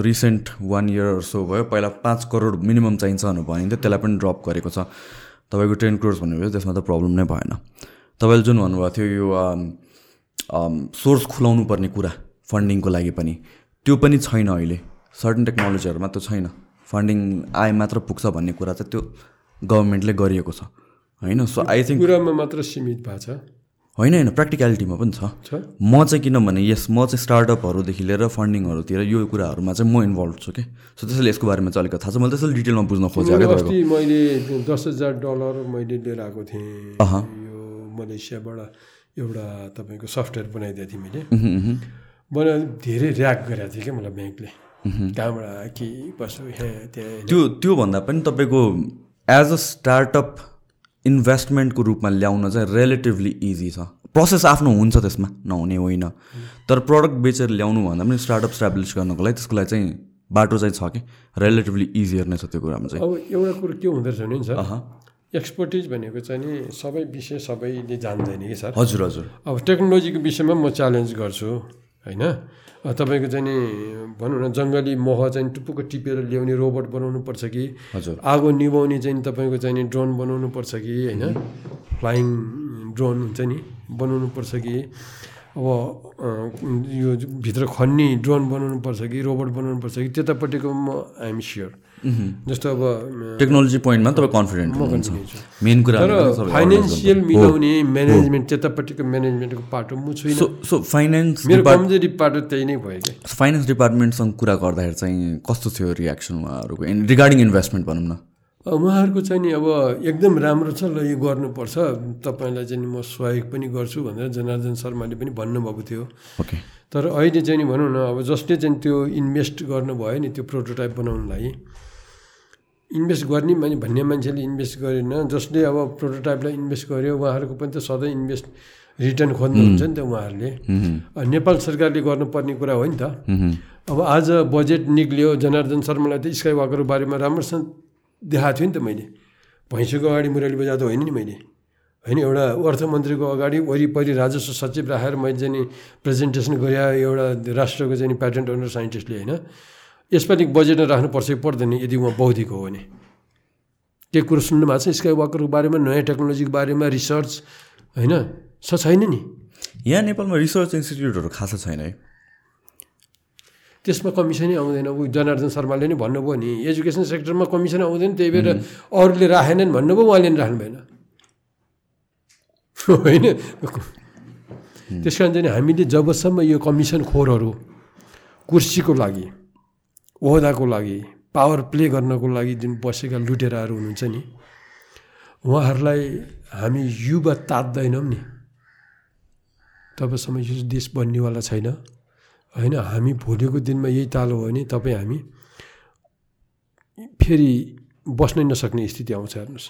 Speaker 1: रिसेन्ट वान इयर सो भयो पहिला पाँच करोड मिनिमम चाहिन्छ भनेर भनिन्थ्यो त्यसलाई पनि ड्रप गरेको छ। तपाईँको टेन करोड भन्नुभयो त्यसमा त प्रब्लम नै भएन। तपाईँले जुन भन्नुभएको थियो यो सोर्स खुलाउनु पर्ने कुरा फन्डिङको लागि पनि त्यो पनि छैन अहिले। सर्टन टेक्नोलोजीहरूमा त्यो छैन। फन्डिङ आए मात्र पुग्छ भन्ने कुरा चाहिँ त्यो गभर्मेन्टले गरिएको छ। होइन सो आई थिङ्क
Speaker 2: कुरामा मात्र सीमित भएको छ।
Speaker 1: होइन होइन प्र्याक्टिकलिटीमा पनि छ। म चाहिँ किनभने यस म चाहिँ स्टार्टअपहरूदेखि लिएर फन्डिङहरूतिर यो कुराहरूमा चाहिँ म इन्भल्भ छु कि सो त्यसैले यसको बारेमा चाहिँ अलिकति थाहा छ। मैले त्यसैले डिटेलमा बुझ्न खोजेँ क्या तपाईँको।
Speaker 2: अस्ति मैले दस हजार डलर मैले लिएर आएको थिएँ। यो मलेसियाबाट एउटा तपाईँको सफ्टवेयर बनाइदिएको थिएँ मैले। बनाएर धेरै ऱ्याक गरेको थियो क्या मलाई ब्याङ्कले। कहाँबाट के कसो त्यहाँ।
Speaker 1: त्यो त्योभन्दा पनि तपाईँको एज अ स्टार्टअप इन्भेस्टमेन्टको रूपमा ल्याउन चाहिँ रिलेटिभली इजी छ। प्रोसेस आफ्नो हुन्छ त्यसमा नहुने होइन। तर प्रडक्ट बेचेर ल्याउनु भन्दा पनि स्टार्टअप स्ट्याब्लिस गर्नको लागि त्यसको लागि चाहिँ बाटो चाहिँ छ कि? रिलेटिभली इजियर नै छ त्यो कुरामा चाहिँ।
Speaker 2: अब एउटा कुरो के हुँदो रहेछ भने नि सर। एक्सपर्टिज भनेको चाहिँ नि सबै विषय सबैले जान्दैन कि सर?
Speaker 1: हजुर हजुर।
Speaker 2: अब टेक्नोलोजीको विषयमा म च्यालेन्ज गर्छु होइन? तपाईँको चाहिँ नि भनौँ न जङ्गली मह चाहिँ टुप्पुको टिपेर ल्याउने रोबोट बनाउनु पर्छ कि?
Speaker 1: हजुर।
Speaker 2: आगो निभाउने चाहिँ तपाईँको चाहिँ नि ड्रोन बनाउनु पर्छ कि होइन? फ्लाइङ ड्रोन हुन्छ नि बनाउनु पर्छ कि? अब यो भित्र खन्ने ड्रोन बनाउनु पर्छ कि रोबोट बनाउनु पर्छ कि? त्यतापट्टिको म आइएम स्योर। जस्तो अब
Speaker 1: टेक्नोलोजी पोइन्टमा तपाईँ कन्फिडेन्ट
Speaker 2: छु।
Speaker 1: मेन कुरा
Speaker 2: तर फाइनेन्सियल। मिलाउने म्यानेजमेन्ट त्यतापट्टिको म्यानेजमेन्टको पाटो म छुइनँ।
Speaker 1: सो सो फाइनेन्स
Speaker 2: मेरो कमजोरी पाटो त्यही नै भयो क्या
Speaker 1: फाइनेन्स डिपार्टमेन्टसँग कुरा गर्दाखेरि चाहिँ कस्तो थियो रियाक्सन उहाँहरूको? रिगार्डिङ इन्भेस्टमेन्ट भनौँ न।
Speaker 2: उहाँहरूको चाहिँ नि अब एकदम राम्रो छ ल यो गर्नुपर्छ। तपाईँलाई चाहिँ म सहयोग पनि गर्छु भनेर जनार्दन शर्माले पनि भन्नुभएको थियो।
Speaker 1: ओके।
Speaker 2: तर अहिले चाहिँ नि भनौँ न अब जसले चाहिँ त्यो इन्भेस्ट गर्नुभयो नि त्यो प्रोटोटाइप बनाउनलाई इन्भेस्ट गर्ने माने भन्ने मान्छेले इन्भेस्ट गरेन। जसले अब प्रोटोटाइपलाई इन्भेस्ट गर्यो उहाँहरूको पनि त सधैँ इन्भेस्ट रिटर्न खोज्नुहुन्छ नि त उहाँहरूले। नेपाल सरकारले गर्नुपर्ने कुरा हो नि त। अब आज बजेट निक्लियो जनार्दन शर्मालाई त स्काई वाकरको बारेमा राम्रोसँग देखाएको थियो नि त मैले। भैँसीको अगाडि मुरली बजाएको त होइन नि मैले। होइन एउटा अर्थमन्त्रीको अगाडि वरिपरि राजस्व सचिव राखेर मैले चाहिँ प्रेजेन्टेसन गरे एउटा राष्ट्रको चाहिँ प्याटेन्ट ओनर साइन्टिस्टले होइन। यसपालि बजेटमा राख्नुपर्छ कि पर्दैन यदि उहाँ बौद्धिक हो भने। के कुरो सुन्नु भएको छ स्काई वाकरको बारेमा नयाँ टेक्नोलोजीको बारेमा रिसर्च होइन? छ छैन नि?
Speaker 1: यहाँ नेपालमा रिसर्च इन्स्टिट्युटहरू खासै छैन है।
Speaker 2: त्यसमा कमिसनै आउँदैन। ऊ जनार्दन शर्माले नै भन्नुभयो नि एजुकेसन सेक्टरमा कमिसन आउँदैन त्यही भएर अरूले राखेनन् भन्नुभयो उहाँले नि राख्नु भएन। होइन? त्यस कारण चाहिँ हामीले जबसम्म यो कमिसन खोरहरू कुर्सीको लागि ओहदाको लागि पावर प्ले गर्नको लागि जुन बसेका लुटेराहरू हुनुहुन्छ नि उहाँहरूलाई हामी युवा तात्दैनौँ नि। तबसम्म यो देश बन्नेवाला छैन। होइन हामी भोलिको दिनमा यही तालो हो भने तपाईँ हामी फेरि बस्नै नसक्ने स्थिति आउँछ हेर्नुहोस्।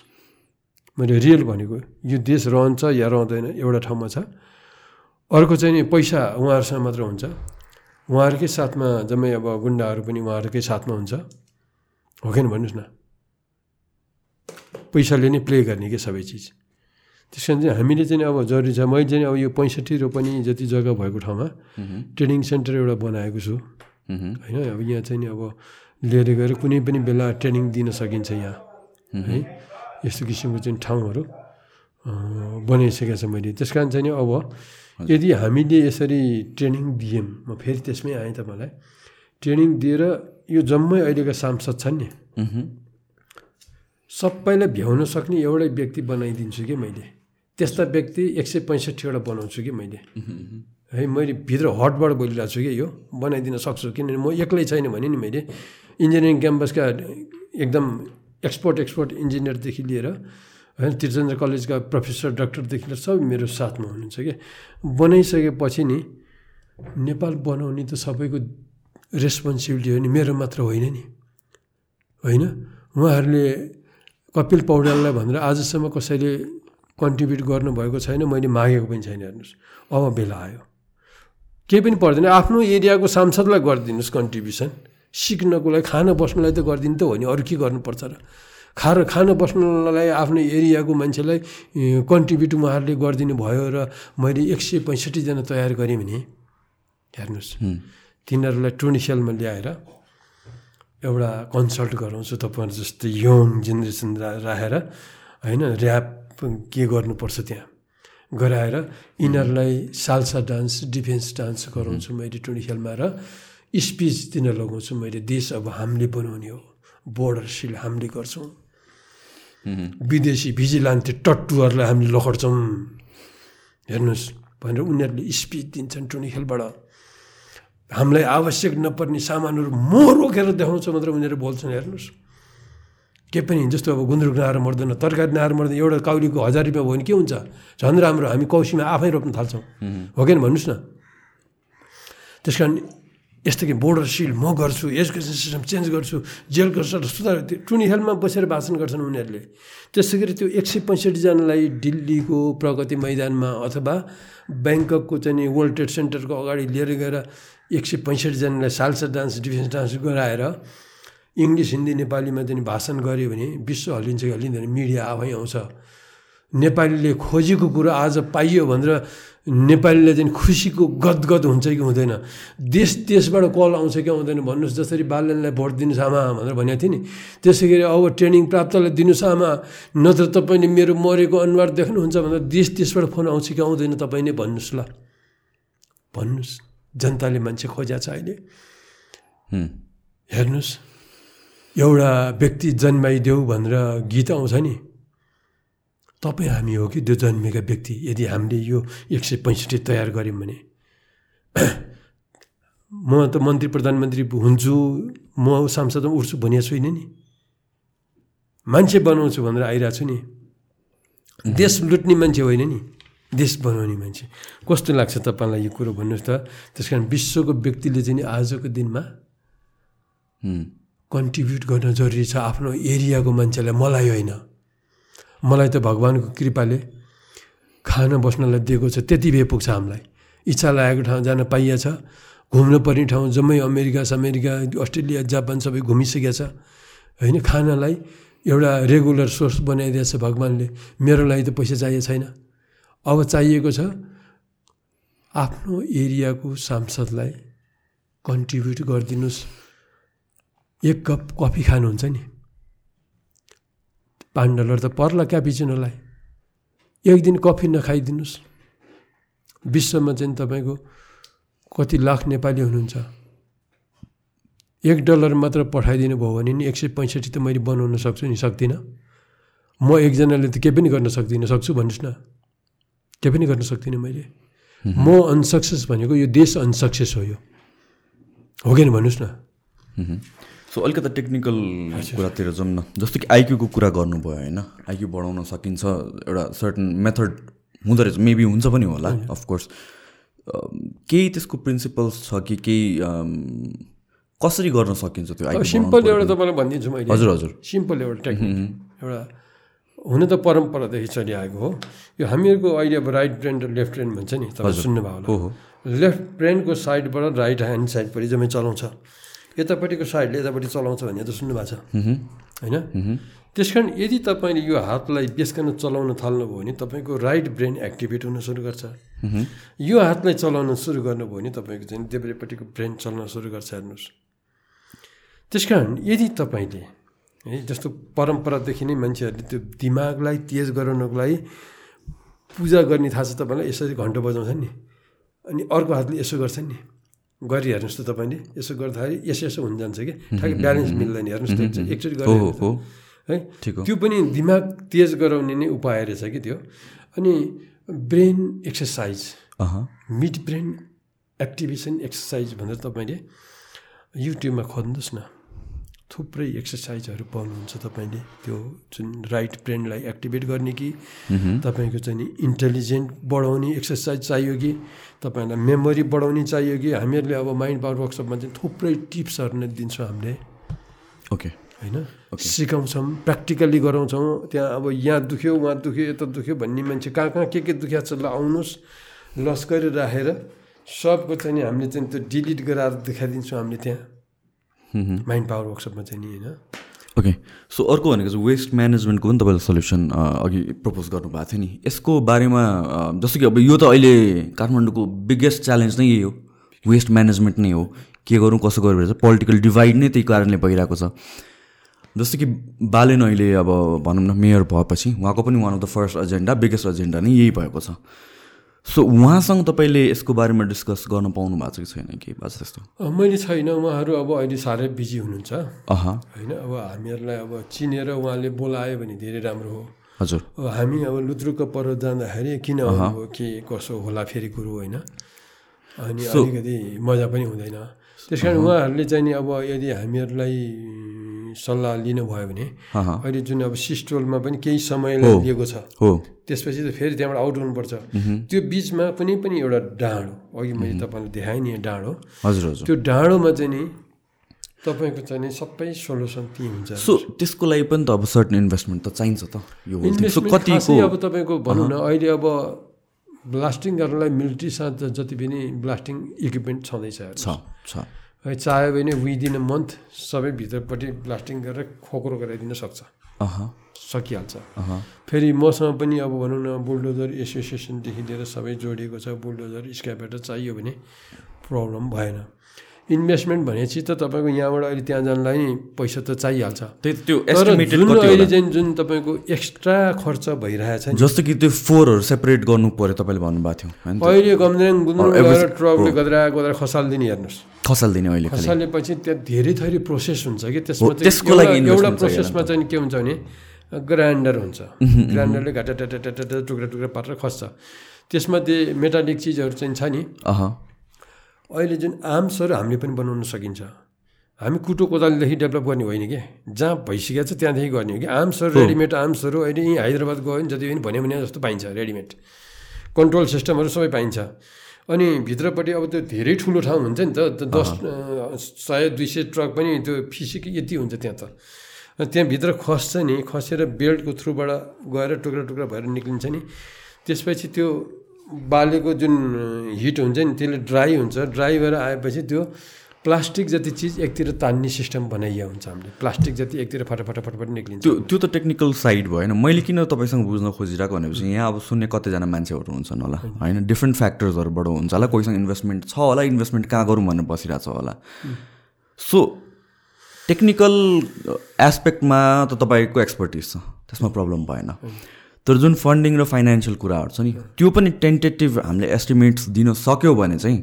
Speaker 2: मैले रियल भनेको यो देश रहन्छ या रहँदैन एउटा ठाउँमा छ। अर्को चाहिँ नि पैसा उहाँहरूसँग मात्र हुन्छ। उहाँहरूकै साथमा जम्मै अब गुन्डाहरू पनि उहाँहरूकै साथमा हुन्छ। हो कि भन्नुहोस् न? पैसाले नै प्ले गर्ने के सबै चिज? त्यस कारण चाहिँ हामीले चाहिँ अब जरुरी छ। मैले चाहिँ अब यो पैँसठी रोपनी जति जग्गा भएको ठाउँमा ट्रेनिङ सेन्टर एउटा बनाएको छु। होइन अब यहाँ चाहिँ नि अब लिएर गएर कुनै पनि बेला ट्रेनिङ दिन सकिन्छ यहाँ। है यस्तो किसिमको चाहिँ ठाउँहरू बनाइसकेको छ मैले। त्यस कारण चाहिँ अब यदि हामीले यसरी ट्रेनिङ दियौँ म फेरि त्यसमै आएँ त मलाई ट्रेनिङ दिएर यो जम्मै अहिलेका सांसद छन् नि। सबैलाई भ्याउन सक्ने एउटै व्यक्ति बनाइदिन्छु कि मैले। त्यस्ता व्यक्ति एक सय पैँसठीवटा बनाउँछु कि मैले। है मैले भित्र हटबाट बोलिरहेको छु कि यो बनाइदिन सक्छु किनभने म एक्लै छैन भने नि मैले इन्जिनियरिङ क्याम्पसका एकदम एक्सपर्ट एक्सपर्ट इन्जिनियरदेखि लिएर होइन त्रिचन्द्र कलेजका प्रोफेसर डक्टरदेखि लिएर सबै मेरो साथमा हुनुहुन्छ कि। बनाइसकेपछि नि नेपाल बनाउने त सबैको रेस्पोन्सिबिलिटी हो नि मेरो मात्र होइन नि। होइन? उहाँहरूले कपिल पौड्याललाई भनेर आजसम्म कसैले कन्ट्रिब्युट गर्नुभएको छैन मैले मागेको पनि छैन हेर्नुहोस्। अब बेला आयो। केही पनि पर्दैन आफ्नो एरियाको सांसदलाई गरिदिनुहोस् कन्ट्रिब्युसन। सिक्नको लागि खान बस्नलाई त गरिदिनु त हो नि अरू के गर्नुपर्छ र? खाएर खान बस्नलाई आफ्नो एरियाको मान्छेलाई कन्ट्रिब्युट उहाँहरूले गरिदिनु भयो र मैले एक सय पैँसठीजना तयार गरेँ भने हेर्नुहोस्। तिनीहरूलाई टुनिसेलमा ल्याएर एउटा कन्सल्ट गराउँछु तपाईँहरू जस्तै यङ जेनेरेसन राखेर होइन ऱ्याप के गर्नुपर्छ त्यहाँ? गराएर यिनीहरूलाई सालसा डान्स डिफेन्स डान्स गराउँछु मैले टुनिखेलमा र स्पिच दिन लगाउँछु मैले। देश अब हामीले बनाउने हो। बोर्डर सिल हामीले गर्छौँ। विदेशी भिजिलान्ते टट्टुहरूलाई हामीले लखड्छौँ हेर्नुहोस् भनेर उनीहरूले स्पिच दिन्छन् टुनिखेलबाट हामीलाई आवश्यक नपर्ने सामानहरू म रोकेर देखाउँछ मात्र उनीहरू बोल्छन्। हेर्नुहोस्। के पनि जस्तो अब गुन्द्रुक नआएर मर्दैन तरकारी नआएर मर्दैन एउटा काउलीको हजार रुपियाँ भयो भने के हुन्छ? झन् राम्रो हामी कौसीमा आफै रोप्न थाल्छौँ। हो कि भन्नुहोस् न? त्यस कारण यस्तो कि बोर्डर सिल म गर्छु एजुकेसन सिस्टम चेन्ज गर्छु जेल गर्छु सुधार टुनी हेलमा बसेर भाषण गर्छन् उनीहरूले। त्यसै गरी त्यो एक सय पैँसठीजनालाई दिल्लीको प्रगति मैदानमा अथवा ब्याङ्ककको चाहिँ वर्ल्ड ट्रेड सेन्टरको अगाडि लिएर गएर एक सय पैँसठीजनालाई सालसा डान्स डिफेन्स डान्स गराएर इङ्ग्लिस हिन्दी नेपालीमा चाहिँ भाषण गऱ्यो भने विश्व हल्लिन्छ कि हल्लिँदैन मिडिया आफै आउँछ। नेपालीले खोजेको कुरो आज पाइयो भनेर नेपालीले चाहिँ खुसीको गदगद हुन्छ कि हुँदैन? देश देशबाट कल आउँछ कि आउँदैन भन्नुहोस् जसरी बालनलाई भोट दिनुहोस् आमा भनेर भनेको थिएँ नि। त्यसै गरी अब ट्रेनिङ प्राप्तलाई दिनुहोस् आमा नत्र तपाईँले मेरो मरेको अनुहार देख्नुहुन्छ भनेर देश देशबाट फोन आउँछ कि आउँदैन तपाईँ नै भन्नुहोस् ल। भन्नुहोस्। जनताले मान्छे खोज्या छ अहिले। हेर्नुहोस्। एउटा व्यक्ति जन्माइदेऊ भनेर गीत आउँछ नि। तपाईँ हामी हो कि त्यो जन्मेका व्यक्ति यदि हामीले यो एक सय पैँसठी तयार गऱ्यौँ भने। म त मन्त्री प्रधानमन्त्री हुन्छु म सांसदमा उठ्छु भनेको छुइनँ नि। मान्छे बनाउँछु भनेर आइरहेको छु नि। देश लुट्ने मान्छे होइन नि। देश बनाउने मान्छे। कस्तो लाग्छ तपाईँलाई यो कुरो भन्नुहोस् त? त्यस कारण विश्वको व्यक्तिले चाहिँ आजको दिनमा कन्ट्रिब्युट गर्न जरुरी छ आफ्नो एरियाको मान्छेलाई मलाई होइन। मलाई त भगवान्को कृपाले खान बस्नलाई दिएको छ त्यति भए पुग्छ हामीलाई। इच्छा लागेको ठाउँ जान पाइया छ। घुम्नु पर्ने ठाउँ जम्मै अमेरिका समेरिका अस्ट्रेलिया जापान सबै घुमिसकेको छ। होइन खानालाई एउटा रेगुलर सोर्स बनाइदिएको छ भगवान्ले। मेरो लागि त पैसा चाहिएको छैन। अब चाहिएको छ आफ्नो एरियाको सांसदलाई कन्ट्रिब्युट गरिदिनुहोस्। एक कप कफी खानुहुन्छ नि। पाँच डलर त पर्ला क्यापिचिनोलाई एक दिन कफी नखाइदिनुहोस्। विश्वमा चाहिँ तपाईँको कति लाख नेपाली हुनुहुन्छ। एक डलर मात्र पठाइदिनु भयो भने नि एक सय पैँसठी त मैले बनाउन सक्छु नि सक्दिनँ। म एकजनाले त केही पनि गर्न सक्दिनँ सक्छु भन्नुहोस् न। केही पनि गर्न सक्दिनँ मैले। म अनसक्सेस भनेको यो देश अनसक्सेस हो यो। हो कि भन्नुहोस् न।
Speaker 1: सो अलिकति टेक्निकल कुरातिर जाउँ न। जस्तो कि आइक्यूको कुरा गर्नुभयो होइन आइक्यू बढाउन सकिन्छ एउटा सर्टन मेथड हुँदो रहेछ। मेबी हुन्छ पनि होला अफकोर्स केही त्यसको प्रिन्सिपल्स छ कि केही कसरी गर्न सकिन्छ त्यो
Speaker 2: सिम्पल एउटा तपाईँलाई भनिदिन्छु मैले
Speaker 1: हजुर हजुर।
Speaker 2: सिम्पल एउटा टेक्निक एउटा हुन त परम्परादेखि चलिआएको हो। यो हामीहरूको अहिले अब राइट ब्रेन र लेफ्ट ब्रेन भन्छ नि तपाईँ सुन्नुभयो होला। लेफ्ट ब्रेनको साइडबाट राइट ह्यान्ड साइडपट्टि जम्मै चलाउँछ। यतापट्टिको साइडले यतापट्टि चलाउँछ भन्ने त सुन्नुभएको छ। होइन? त्यस कारण यदि तपाईँले यो हातलाई बेसकन चलाउन थाल्नुभयो भने तपाईँको राइट ब्रेन एक्टिभेट हुन सुरु गर्छ। यो हातलाई चलाउन सुरु गर्नुभयो भने तपाईँको चाहिँ देब्रेपट्टिको ब्रेन चल्न सुरु गर्छ हेर्नुहोस्। त्यस कारण यदि तपाईँले है जस्तो परम्परादेखि नै मान्छेहरूले त्यो दिमागलाई तेज गराउनको लागि पूजा गर्ने थाहा छ तपाईँलाई यसरी घन्टो बजाउँछ नि। अनि अर्को हातले यसो गर्छ नि। गरिहेर्नुहोस् त तपाईँले। यसो गर्दाखेरि यसो यसो हुन जान्छ कि ठ्याक्कै ब्यालेन्स मिल्दैन हेर्नुहोस् त एकचोटि- एकचोटि
Speaker 1: हो
Speaker 2: त्यो पनि दिमाग तेज गराउने नै उपाय रहेछ कि त्यो। अनि brain exercise mid brain activation exercise भनेर तपाईँले युट्युबमा खोज्नुहोस् न। थुप्रै एक्सर्साइजहरू पाउनुहुन्छ तपाईँले। त्यो जुन राइट ब्रेनलाई एक्टिभेट गर्ने कि तपाईँको चाहिँ नि इन्टेलिजेन्ट बढाउने एक्सर्साइज चाहियो कि तपाईँलाई मेमोरी बढाउने चाहियो कि हामीहरूले अब माइन्ड पावर वर्कसपमा चाहिँ थुप्रै टिप्सहरू नै दिन्छौँ हामीले।
Speaker 1: ओके
Speaker 2: होइन? सिकाउँछौँ प्र्याक्टिकल्ली गराउँछौँ। त्यहाँ अब यहाँ दुख्यो उहाँ दुख्यो यता दुख्यो भन्ने मान्छे कहाँ कहाँ के के दुखिएको छ ल आउनुहोस् लस्करी राखेर सबको चाहिँ हामीले चाहिँ त्यो डिलिट गराएर देखाइदिन्छौँ हामीले त्यहाँ। माइन्ड पावर वर्कसपमा चाहिँ नि होइन?
Speaker 1: ओके सो अर्को भनेको चाहिँ वेस्ट म्यानेजमेन्टको पनि तपाईँले सल्युसन अघि प्रपोज गर्नुभएको थियो नि। यसको बारेमा जस्तो कि अब यो त अहिले काठमाडौँको बिगेस्ट च्यालेन्ज नै यही हो। वेस्ट म्यानेजमेन्ट नै हो। के गरौँ कसो गरौँ भनेर पोलिटिकल डिभाइड नै त्यही कारणले भइरहेको छ। जस्तो कि बालेन अहिले अब भनौँ न मेयर भएपछि उहाँको पनि one of the first agenda biggest agenda नै यही भएको छ। सो उहाँसँग तपाईँले यसको बारेमा डिस्कस गर्न पाउनु भएको छ कि छैन? के भएको छ त्यस्तो?
Speaker 2: मैले छैन। उहाँहरू अब अहिले साह्रै बिजी हुनुहुन्छ। होइन अब हामीहरूलाई अब चिनेर उहाँले बोलायो भने धेरै राम्रो हो।
Speaker 1: हजुर।
Speaker 2: अब हामी अब लुत्रुको पर जाँदाखेरि किन अब के कसो होला फेरि कुरो होइन। अनि अलिकति मजा पनि हुँदैन। त्यस कारण उहाँहरूले चाहिँ नि अब यदि हामीहरूलाई सल्लाह लिनुभयो भने
Speaker 1: अह।
Speaker 2: अहिले जुन अब सिस्टोलमा पनि केही समयलाई लिएको छ
Speaker 1: हो।
Speaker 2: त्यसपछि त फेरि त्यहाँबाट आउट हुनुपर्छ। त्यो बिचमा पनि पनि एउटा डाँडो अघि मैले तपाईँलाई देखाएँ नि डाँडो।
Speaker 1: हजुर हजुर।
Speaker 2: त्यो डाँडोमा चाहिँ नि तपाईँको चाहिँ नि सबै सोल्युसन त्यहीँ हुन्छ
Speaker 1: सो त्यसको लागि पनि त अब सर्टन इन्भेस्टमेन्ट त चाहिन्छ त यो कतिको
Speaker 2: अब तपाईँको भनौँ न अहिले अब ब्लास्टिङ गर्नलाई मिलिट्री साथ जति पनि ब्लास्टिङ इक्विपमेन्ट छँदैछ
Speaker 1: छ।
Speaker 2: चाह्यो भने विदिन अ मन्थ सबै भित्रपट्टि ब्लास्टिङ गरेर खोक्रो गराइदिन सक्छ। सकिहाल्छ। फेरि मसँग पनि अब भनौँ न बुलडोजर एसोसिएसनदेखि लिएर सबै जोडिएको छ बुलडोजर स्क्यापेटर चाहियो भने प्रब्लम भएन। इन्भेस्टमेन्ट भनेपछि त तपाईँको यहाँबाट अहिले त्यहाँ जानलाई नि पैसा त चाहिहाल्छ
Speaker 1: त्यही त्यो
Speaker 2: जुन अहिले
Speaker 1: होला
Speaker 2: चाहिँ जुन तपाईँको एक्स्ट्रा खर्च भइरहेछ
Speaker 1: जस्तो कि त्यो फोरहरू सेपरेट गर्नु पर्यो तपाईँले भन्नुभएको थियो?
Speaker 2: अहिले
Speaker 1: every-
Speaker 2: गएर ट्रकले गदरा गदरा खसालिदिने हेर्नुहोस्
Speaker 1: खसालिदिने अहिले
Speaker 2: खसालेपछि त्यहाँ धेरै थरी प्रोसेस हुन्छ कि
Speaker 1: हो,
Speaker 2: त्यसमा
Speaker 1: त्यसको
Speaker 2: चाहिँ
Speaker 1: लागि
Speaker 2: एउटा- प्रोसेसमा चाहिँ के हुन्छ भने ग्राइन्डर हुन्छ ग्राइन्डरले घाटा टाटा टाटा टाटा टुक्रा टुक्रा पारेर खस्छ त्यसमा त्यो मेटालिक चिजहरू चाहिँ छ नि
Speaker 1: अह
Speaker 2: अहिले जुन आर्म्सहरू हामीले पनि बनाउन सकिन्छ। हामी कुटो कोदालीदेखि डेभलप गर्ने होइन कि? जहाँ भइसकेको छ त्यहाँदेखि गर्ने हो कि? आर्म्सहरू रेडिमेड आर्म्सहरू अहिले यहीँ हैदराबाद गयो भने जति पनि भन्यो भने जस्तो पाइन्छ रेडिमेड। कन्ट्रोल सिस्टमहरू सबै पाइन्छ। अनि भित्रपट्टि अब त्यो धेरै ठुलो ठाउँ हुन्छ नि त। दस सय दुई सय ट्रक पनि त्यो फिसिक यति हुन्छ त्यहाँ त। त्यहाँभित्र खस्छ नि खसेर बेल्टको थ्रुबाट गएर टुक्रा टुक्रा भएर निक्लिन्छ नि। त्यसपछि त्यो बालेको जुन हिट हुन्छ नि त्यसले ड्राई हुन्छ। ड्राई भएर आएपछि त्यो प्लास्टिक जति चिज एकतिर तान्ने सिस्टम बनाइया हुन्छ हामीले। प्लास्टिक जति एकतिर फटाफट फटाफट निक्लिन्छ।
Speaker 1: त्यो त्यो त टेक्निकल साइड होइन मैले किन तपाईँसँग बुझ्न खोजिरहेको भनेपछि यहाँ अब सुन्ने कतिजना मान्छेहरू हुन्छन् होला। होइन डिफ्रेन्ट फ्याक्टर्सहरूबाट हुन्छ होला। कोहीसँग इन्भेस्टमेन्ट छ होला इन्भेस्टमेन्ट कहाँ गरौँ भनेर बसिरहेको छ होला सो टेक्निकल एस्पेक्टमा त तपाईँको एक्सपर्टिज छ। त्यसमा प्रब्लम भएन। तर जुन फन्डिङ र फाइनेन्सियल कुराहरू छ नि त्यो पनि टेन्टेटिभ हामीले एस्टिमेट्स दिन सक्यो भने चाहिँ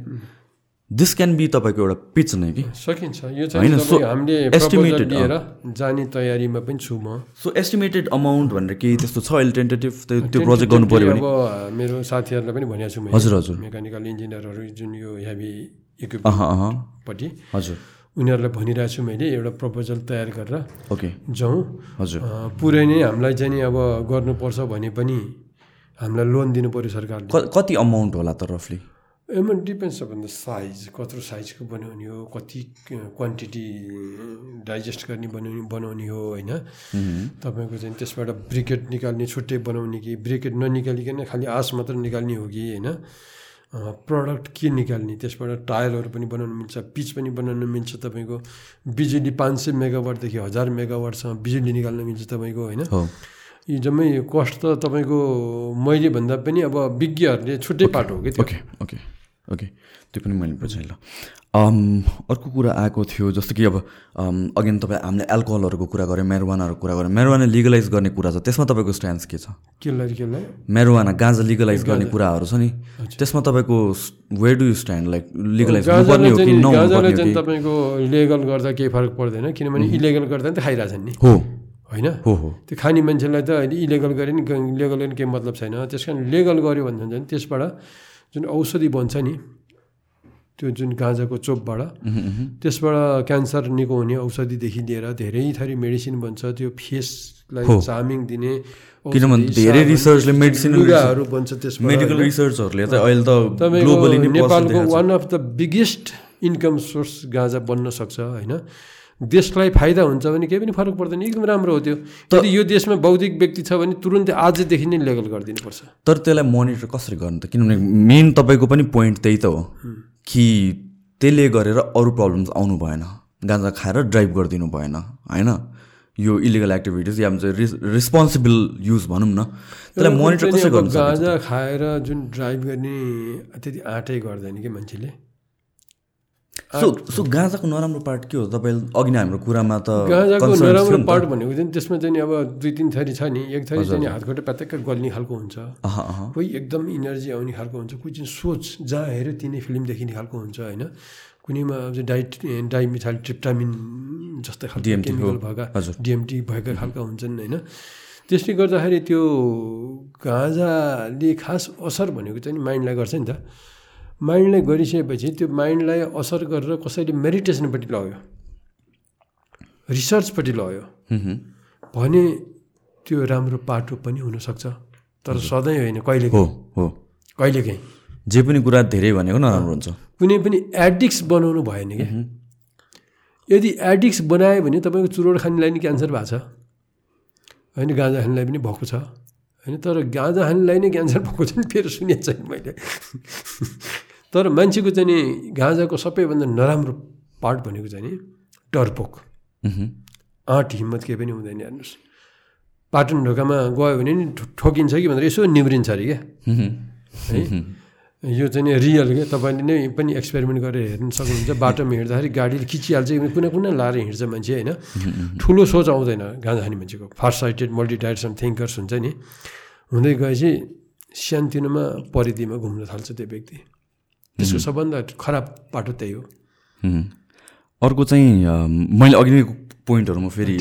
Speaker 1: दिस क्यान बी तपाईँको एउटा पिच नै कि।
Speaker 2: सकिन्छ। यो
Speaker 1: होइन,
Speaker 2: चाहिँ हामीले
Speaker 1: estimated
Speaker 2: लिएर जाने तयारीमा पनि छु म।
Speaker 1: सो एस्टिमेटेड अमाउन्ट भनेर केही त्यस्तो छ अहिले टेन्टेटिभ त्यो प्रोजेक्ट गर्नु पऱ्यो भने?
Speaker 2: अब मेरो साथीहरूलाई पनि भनेको छु मैले।
Speaker 1: हजुर हजुर।
Speaker 2: मेकानिकल इन्जिनियरहरू जुन यो हेभी
Speaker 1: अह
Speaker 2: इक्विपमेन्ट
Speaker 1: अह।
Speaker 2: पट्टि
Speaker 1: हजुर।
Speaker 2: उनीहरूलाई भनिरहेको छु मैले एउटा प्रपोजल तयार गरेर
Speaker 1: ओके
Speaker 2: जाउँ।
Speaker 1: हजुर।
Speaker 2: पुरै नै हामीलाई चाहिँ नि अब गर्नुपर्छ भने पनि हामीलाई लोन दिनु पऱ्यो सरकारले।
Speaker 1: कति अमाउन्ट होला त रफली
Speaker 2: एमा डिपेन्ड्स अपन द साइज कत्रो साइजको बनाउने हो कति क्वान्टिटी डाइजेस्ट गर्ने बनाउने बनाउने हो होइन? तपाईँको चाहिँ त्यसबाट ब्रिकेट निकाल्ने छुट्टै बनाउने कि ब्रिकेट ननिकालिकन खालि आँस मात्र निकाल्ने हो कि होइन? प्रडक्ट के निकाल्ने त्यसबाट टायरहरू पनि बनाउनु मिल्छ पिच पनि बनाउनु मिल्छ तपाईँको। बिजुली पाँच सय मेगावाटदेखि हजार मेगावाटसम्म बिजुली निकाल्न मिल्छ तपाईँको होइन?
Speaker 1: हो।
Speaker 2: यी जम्मै कस्ट त तपाईँको मैले भन्दा पनि अब विज्ञहरूले छुट्टै पाटो हो कि त्यो?
Speaker 1: Okay okay. ओके त्यो पनि मैले बुझेँ ल। अर्को कुरा आएको थियो जस्तो कि अब अगेन तपाईँ हामीले एल्कोहलहरूको कुरा गऱ्यौँ मेरोवानाहरूको कुरा गऱ्यौँ मेरोवाना लिगलाइज गर्ने कुरा छ त्यसमा तपाईँको स्ट्यान्स के छ? मेरोवाना गाँजा लिगलाइज गर्ने कुराहरू छ नि त्यसमा तपाईँको where do you stand like legalize
Speaker 2: तपाईँको लिगल गर्दा केही फरक पर्दैन किनभने इलिगल गर्दा नि त खाइरहेछन् नि।
Speaker 1: हो।
Speaker 2: होइन?
Speaker 1: हो हो।
Speaker 2: त्यो खाने मान्छेलाई त अहिले इलिगल गरे नि लिगल गर्ने केही मतलब छैन। त्यस कारण लिगल गऱ्यो भने त्यसबाट जुन औषधि बन्छ नि त्यो जुन गाँजाको चोपबाट त्यसबाट क्यान्सर निको हुने औषधिदेखि लिएर धेरै थरी मेडिसिन बन्छ त्यो फेसलाई। चामिङ दिने
Speaker 1: किनभने धेरै रिसर्चले
Speaker 2: लुगाहरू बन्छ त्यसबाट
Speaker 1: मेडिकल? रिसर्चहरूले त अहिले त
Speaker 2: तपाईँको नेपालको one of the biggest income source गाँजा बन्न सक्छ होइन देशलाई फाइदा हुन्छ भने केही पनि फरक पर्दैन एकदम राम्रो हो त्यो। यदि यो देशमा बौद्धिक व्यक्ति छ भने तुरुन्तै आजदेखि नै लेगल गरिदिनुपर्छ
Speaker 1: तर त्यसलाई मोनिटर कसरी गर्नु त? किनभने मेन तपाईँको पनि पोइन्ट त्यही त हो कि त्यसले गरेर अरू प्रब्लम्स आउनु भएन गाँजा खाएर ड्राइभ गरिदिनु भएन होइन? यो इलिगल एक्टिभिटिज या रिस रिस्पोन्सिबल युज भनौँ न त्यसलाई मोनिटर कसरी गर्नु?
Speaker 2: गाँजा खाएर जुन ड्राइभ गर्ने त्यति आँटै गर्दैन कि मान्छेले?
Speaker 1: सो सो गाँजाको नराम्रो पार्ट के हो? तपाईँ अघि नै हाम्रो कुरामा त
Speaker 2: गाँजाको नराम्रो। पार्ट भनेको चाहिँ त्यसमा चाहिँ अब दुई तिन थरी छ नि। एक थरी चाहिँ हातखुट्टा प्यात्याक्क गल्ने खालको हुन्छ। कोही एकदम इनर्जी आउने खालको हुन्छ। कोही चाहिँ सोच जहाँ हेऱ्यो तिनै फिल्म देखिने खालको हुन्छ होइन? कुनैमा अब चाहिँ डाइट डाइमिथाइल ट्रिप्टामिन जस्तै खालको केमिकल भएका। डिएमटी भएका खालका हुन्छन् होइन? त्यसले गर्दाखेरि त्यो गाँजाले खास असर भनेको चाहिँ माइन्डलाई गर्छ नि त। माइन्डलाई गरिसकेपछि त्यो माइन्डलाई असर गरेर कसैले मेडिटेसनपट्टि लग्यो। रिसर्चपट्टि लग्यो।
Speaker 1: हुँ,
Speaker 2: भने त्यो राम्रो पाटो पनि हुनसक्छ। तर सधैँ होइन
Speaker 1: हो
Speaker 2: कहिलेकाहीँ
Speaker 1: हो।
Speaker 2: कहिलेकाहीँ।
Speaker 1: जे पनि कुरा धेरै भनेको नराम्रो हुन्छ।
Speaker 2: कुनै पनि एडिक्स बनाउनु भएन कि यदि एडिक्स बनायो भने तपाईँको चुरोट खानेलाई नि क्यान्सर भएको छ। होइन गाँजा खानेलाई पनि भएको छ। होइन तर गाँजा खानेलाई नै क्यान्सर भएको चाहिँ फेरि सुनेको छैन मैले। तर मान्छेको चाहिँ नि गाँजाको सबैभन्दा नराम्रो पार्ट भनेको चाहिँ नि डरपोक। आँट हिम्मत केही पनि हुँदैन हेर्नुहोस्। पाटन ढोकामा गयो भने नि ठोकिन्छ कि भनेर यसो निम्रिन्छ अरे क्या। है? यो चाहिँ नि रियल क्या। तपाईँले नै पनि एक्सपेरिमेन्ट गरेर हेर्नु सक्नुहुन्छ। बाटोमा हिँड्दाखेरि गाडीले खिचिहाल्छ कुनै कुनै लाएर हिँड्छ मान्छे होइन। ठुलो सोच आउँदैन गाँजा खाने मान्छेको। Farsighted multi direction thinkers हुन्छ नि। हुँदै गएपछि सानतिनोमा परिधिमा घुम्न थाल्छ त्यो व्यक्ति। त्यसको सबभन्दा खराब बाटो त्यही हो.
Speaker 1: अर्को चाहिँ मैले अघि नै पोइन्टहरू म फेरि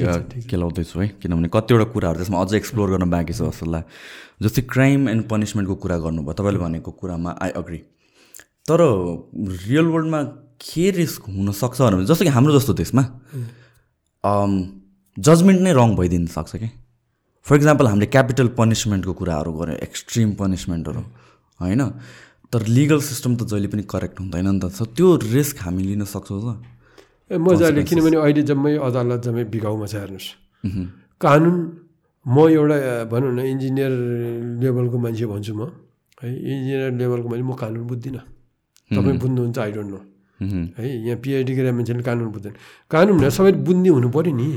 Speaker 1: केलाउँदैछु है किनभने कतिवटा कुराहरू त्यसमा अझै एक्सप्लोर गर्न बाँकी छ जस्तो लाग्छ जस्तै क्राइम एन्ड पनिसमेन्टको कुरा गर्नुभयो तपाईँले भनेको कुरामा आई अग्री तर रियल वर्ल्डमा के रिस्क हुनसक्छ भने जस्तो कि हाम्रो जस्तो देशमा जजमेन्ट नै रङ भइदिन सक्छ कि? फर इक्जाम्पल हामीले क्यापिटल पनिसमेन्टको कुराहरू गऱ्यौँ एक्सट्रिम पनिसमेन्टहरू होइन? तर लिगल सिस्टम त जहिले पनि करेक्ट हुँदैन नि त। सो त्यो रिस्क हामी लिन सक्छौँ त।
Speaker 2: ए, मजाले किनभने अहिले जम्मै अदालत जम्मै बिगाउमा छ हेर्नुहोस्। कानुन म एउटा भनौँ न इन्जिनियर लेभलको मान्छे भन्छु म। है इन्जिनियर लेभलको मान्छे म कानुन बुझ्दिनँ। तपाईँ बुझ्नुहुन्छ आई डोन्ट नो. है यहाँ पिएचडी गरेर मान्छेले कानुन बुझ्दैन। कानुन भनेर सबैले बुझ्ने हुनु पऱ्यो नि।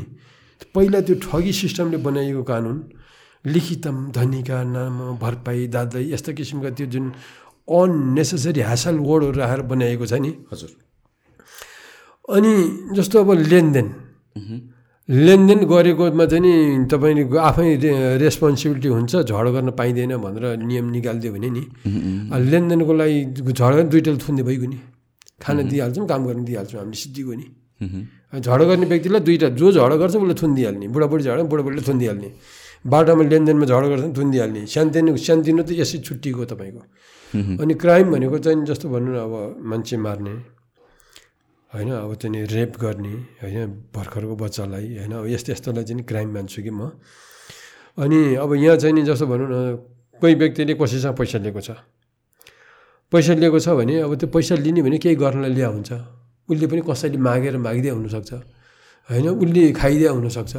Speaker 2: पहिला त्यो ठगी सिस्टमले बनाइएको कानुन लिखितम धनीका नाम भरपाई दादाई यस्ता किसिमका त्यो जुन अननेसेसरी ह्यासल वर्डहरू राखेर बनाइएको छ नि
Speaker 1: हजुर
Speaker 2: अनि जस्तो अब लेनदेन लेनदेन गरेकोमा चाहिँ नि तपाईँले आफै रेस्पोन्सिबिलिटी हुन्छ झड गर्न पाइँदैन भनेर नियम निकालिदियो भने नि लेनदेनको लागि झड गर्ने दुइटाले थुन्ने भइगयो नि खाना दिइहाल्छौँ काम गर्न दिइहाल्छौँ हामीले सिद्धिगयो नि झड गर्ने व्यक्तिलाई दुइटा जो झड गर्छ उसले थुनिदिइहाल्ने बुढाबुढी झड बुढाबुढीले थुनिदिइहाल्ने बाटोमा लेनदेनमा झड गर्छ थुनिदिइहाल्ने सानतिनो सानतिनो त यसै छुट्टिएको तपाईँको अनि क्राइम भनेको चाहिँ जस्तो भनौँ न अब मान्छे मार्ने होइन अब चाहिँ रेप गर्ने होइन भर्खरको बच्चालाई होइन अब यस्तो यस्तोलाई चाहिँ क्राइम मान्छु कि म। अनि अब यहाँ चाहिँ नि जस्तो भनौँ न कोही व्यक्तिले कसैसँग पैसा लिएको छ। पैसा लिएको छ भने अब त्यो पैसा लिने भने केही गर्नलाई ल्या हुन्छ। उसले पनि कसैले मागेर मागिदिया हुनसक्छ। होइन उसले खाइदिया हुनसक्छ।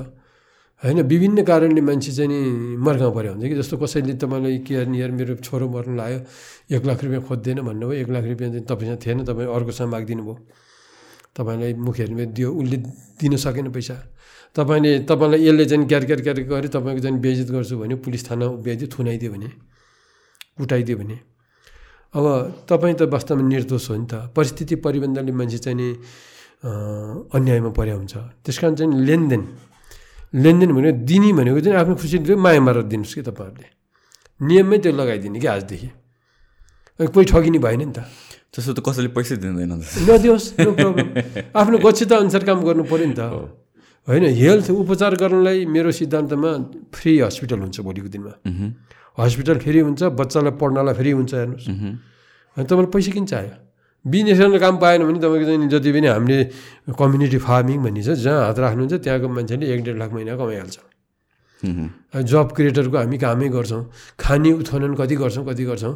Speaker 2: होइन विभिन्न कारणले मान्छे चाहिँ नि मर्कामा पऱ्यो हुन्छ कि जस्तो कसैले तपाईँलाई के यार मेरो छोरो मर्नु लाग्यो एक लाख रुपियाँ खोज्दैन भन्नुभयो एक लाख रुपियाँ चाहिँ तपाईँसँग थिएन तपाईँ अर्कोसँग मागिदिनु भयो तपाईँलाई मुखेहरूमा दियो उसले दिन सकेन पैसा। तपाईँले तपाईँलाई यसले चाहिँ क्यार क्यार क्यार गऱ्यो तपाईँको चाहिँ बेइज्जत गर्छु भने पुलिस थाना उभ्याइदियो थुनाइदियो भने कुटाइदियो भने। अब तपाईँ त वास्तवमा निर्दोष हो नि त। परिस्थिति परिबन्धले मान्छे चाहिँ नि अन्यायमा पर्या हुन्छ। त्यस कारण चाहिँ लेनदेन लेनदेन भनेको दिने भनेको चाहिँ आफ्नो खुसीले माया मारेर दिनुहोस् कि तपाईँहरूले नियममै त्यो लगाइदिने कि आजदेखि कोही ठगिने भएन नि त
Speaker 1: त्यसो त कसैले पैसै दिँदैन
Speaker 2: नदियोस् नो प्रब्लम आफ्नो गच्छता अनुसार काम गर्नु पऱ्यो नि त होइन हेल्थ उपचार गर्नलाई मेरो सिद्धान्तमा फ्री हस्पिटल हुन्छ भोलिको दिनमा हस्पिटल फ्री हुन्छ बच्चालाई पढ्नलाई फ्री हुन्छ हेर्नुहोस् अनि तपाईँलाई पैसा किन चाहियो बिजनेस गर्न काम पाएन भने तपाईँको चाहिँ जति पनि हामीले कम्युनिटी फार्मिङ भन्ने छ जहाँ हात राख्नुहुन्छ त्यहाँको मान्छेले एक डेढ लाख महिना कमाइहाल्छ. जब क्रिएटरको हामी कामै गर्छौँ खाने उत्खनन कति गर्छौँ कति गर्छौँ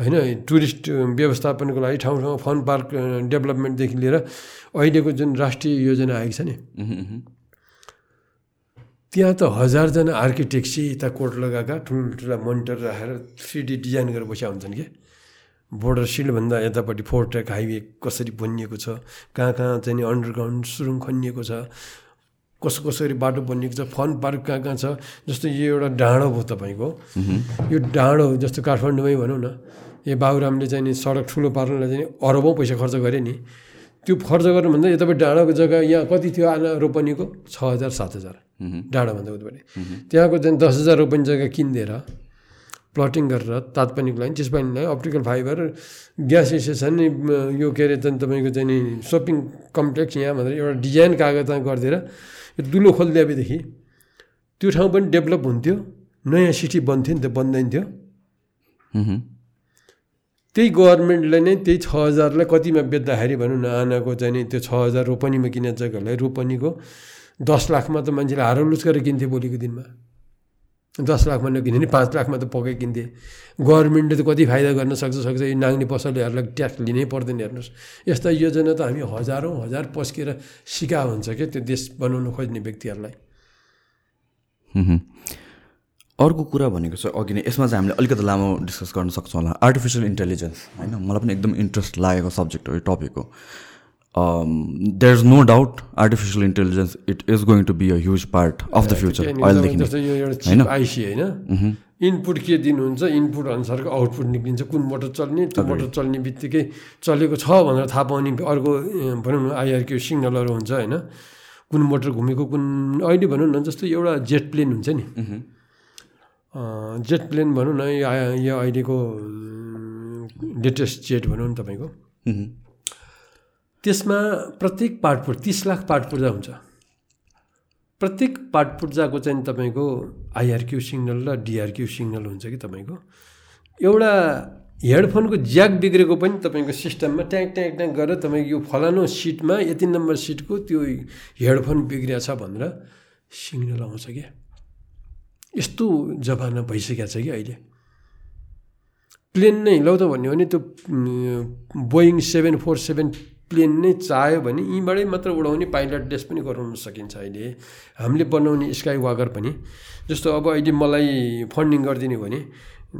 Speaker 2: होइन टुरिस्ट व्यवस्थापनको लागि ठाउँ ठाउँमा फन पार्क डेभलपमेन्टदेखि लिएर अहिलेको जुन राष्ट्रिय योजना आएको छ नि. त्यहाँ त हजारजना आर्किटेक्ट यता कोट लगाएका ठुल्ठुला मोनिटर राखेर थ्री डी डिजाइन गरेर बसेका हुन्छन् कि बोर्डर सिलभन्दा यतापट्टि फोर ट्र्याक हाइवे कसरी बनिएको छ? कहाँ कहाँ चाहिँ नि अन्डरग्राउन्ड सुरुङ खनिएको छ? कसो कसरी बाटो बनिएको छ? फन पार्क कहाँ कहाँ छ? जस्तो यो एउटा डाँडो भयो तपाईँको। यो डाँडो जस्तो काठमाडौँमै भनौँ न यो बाबुरामले चाहिँ नि सडक ठुलो पार्नलाई चाहिँ अरबौँ पैसा खर्च गरे नि। त्यो खर्च गर्नुभन्दा यतापट्टि डाँडाको जग्गा यहाँ कति थियो आना रोपनीको? छ हजार सात हजार। डाँडाभन्दा उतापट्टि। त्यहाँको चाहिँ दस हजार रोपनी जग्गा किनिदिएर प्लटिङ गरेर तात्पानीको लागि चिसपानीको लागि अप्टिकल फाइबर ग्यास स्टेसन यो के अरे चाहिँ तपाईँको चाहिँ नि सपिङ कम्प्लेक्स यहाँ भनेर एउटा डिजाइन कागजमा गरिदिएर यो दुलो खोलिदिएपछि त्यो ठाउँ पनि डेभलप हुन्थ्यो नयाँ सिटी बन्थ्यो नि त बन्दैन थियो. त्यही गभर्मेन्टले नै त्यही छ हजारलाई कतिमा बेच्दाखेरि भनौँ न आनाको चाहिँ नि त्यो छ हजार रोपनीमा किने जग्गालाई रोपनीको दस लाखमा त मान्छेले हारलुच गरेर किन्थे भोलिको दिनमा। दस लाखमा नकिने पाँच लाखमा त पक्कै किन्थे। गभर्मेन्टले त कति फाइदा गर्न सक्छ सक्छ यो नाङ्ने पसलेहरूलाई ट्याक्स लिनै पर्दैन हेर्नुहोस्। यस्ता योजना त हामी हजारौँ हजार पस्केर सिका हुन्छ क्या त्यो देश बनाउन खोज्ने व्यक्तिहरूलाई.
Speaker 1: अर्को कुरा भनेको चाहिँ अघि नै। यसमा चाहिँ हामीले अलिकति लामो डिस्कस गर्न सक्छौँ होला। आर्टिफिसियल इन्टेलिजेन्स होइन? मलाई पनि एकदम इन्ट्रेस्ट लागेको सब्जेक्ट हो यो टपिक हो। There is no doubt artificial intelligence it is going to be a huge part of the future अहिलेदेखि
Speaker 2: आइसी होइन इनपुट के दिनुहुन्छ इनपुट अनुसारको आउटपुट निक्लिन्छ कुन मोटर चल्ने त्यो मोटर चल्ने बित्तिकै चलेको छ भनेर थाहा पाउने अर्को भनौँ न आइआरक्यू सिग्नलहरू हुन्छ होइन? कुन मोटर घुमेको कुन अहिले भनौँ न जस्तो एउटा जेट प्लेन हुन्छ नि। जेट प्लेन भनौँ न यो यो अहिलेको लेटेस्ट जेट भनौँ न तपाईँको।
Speaker 1: मह्म।
Speaker 2: त्यसमा प्रत्येक पार्ट पुर्जा तिस लाख पार्ट पुर्जा हुन्छ। प्रत्येक पार्ट पुर्जाको चाहिँ तपाईँको आइआरक्यू सिग्नल र डिआरक्यू सिग्नल हुन्छ कि तपाईँको। एउटा हेडफोनको ज्याक बिग्रेको पनि तपाईँको सिस्टममा ट्याङ ट्याङ ट्याङ गरेर तपाईँको यो फलानु सिटमा यति नम्बर सिटको त्यो हेडफोन बिग्रिएको छ भनेर सिग्नल आउँछ क्या। यस्तो जमाना भइसकेको छ कि अहिले। प्लेन नै लौ त भन्यो भने त्यो Boeing seven four seven plane नै चाह्यो भने यहीँबाटै मात्र उडाउने पाइलट डेस पनि गराउन सकिन्छ अहिले। हामीले बनाउने स्काई वाकर पनि। जस्तो अब अहिले मलाई फन्डिङ गरिदिने भने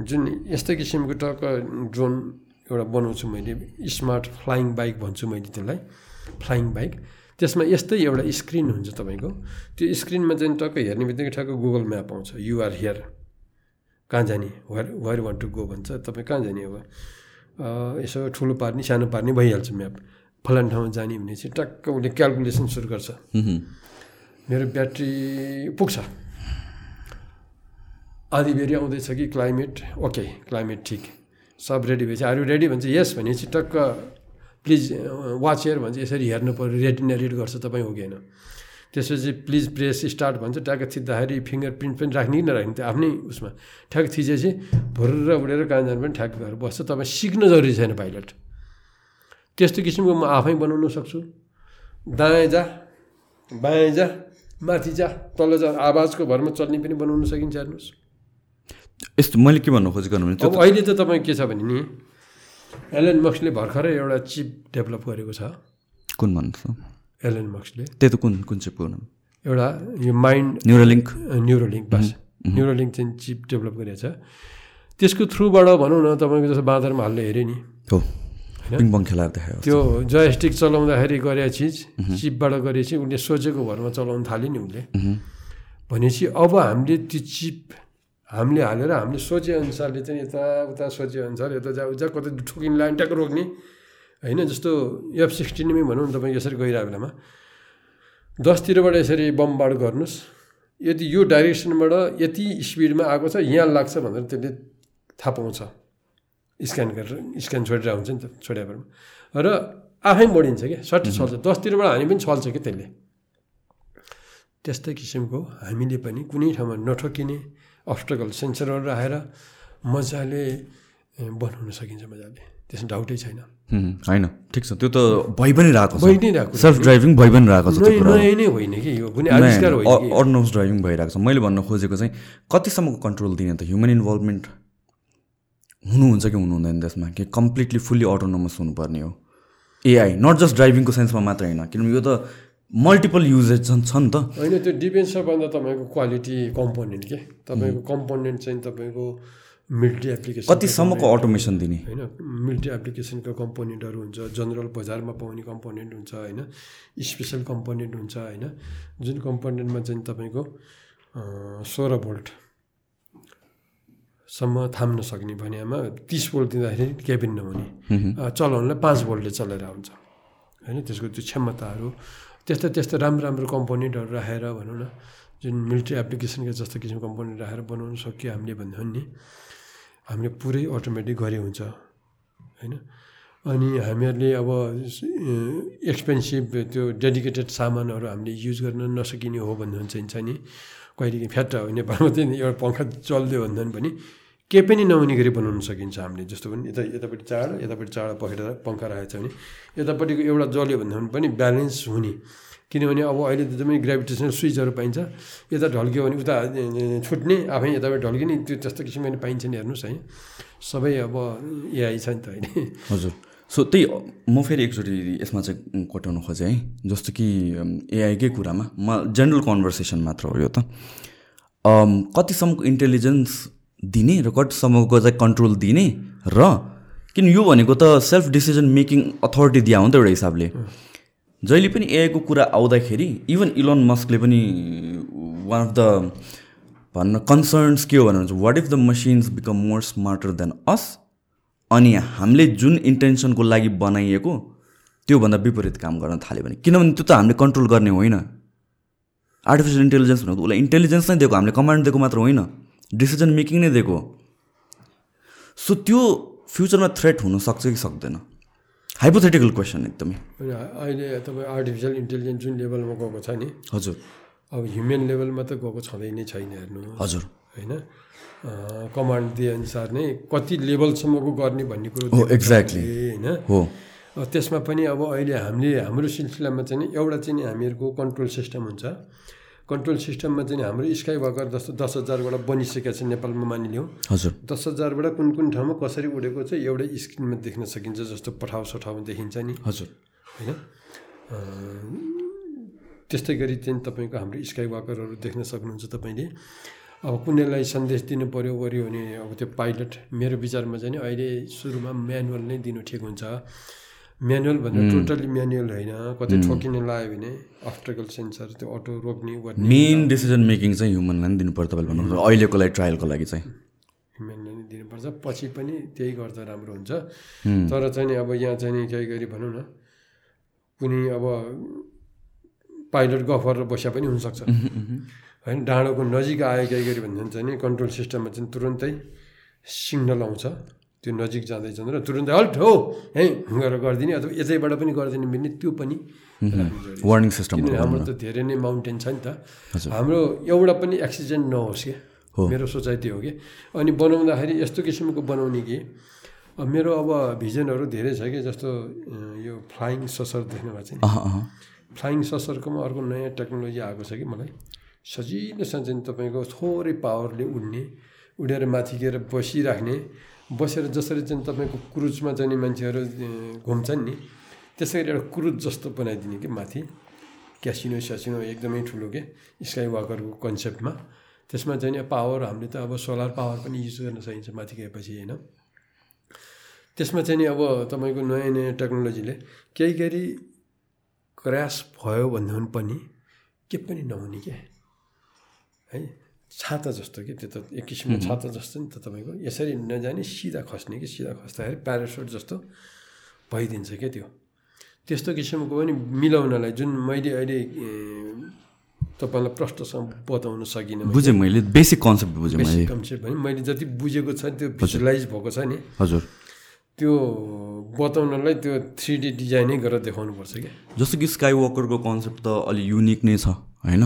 Speaker 2: जुन यस्तो किसिमको टक्क ड्रोन एउटा बनाउँछु मैले स्मार्ट फ्लाइङ बाइक भन्छु मैले त्यसलाई फ्लाइङ बाइक। त्यसमा यस्तै एउटा स्क्रिन हुन्छ तपाईँको। त्यो स्क्रिनमा चाहिँ टक्क हेर्ने बित्तिकै ठक्क गुगल म्याप आउँछ। युआर हियर कहाँ जाने? Where where want to go भन्छ। तपाईँ कहाँ जाने अब? यसो ठुलो पार्ने सानो पार्ने भइहाल्छ म्याप। फलान ठाउँमा जाने भने चाहिँ टक्क उसले क्यालकुलेसन सुरु गर्छ। मेरो ब्याट्री पुग्छ। आधी बेरी आउँदैछ कि क्लाइमेट ओके क्लाइमेट ठिक। सब रेडी भएपछि आरु रेडी भन्छ? यस भनेपछि टक्क प्लिज वाच हेयर भन्छ। यसरी हेर्नु पऱ्यो रेटिना रिड गर्छ तपाईँ हो कि होइन? त्यसपछि प्लिज प्रेस स्टार्ट भन्छ। ट्याक्क थिच्दाखेरि फिङ्गर प्रिन्ट पनि राख्ने कि नराख्ने त्यो आफ्नै उसमा। ठ्याक्क थिचेपछि भुर्र उडेर कहाँ जानु पनि ठ्याक्क गरेर बस्छ। तपाईँ सिक्न जरुरी छैन पाइलट। त्यस्तो किसिमको म आफै बनाउन सक्छु। दायाँ जा बायाँ जा माथि जा तल जा आवाजको भरमा चल्ने पनि बनाउन सकिन्छ हेर्नुहोस्।
Speaker 1: यस्तो मैले के भन्नु खोजेको भने त्यो
Speaker 2: अब अहिले त तपाईँ के छ भने नि एलन मक्सले भर्खरै एउटा चिप डेभलप गरेको छ।
Speaker 1: कुन भन्नु त?
Speaker 2: एलन मक्सले
Speaker 1: त्यही त कुन कुन चाहिँ कुन
Speaker 2: एउटा यो माइन्ड
Speaker 1: न्युरोलिङ्क
Speaker 2: न्युरोलिङ्क बस। न्युरोलिङ्क चाहिँ चिप डेभलप गरेको छ। त्यसको थ्रुबाट भनौँ न तपाईँको जस्तो बाँदरमा हाल्ने हेऱ्यो नि।
Speaker 1: हो। पिङपङ खेलाएर देखायो
Speaker 2: त्यो जयस्टिक चलाउँदाखेरि गरेको चिज चिपबाट गरेपछि उसले सोचेको भरमा चलाउन थाल्यो नि उसले। भनेपछि अब हामीले त्यो चिप हामीले हालेर हामीले सोचे अनुसारले चाहिँ यताउता सोचे अनुसार यता जा उता कतै ठोकिन लाइन ट्याक्क रोक्ने। होइन जस्तो एफ सिक्सटिनमै भनौँ न तपाईँ यसरी गइरहेको बेलामा। दसतिरबाट यसरी बमबाड गर्नुहोस् यदि यो डाइरेक्सनबाट यति स्पिडमा आएको छ यहाँ लाग्छ भनेर त्यसले थाहा पाउँछ। स्क्यान गरेर स्क्यान छोडेर हुन्छ नि त छोड्याबाट र आफै मोडिन्छ क्या सट्ट छल्छ दसतिरबाट हामी पनि छल्छ क्या त्यसले। त्यस्तै किसिमको हामीले पनि कुनै ठाउँमा नठोकिने अब्स्टकल सेन्सरहरू राखेर मजाले बनाउन सकिन्छ मजाले। त्यसमा डाउटै छैन।
Speaker 1: होइन। ठिक छ। त्यो त भइ पनि रहेको
Speaker 2: भइ
Speaker 1: छ
Speaker 2: नै रहेको।
Speaker 1: सेल्फ ड्राइभिङ भइ पनि रहेको छ
Speaker 2: नयाँ नै होइन कि यो। कुनै आविष्कार होइन कि
Speaker 1: अटोनोमस ड्राइभिङ भइरहेको छ। मैले भन्न खोजेको चाहिँ कतिसम्मको कन्ट्रोल दिने त ह्युमन इन्भल्भमेन्ट हुनुहुन्छ कि हुनुहुँदैन त्यसमा? कि कम्प्लिटली फुल्ली अटोनोमस हुनुपर्ने हो? एआई नट जस्ट ड्राइभिङको सेन्समा मात्र होइन किनभने यो त मल्टिपल युजेज छन् छ नि त।
Speaker 2: होइन त्यो डिपेन्ड्स भन्दा तपाईँको क्वालिटी कम्पोनेन्ट के? तपाईँको कम्पोनेन्ट चाहिँ तपाईँको मिलिट्री एप्लिकेसन
Speaker 1: कतिसम्मको अटोमेसन दिने?
Speaker 2: होइन मिलिट्री एप्लिकेसनको कम्पोनेन्टहरू हुन्छ जनरल बजारमा पाउने कम्पोनेन्ट हुन्छ होइन स्पेसल कम्पोनेन्ट हुन्छ होइन। जुन कम्पोनेन्टमा चाहिँ तपाईँको सोह्र भोल्ट सम्म थाम्न सक्ने भनेमा तिस भोल्ट दिँदाखेरि केबिन नहुने। चलाउनलाई पाँच भोल्टले चलेर हुन्छ होइन त्यसको त्यो क्षमताहरू। त्यस्तो त्यस्तो राम्रो राम्रो कम्पोनेन्टहरू राखेर भनौँ न जुन मिलिट्री एप्लिकेसनका जस्तो किसिमको कम्पोनेन्ट राखेर बनाउन सक्यो हामीले भन्दा नि हामीले पुरै अटोमेटिक गरे हुन्छ। होइन? अनि हामीहरूले अब एक्सपेन्सिभ त्यो डेडिकेटेड सामानहरू हामीले युज गर्न नसकिने हो भन्नु चाहिँ छ नि कहिलेकाहीँ फ्याट नेपालमा चाहिँ एउटा पङ्खा चल्दियो भन्दा पनि केही पनि नहुने गरी बनाउन सकिन्छ हामीले जस्तो पनि यता यतापट्टि चाड यतापट्टि चाड पखेर पङ्खा राखेको छ भने यतापट्टिको एउटा जल्यो भन्दा पनि ब्यालेन्स हुने। किनभने अब अहिले त एकदमै ग्राभिटेसनल स्विचहरू पाइन्छ। यता ढल्क्यो भने उता छुट्ने आफै यताबाट ढल्किने त्यो त्यस्तो किसिमको पनि पाइन्छ नि हेर्नुहोस् है। सबै अब एआई छ नि त अहिले।
Speaker 1: हजुर। सो त्यही म फेरि एकचोटि यसमा चाहिँ कोट्याउन खोजेँ है। जस्तो कि एआईकै कुरामा म जेनरल कन्भर्सेसन मात्र हो यो त। कतिसम्मको इन्टेलिजेन्स दिने र कतिसम्मको चाहिँ कन्ट्रोल दिने र किन यो भनेको त सेल्फ डिसिजन मेकिङ अथोरिटी दिया हो नि त एउटा हिसाबले। जहिले पनि एआईको कुरा आउँदाखेरि इभन इलोन मस्कले पनि वान अफ द भन्न कन्सर्न्स के हो भनेर what if the machines become more smarter than us अनि हामीले जुन इन्टेन्सनको लागि बनाइएको त्योभन्दा विपरीत काम गर्न थाल्यो भने। किनभने त्यो त हामीले कन्ट्रोल गर्ने होइन। आर्टिफिसियल इन्टेलिजेन्स भनेको उसलाई इन्टेलिजेन्स नै दिएको हामीले कमान्ड दिएको मात्र होइन। डिसिजन मेकिङ नै दिएको सो त्यो फ्युचरमा थ्रेट हुनसक्छ कि सक्दैन? हाइपोथेटिकल क्वेसन एकदमै।
Speaker 2: अहिले तपाईँ आर्टिफिसियल इन्टेलिजेन्स जुन लेभलमा गएको छ नि
Speaker 1: हजुर।
Speaker 2: अब ह्युमन लेभलमा त गएको छँदै नै छैन हेर्नु।
Speaker 1: हजुर।
Speaker 2: होइन कमान्ड दिएअनुसार नै कति लेभलसम्मको गर्ने भन्ने कुरो
Speaker 1: एक्ज्याक्टली
Speaker 2: होइन।
Speaker 1: हो।
Speaker 2: त्यसमा पनि अब अहिले हामीले हाम्रो सिलसिलामा चाहिँ नि एउटा चाहिँ नि हामीहरूको कन्ट्रोल सिस्टम हुन्छ। कन्ट्रोल सिस्टममा चाहिँ हाम्रो स्काई वाकर जस्तो दस हजारबाट बनिसकेको छ नेपालमा मानिलिउँ
Speaker 1: हजुर।
Speaker 2: दस हजारबाट कुन कुन ठाउँमा कसरी उडेको चाहिँ एउटै स्क्रिनमा देख्न सकिन्छ जस्तो पठाउ सठाउमा देखिन्छ नि।
Speaker 1: हजुर।
Speaker 2: होइन? त्यस्तै गरी चाहिँ तपाईँको हाम्रो स्काई वाकरहरू देख्न सक्नुहुन्छ तपाईँले। अब कुनैलाई सन्देश दिनु पऱ्यो वर्यो भने अब त्यो पाइलट मेरो विचारमा चाहिँ अहिले सुरुमा म्यानुअल नै दिनु ठिक हुन्छ। म्यानुअल भन्दा टोटल्ली म्यानुअल होइन। कतै ठोकिन लाग्यो भने अब्स्ट्रकल सेन्सर त्यो अटो रोक्ने
Speaker 1: मेन डिसिजन मेकिङ चाहिँ ह्युमनलाई नै दिनु पर्यो तपाईँले भन्नु अहिलेको लागि ट्रायलको लागि चाहिँ।
Speaker 2: म्यानुअल नै दिनुपर्छ। पछि पनि त्यही गर्दा राम्रो हुन्छ। तर चाहिँ नि अब यहाँ चाहिँ नि केही गरी भनौँ न कुनै अब पाइलट गफ गरेर बसिया पनि हुनसक्छ। होइन डाँडोको नजिक आयो केही गरी भन्दा चाहिँ नि कन्ट्रोल सिस्टममा चाहिँ तुरुन्तै सिग्नल आउँछ। त्यो नजिक जाँदैछ र तुरुन्तै हल्ट हो है गरेर गरिदिने अथवा यतैबाट पनि गरिदिने भने त्यो पनि।
Speaker 1: वार्निङ सिस्टम
Speaker 2: हाम्रो त धेरै नै माउन्टेन छ नि त। हाम्रो एउटा पनि एक्सिडेन्ट नहोस् कि
Speaker 1: हो।
Speaker 2: मेरो सोचाइ त्यो हो कि। अनि बनाउँदाखेरि यस्तो किसिमको बनाउने कि मेरो अब भिजनहरू धेरै छ कि जस्तो यो फ्लाइङ ससर देख्नुभएको छ फ्लाइङ ससरकोमा अर्को नयाँ टेक्नोलोजी आएको छ कि मलाई। सजिलोसँग चाहिँ तपाईँको थोरै पावरले उड्ने उडेर माथि गएर बसिराख्ने बसेर जसरी चाहिँ तपाईँको क्रुजमा चाहिँ नि मान्छेहरू घुम्छन् नि त्यसरी एउटा क्रुज जस्तो बनाइदिने कि माथि? क्यासिनो स्यासिनो एकदमै ठुलो के? स्काई वाकरको कन्सेप्टमा। त्यसमा चाहिँ पावर हामीले त अब सोलर पावर पनि युज गर्न सकिन्छ माथि गएपछि होइन? त्यसमा चाहिँ नि अब तपाईँको नयाँ नयाँ टेक्नोलोजीले केही गरी क्रास भयो भन्दा पनि के पनि नहुने क्या है? छाता जस्तो कि त्यो त एक किसिमको छाता जस्तो नि त तपाईँको। यसरी नजाने सिधा खस्ने कि सिधा खस्दाखेरि प्यारासुट जस्तो भइदिन्छ क्या त्यो। त्यस्तो किसिमको पनि मिलाउनलाई जुन मैले अहिले तपाईँलाई प्रष्टसँग बताउन सकिनँ।
Speaker 1: बुझेँ मैले बेसिक कन्सेप्ट बुझेँ
Speaker 2: बेसिक कन्सेप्ट भने मैले जति बुझेको छ त्यो भिजुलाइज भएको छ नि
Speaker 1: हजुर।
Speaker 2: त्यो बताउनलाई त्यो थ्री डी डिजाइनै गरेर देखाउनु पर्छ क्या।
Speaker 1: जस्तो कि स्काई वकरको कन्सेप्ट त अलि युनिक नै छ होइन?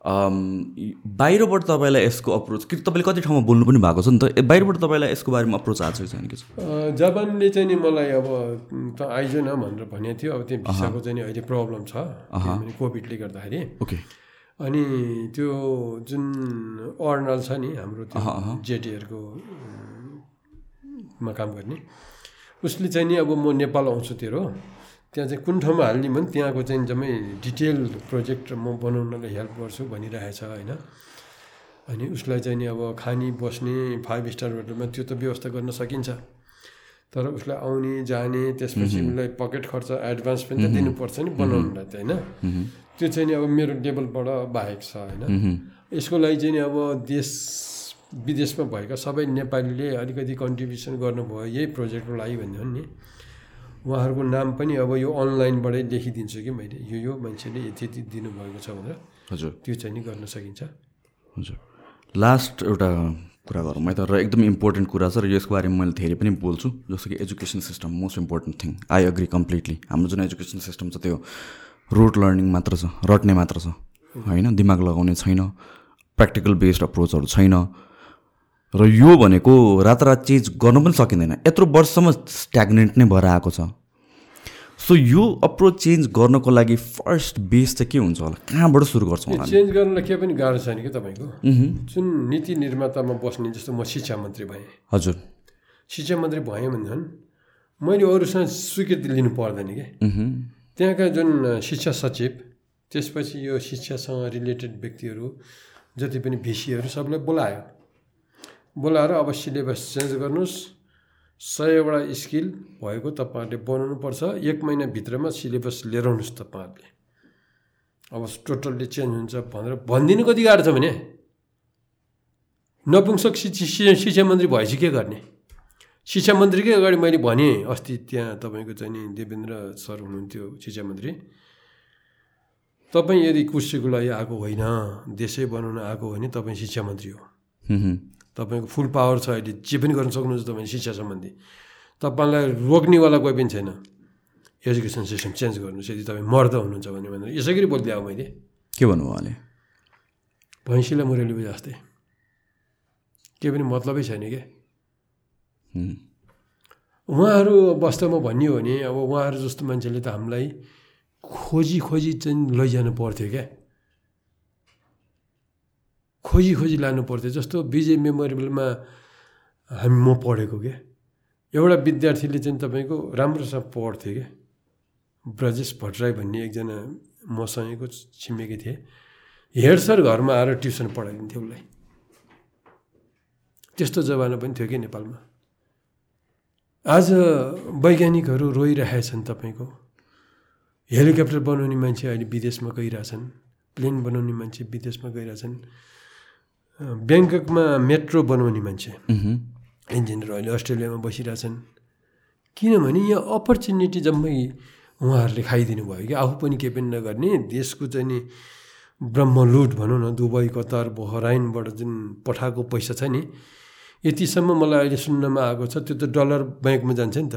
Speaker 1: बाहिरबाट तपाईँलाई यसको अप्रोच कि तपाईँले कति ठाउँमा बोल्नु पनि भएको छ नि त? बाहिरबाट तपाईँलाई यसको बारेमा अप्रोच आएको छैन कि
Speaker 2: जापानले चाहिँ नि मलाई अब त आइज न भनेर भनेको थियो। अब त्यो भिसाको चाहिँ नि अहिले प्रब्लम छ। कोभिडले गर्दाखेरि।
Speaker 1: ओके।
Speaker 2: अनि त्यो जुन अर्नल छ नि हाम्रो त्यो जेटीहरूको मा काम गर्ने उसले चाहिँ नि अब म नेपाल आउँछु तेरो। त्यहाँ चाहिँ कुन ठाउँमा हाल्ने भने त्यहाँको चाहिँ जम्मै डिटेल प्रोजेक्ट म बनाउनलाई हेल्प गर्छु भनिरहेछ होइन। अनि उसलाई चाहिँ नि अब खाने बस्ने फाइभ स्टार होटलमा त्यो त व्यवस्था गर्न सकिन्छ। तर उसलाई आउने जाने त्यसपछि उसलाई पकेट खर्च एडभान्स पनि त दिनुपर्छ नि बनाउनुलाई त होइन। त्यो चाहिँ नि अब मेरो लेभलबाट बाहेक छ होइन। यसको लागि चाहिँ नि अब देश विदेशमा भएका सबै नेपालीले अलिकति कन्ट्रिब्युसन गर्नुभयो यही प्रोजेक्टको लागि भन्यो भने नि उहाँहरूको नाम पनि अब यो अनलाइनबाटै लेखिदिन्छु कि मैले? यो यो मान्छेले यति यति दिनुभएको छ भनेर।
Speaker 1: हजुर।
Speaker 2: त्यो चाहिँ नि गर्न सकिन्छ।
Speaker 1: हजुर। लास्ट एउटा कुरा गरौँ। है त र एकदम इम्पोर्टेन्ट कुरा छ र यसको बारेमा मैले धेरै पनि बोल्छु जस्तो कि education system most important thing I agree completely हाम्रो जुन एजुकेसन सिस्टम छ त्यो रोड लर्निङ मात्र छ रट्ने मात्र छ। होइन? दिमाग लगाउने छैन। प्र्याक्टिकल बेस्ड अप्रोचहरू छैन। र यो भनेको रातारात चेन्ज गर्न पनि सकिँदैन। यत्रो वर्षसम्म स्ट्याग्नेन्ट नै भएर आएको छ। सो यो अप्रोच चेन्ज गर्नको लागि फर्स्ट बेस चाहिँ के हुन्छ होला? कहाँबाट सुरु गर्छौँ?
Speaker 2: चेन्ज गर्नलाई केही पनि गाह्रो छैन कि तपाईँको? जुन नीति निर्मातामा बस्ने जस्तो म शिक्षा मन्त्री भएँ।
Speaker 1: हजुर।
Speaker 2: शिक्षा मन्त्री भएँ भने मैले अरूसँग स्वीकृति लिनु पर्दैन कि।
Speaker 1: मह्म.
Speaker 2: त्यहाँका जुन शिक्षा सचिव त्यसपछि यो शिक्षासँग रिलेटेड व्यक्तिहरू जति पनि भिसीहरू सबलाई बोलायो। बोलाएर अब सिलेबस चेन्ज गर्नुहोस्। सयवटा स्किल भएको तपाईँहरूले बनाउनुपर्छ। एक महिनाभित्रमा सिलेबस लिएर आउनुहोस् तपाईँहरूले। अब टोटल्ली चेन्ज हुन्छ भनेर भनिदिनु कति गाह्रो छ भने? नपुंसक शिक्षा शिक्षा मन्त्री भएपछि के गर्ने? शिक्षा मन्त्रीकै अगाडि मैले भनेँ अस्ति त्यहाँ तपाईँको चाहिँ नि देवेन्द्र सर हुनुहुन्थ्यो शिक्षा मन्त्री। तपाईँ यदि कुर्सीको लागि आएको होइन देशै बनाउन आएको होइन तपाईँ शिक्षा मन्त्री हो।
Speaker 1: हुँ, हुँ।
Speaker 2: तपाईँको फुल पावर छ अहिले जे पनि गर्न सक्नुहुन्छ तपाईँले शिक्षा सम्बन्धी। तपाईँलाई रोक्नेवाला कोही पनि छैन। एजुकेसन सिस्टम चेन्ज गर्नुहोस् यदि तपाईँ मर्द हुनुहुन्छ भने भनेर। यसै गरी बोलिदिएँ अब मैले।
Speaker 1: के भन्नु उहाँले?
Speaker 2: भैँसीलाई मुरली बजे जस्तै केही पनि मतलबै छैन क्या उहाँहरू वास्तवमा भन्ने हो भने अब उहाँहरू जस्तो मान्छेले त हामीलाई खोजी खोजी चाहिँ लैजानु पर्थ्यो क्या खोजी खोजी लानु पर्थ्यो जस्तो विजय मेमोरियलमा हामी म पढेको क्या एउटा विद्यार्थीले चाहिँ तपाईँको राम्रोसँग पढ्थ्यो क्या ब्रजेश भट्टराई भन्ने एकजना मसँगैको छिमेकी थिए। हेड सर घरमा आएर ट्युसन पढाइदिन्थ्यो उसलाई। त्यस्तो जमाना पनि थियो कि नेपालमा? आज वैज्ञानिकहरू रोइरहेछन् तपाईँको। हेलिकप्टर बनाउने मान्छे अहिले विदेशमा गइरहेछन्। प्लेन बनाउने मान्छे विदेशमा गइरहेछन्। ब्याङ्ककमा मेट्रो बनाउने मान्छे। इन्जिनियर अहिले अस्ट्रेलियामा बसिरहेछन् किनभने यहाँ अपर्च्युनिटी जम्मै उहाँहरूले खाइदिनु भयो कि। आफू पनि केही पनि नगर्ने। देशको चाहिँ नि ब्रह्मलुट भनौँ न दुबई कतार बहराइनबाट जुन पठाएको पैसा छ नि यतिसम्म मलाई अहिले सुन्नमा आएको छ। त्यो त डलर ब्याङ्कमा जान्छ नि त।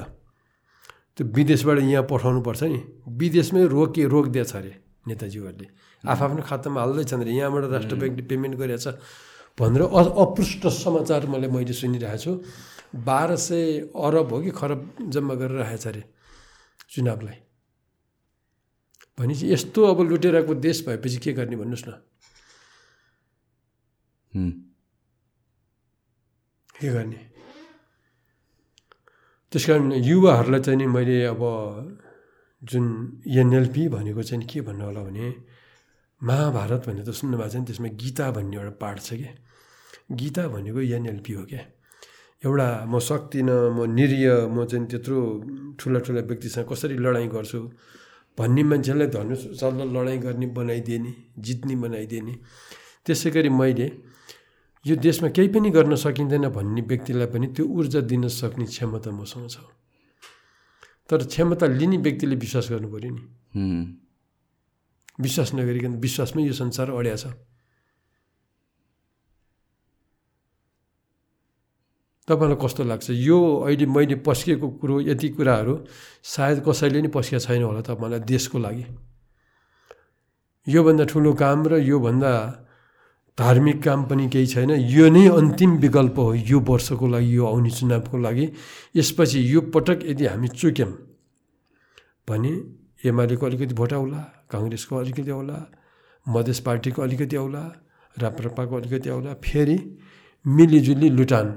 Speaker 2: त्यो विदेशबाट यहाँ पठाउनु पर्छ नि। विदेशमै रोके रोकिदिएछ अरे नेताजीहरूले। आफ्नो खातामा हाल्दैछन् अरे। यहाँबाट राष्ट्र ब्याङ्कले पेमेन्ट गरेको छ। भनेर अ- अपुष्ट समाचार मैले मैले सुनिरहेको छु। बाह्र सय अरब हो कि खरब जम्मा गरेर राखेको छ अरे चुनावलाई। भनेपछि यस्तो अब लुटेराको देश भएपछि के गर्ने भन्नुहोस् न। के गर्ने? त्यस कारण युवाहरूलाई चाहिँ नि मैले अब जुन एनएलपी भनेको चाहिँ के भन्नु होला भने महाभारत भनेर त सुन्नुभएको छ नि त्यसमा गीता भन्ने एउटा पाठ छ क्या गीता भनेको एनएलपी हो क्या? एउटा म सक्दिनँ म निरीय म चाहिँ त्यत्रो ठुला ठुला व्यक्तिसँग कसरी लडाइँ गर्छु भन्ने मान्छेलाई धनुष सल्ल लडाइँ गर्ने बनाइदिए नि जित्ने बनाइदिए नि त्यसै गरी मैले यो देशमा केही पनि गर्न सकिँदैन भन्ने व्यक्तिलाई पनि त्यो ऊर्जा दिन सक्ने क्षमता मसँग छ। तर क्षमता लिने व्यक्तिले विश्वास गर्नु पऱ्यो नि। विश्वास नगरिकन विश्वासमै यो संसार अड्या छ। तपाईँलाई कस्तो लाग्छ? यो अहिले मैले पस्किएको कुरो यति कुराहरू सायद कसैले नि पस्किएको छैन होला तपाईँलाई देशको लागि। योभन्दा ठुलो काम र योभन्दा धार्मिक काम पनि केही छैन। यो नै अन्तिम विकल्प हो यो वर्षको लागि यो आउने चुनावको लागि। यसपछि यो पटक यदि हामी चुक्यौँ भने एमालेको अलिकति भोट आउला काङ्ग्रेसको अलिकति आउला मधेस पार्टीको अलिकति आउला राप्रपाको अलिकति आउला फेरि मिलिजुली लुटान।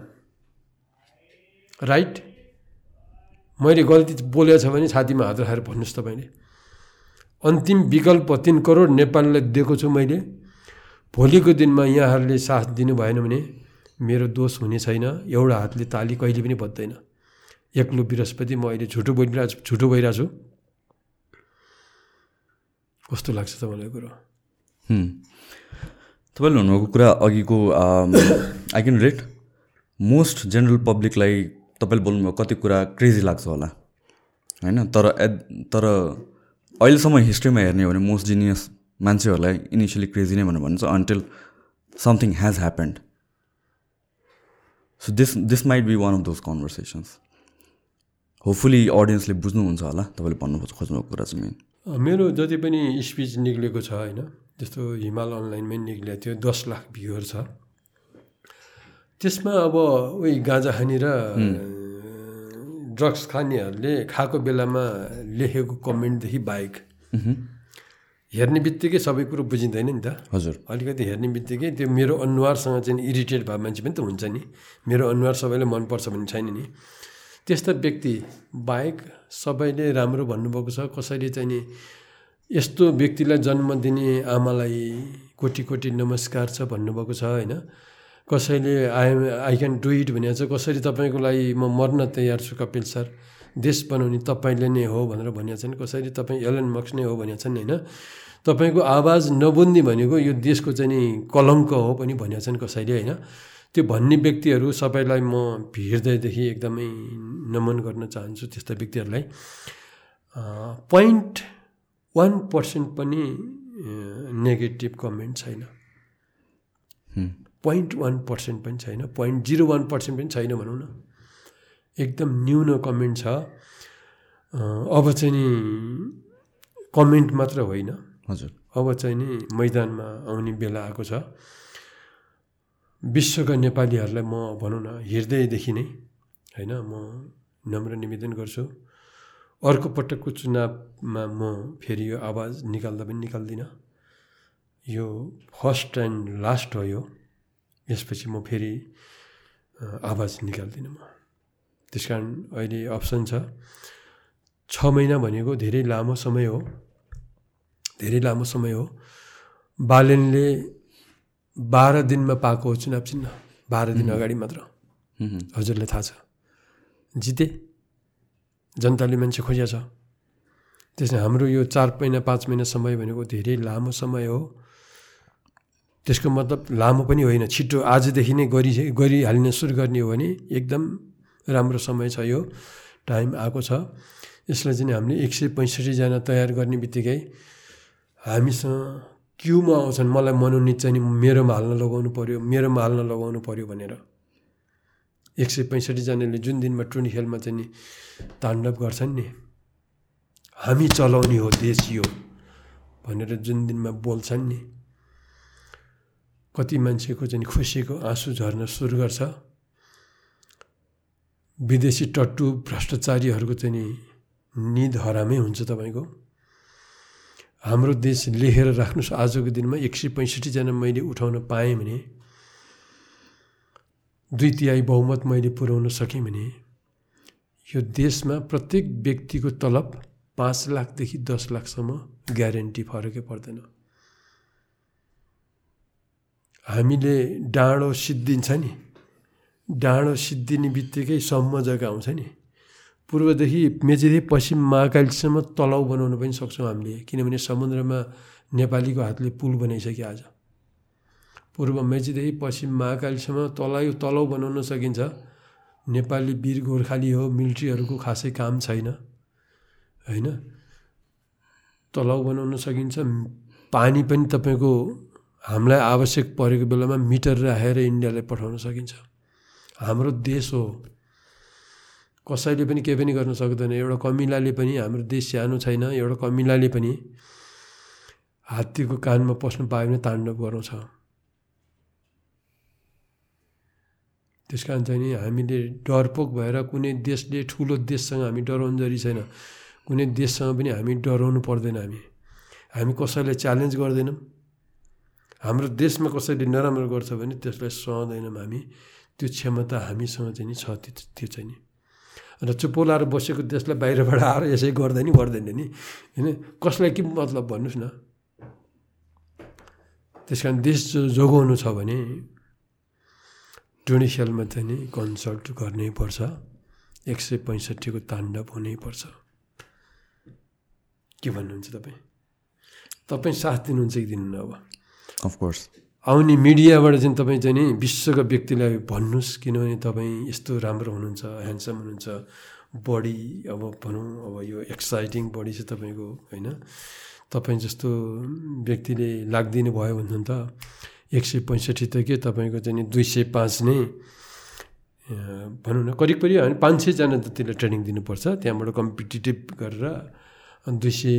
Speaker 2: राइट मैले गल्ती बोलेको छ भने छातीमा हात राखेर भन्नुहोस् तपाईँले। अन्तिम विकल्प तिन करोड नेपाललाई दिएको छु मैले। भोलिको दिनमा यहाँहरूले साथ दिनु भएन भने मेरो दोष हुने छैन। एउटा हातले ताली कहिले पनि बज्दैन। एक्लो बृहस्पति म अहिले झुटो बोलिरहेको छु झुटो भइरहेको छु। कस्तो लाग्छ तपाईँलाई कुरो।
Speaker 1: तपाईँले भन्नुभएको कुरा अघिको I can rate most general पब्लिकलाई तपाईँले बोल्नुभयो कति कुरा क्रेजी लाग्छ होला। होइन? तर एट तर अहिलेसम्म हिस्ट्रीमा हेर्ने हो भने मोस्ट जिनियस मान्छेहरूलाई इनिसियली क्रेजी नै भनेर भन्छ until something has happened so this this might be one of those conversations hopefully अडियन्सले बुझ्नुहुन्छ होला तपाईँले भन्नु खोज्नुभएको कुरा चाहिँ मेन
Speaker 2: मेरो जति पनि स्पिच निक्लेको छ होइन? जस्तो हिमाल अनलाइनमै निक्लेको थियो दस लाख भ्युहरू छ। त्यसमा अब उही गाँजा खाने र ड्रग्स खानेहरूले खाएको बेलामा लेखेको कमेन्टदेखि बाहेक हेर्ने बित्तिकै सबै कुरो बुझिँदैन नि त।
Speaker 1: हजुर।
Speaker 2: अलिकति हेर्ने बित्तिकै त्यो मेरो अनुहारसँग चाहिँ इरिटेट भए मान्छे पनि त हुन्छ नि। मेरो अनुहार सबैलाई मनपर्छ भन्ने छैन नि। त्यस्ता व्यक्ति बाहेक सबैले राम्रो भन्नुभएको छ। कसैले चाहिँ नि यस्तो व्यक्तिलाई जन्म दिने आमालाई कोटी कोटी नमस्कार छ भन्नुभएको छ होइन? कसैले I I can do it भनेको छ कसरी तपाईँको लागि म मर्न तयार छु कपिल सर। देश बनाउने तपाईँले नै हो भनेर भनेको छन्। कसैले तपाईँ एलन मक्स नै हो भनेको छन् होइन? तपाईँको आवाज नबुझ्ने भनेको यो देशको चाहिँ नि कलङ्क हो पनि भनेको छन् कसैले होइन? त्यो भन्ने व्यक्तिहरू सबैलाई म हृदयदेखि एकदमै नमन गर्न चाहन्छु त्यस्ता व्यक्तिहरूलाई। पोइन्ट वान पर्सेन्ट पनि नेगेटिभ कमेन्ट छैन। पोइन्ट वान पर्सेन्ट पनि छैन पोइन्ट जिरो वान पर्सेन्ट पनि छैन भनौँ न। एकदम न्यून कमेन्ट छ। अब चाहिँ नि कमेन्ट मात्र होइन।
Speaker 1: हजुर।
Speaker 2: अब चाहिँ नि मैदानमा आउने बेला आएको छ। विश्वका नेपालीहरूलाई म भनौँ न हृदयदेखि नै होइन म नम्र निवेदन गर्छु। अर्को पटकको चुनावमा म फेरि यो आवाज निकाल्दा पनि निकाल्दिनँ। यो फर्स्ट एन्ड लास्ट हो यो। यसपछि म फेरि आवाज निकाल्दिनँ म। त्यस कारण अहिले अप्सन छ। छ महिना भनेको धेरै लामो समय हो। धेरै लामो समय हो। बालेनले बाह्र दिनमा पाएको हो चुनाव चिन्ह बाह्र दिन अगाडि मात्र। हजुरलाई थाहा छ। जिते जनताले मान्छे खोजिया छ त्यसमा हाम्रो यो चार महिना पाँच महिना समय भनेको धेरै लामो समय हो। त्यसको मतलब लामो पनि होइन छिटो आजदेखि नै गरि गरिहाल्न सुरु गर्ने हो भने एकदम राम्रो समय छ यो टाइम आएको छ। यसलाई चाहिँ हामीले एक सय पैँसठीजना तयार गर्ने बित्तिकै हामीसँग क्युमा आउँछन्। मलाई मनोनित चाहिँ मेरोमा हाल्न लगाउनु पऱ्यो मेरोमा हाल्न लगाउनु पऱ्यो भनेर। एक सय पैँसठीजनाले जुन दिनमा टुर्नी खेलमा चाहिँ नि ताण्डव गर्छन् नि हामी चलाउने हो देश यो भनेर जुन दिनमा बोल्छन् नि। कति मान्छेको चाहिँ खुसीको आँसु झर्न सुरु गर्छ। विदेशी टट्टु भ्रष्टाचारीहरूको चाहिँ निद हरामै हुन्छ तपाईँको। हाम्रो देश लेखेर राख्नुहोस् आजको दिनमा एक सय पैँसठीजना मैले उठाउन पाएँ भने दुई तिहाई बहुमत मैले पुर्याउन सकेँ भने यो देशमा प्रत्येक व्यक्तिको तलब पाँच लाखदेखि दस लाखसम्म ग्यारेन्टी फरकै पर्दैन। हामीले डाँडो सिद्धिन्छ नि। डाँडो सिद्धिने बित्तिकै सम्म जग्गा आउँछ नि। पूर्वदेखि मेचीदेखि पश्चिम महाकालीसम्म तलाउ बनाउन पनि सक्छौँ हामीले किनभने समुद्रमा नेपालीको हातले पुल बनाइसक्यो आज। पूर्व मेचीदेखि पश्चिम महाकालीसम्म तलाउ तलाउ बनाउन सकिन्छ। नेपाली वीर गोर्खाली हो मिलिट्रीहरूको खासै काम छैन होइन? तलाउ बनाउन सकिन्छ। पानी पनि तपाईँको हामीलाई आवश्यक परेको बेलामा मिटर राखेर इन्डियालाई पठाउन सकिन्छ। हाम्रो देश हो। कसैले पनि केही पनि गर्न सक्दैन। एउटा कमिलाले पनि हाम्रो देश सानो छैन। एउटा कमिलाले पनि हात्तीको कानमा पस्नु पायो भने ताण्डव गराउँछ। त्यस कारण चाहिँ नि हामीले डरपोक भएर कुनै देशले ठुलो देशसँग हामी डराउन्जरी छैन। कुनै देशसँग पनि हामी डराउनु पर्दैन हामी। हामी कसैलाई च्यालेन्ज गर्दैनौँ। हाम्रो देशमा कसैले नराम्रो गर्छ भने त्यसलाई सहँदैनौँ हामी। त्यो क्षमता हामीसँग चाहिँ नि छ त्यो त्यो चाहिँ नि। अन्त चुप्पो लाएर बसेको देशलाई बाहिरबाट आएर यसै गर्दा नि गर्दैन नि। होइन? कसलाई के मतलब भन्नुहोस् न। त्यस कारण देश जोगाउनु छ भने टुर्नी खेलमा चाहिँ नि कन्सल्ट गर्नै पर्छ। एक सय पैँसठीको ताण्डव हुनैपर्छ के भन्नुहुन्छ तपाईँ? तपाईँ साथ दिनुहुन्छ कि दिनुहुन्न अब?
Speaker 1: अफकोर्स
Speaker 2: आउने मिडियाबाट चाहिँ तपाईँ चाहिँ नि विश्वका व्यक्तिलाई भन्नुहोस् किनभने तपाईँ यस्तो राम्रो हुनुहुन्छ ह्यान्डसम हुनुहुन्छ बडी अब भनौँ अब यो एक्साइटिङ बडी छ तपाईँको होइन? तपाईँ जस्तो व्यक्तिले लाग्दिनु भयो भने त एक सय पैँसठी त के तपाईँको चाहिँ नि दुई सय पाँच नै भनौँ न करिब करिब हामी पाँच सयजना जतिलाई ट्रेनिङ दिनुपर्छ त्यहाँबाट कम्पिटिटिभ गरेर दुई सय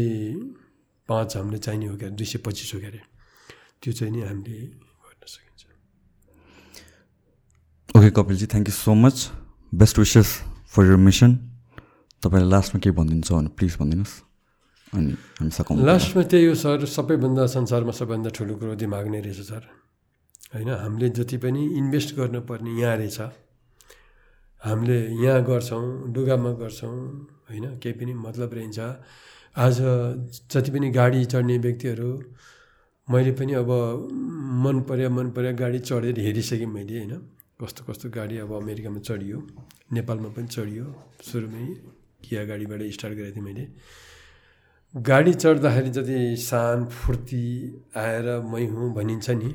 Speaker 2: पाँच हामीले चाहिने हो क्या दुई सय पच्चिस हो क्या अरे। त्यो चाहिँ नि हामीले गर्न सकिन्छ।
Speaker 1: Okay Kapil ji thank you so much best wishes for your mission तपाईँलाई लास्टमा के भनिदिन्छ भने प्लिज भनिदिनुहोस्। अनि हामी सघाउँ
Speaker 2: लास्टमा त्यही हो सर सबैभन्दा संसारमा सबैभन्दा ठुलो कुरो दिमाग नै रहेछ सर। होइन हामीले जति पनि इन्भेस्ट गर्नुपर्ने यहाँ रहेछ। हामीले यहाँ गर्छौँ लुगामा गर्छौँ होइन केही पनि मतलब रहन्छ। आज जति पनि गाडी चढ्ने व्यक्तिहरू मैले पनि अब मन पर्यो मन पर्यो गाडी चढेर हेरिसकेँ मैले होइन? कस्तो कस्तो गाडी अब अमेरिकामा चढियो नेपालमा पनि चढियो। सुरुमै किया गाडीबाट स्टार्ट गरेको थिएँ मैले। गाडी चढ्दाखेरि जति सान फुर्ती आएर मै हुँ भनिन्छ नि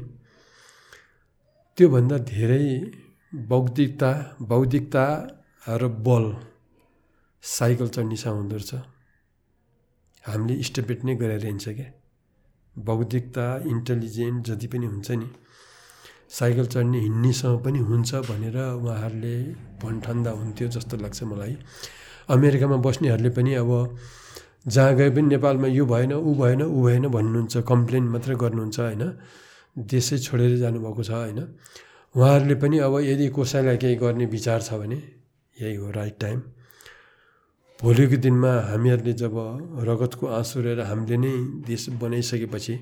Speaker 2: त्योभन्दा धेरै बौद्धिकता बौद्धिकता र बल साइकल चढ्नेसँग हुँदो रहेछ हामीले स्टेपेट नै गरेर हिँड्छ क्या। बौद्धिकता इन्टेलिजेन्ट जति पनि हुन्छ नि साइकल चढ्ने हिँड्नेसँग पनि हुन्छ भनेर उहाँहरूले भन्ठान्दा हुन्थ्यो जस्तो लाग्छ मलाई। अमेरिकामा बस्नेहरूले पनि अब जहाँ गए पनि नेपालमा यो भएन ऊ भएन ऊ भएन भन्नुहुन्छ कम्प्लेन मात्रै गर्नुहुन्छ होइन? देशै छोडेर जानुभएको छ होइन? उहाँहरूले पनि अब यदि कसैलाई केही गर्ने विचार छ भने यही हो राइट टाइम भोलिको दिनमा हामीहरूले जब रगतको आँसु रहेर हामीले नै देश बनाइसकेपछि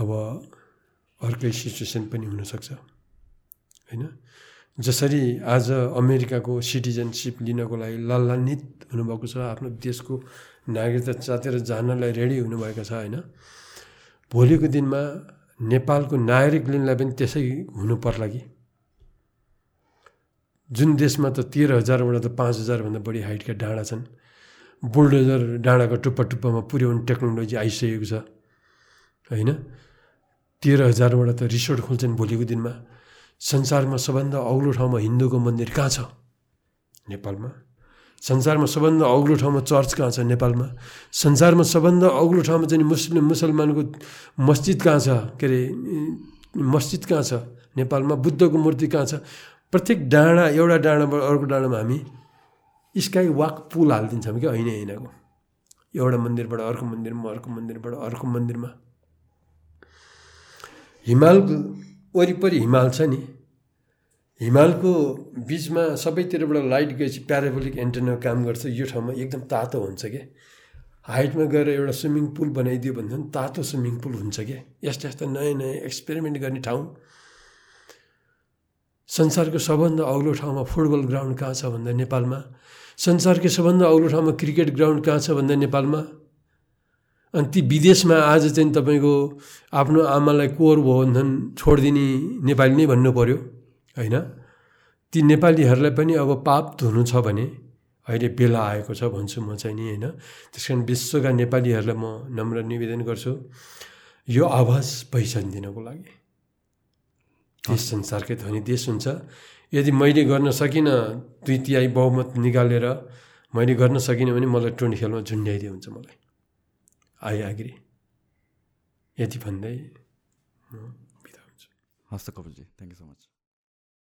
Speaker 2: अब अर्कै सिचुएसन पनि हुनसक्छ होइन? जसरी आज अमेरिकाको सिटिजनसिप लिनको लागि लल्लान्वित हुनुभएको छ आफ्नो देशको नागरिकता चातेर जानलाई रेडी हुनुभएको छ होइन? भोलिको दिनमा नेपालको नागरिक लिनलाई पनि त्यसै हुनु पर्ला कि? जुन देशमा त तेह्र हजारबाट त पाँच हजारभन्दा बढी हाइटका डाँडा छन् बुलडोजर डाँडाको टुप्पा टुप्पामा पुर्याउने टेक्नोलोजी आइसकेको छ होइन? तेह्र हजारबाट त रिसोर्ट खोल्छन् भोलिको दिनमा। संसारमा सबभन्दा अग्लो ठाउँमा हिन्दूको मन्दिर कहाँ छ? नेपालमा। संसारमा सबभन्दा अग्लो ठाउँमा चर्च कहाँ छ? नेपालमा। संसारमा सबभन्दा अग्लो ठाउँमा चाहिँ मुस्लिम मुसलमानको मस्जिद कहाँ छ? के अरे मस्जिद कहाँ छ? नेपालमा बुद्धको मूर्ति कहाँ छ? प्रत्येक डाँडा एउटा डाँडाबाट अर्को डाँडामा हामी स्काई वाक पुल हालिदिन्छौँ क्या होइन ऐनाको एउटा मन्दिरबाट अर्को मन्दिरमा अर्को मन्दिरबाट अर्को मन्दिरमा। हिमाल वरिपरि हिमाल छ नि। हिमालको बिचमा सबैतिरबाट लाइट गएपछि प्याराबोलिक एन्टेना काम गर्छ। यो ठाउँमा एकदम तातो हुन्छ क्या हाइटमा गएर एउटा स्विमिङ पुल बनाइदियो भने तातो स्विमिङ पुल हुन्छ क्या यस्ता यस्ता नयाँ नयाँ एक्सपेरिमेन्ट गर्ने ठाउँ। संसारको सबभन्दा अग्लो ठाउँमा फुटबल ग्राउन्ड कहाँ छ भन्दा नेपालमा? संसारको सबभन्दा अग्लो ठाउँमा क्रिकेट ग्राउन्ड कहाँ छ भन्दा नेपालमा? अनि ती विदेशमा आज चाहिँ तपाईँको आफ्नो आमालाई कोर भयो भने छोडिदिने नेपाली नै भन्नु पऱ्यो होइन? ती नेपालीहरूलाई पनि अब पाप धुनु छ भने अहिले बेला आएको छ भन्छु म चाहिँ नि होइन? त्यस कारण विश्वका नेपालीहरूलाई म नम्र निवेदन गर्छु यो आवाज पहिचान दिनको लागि। देश संसारकै धनी देश हुन्छ। यदि मैले गर्न सकिनँ दुई तिहाई बहुमत निकालेर मैले गर्न सकिनँ भने मलाई टोनी खेलमा झुन्ड्याइदियो हुन्छ मलाई। आई एग्री यति भन्दै बिदा
Speaker 1: हस् Kapil ji thank you so much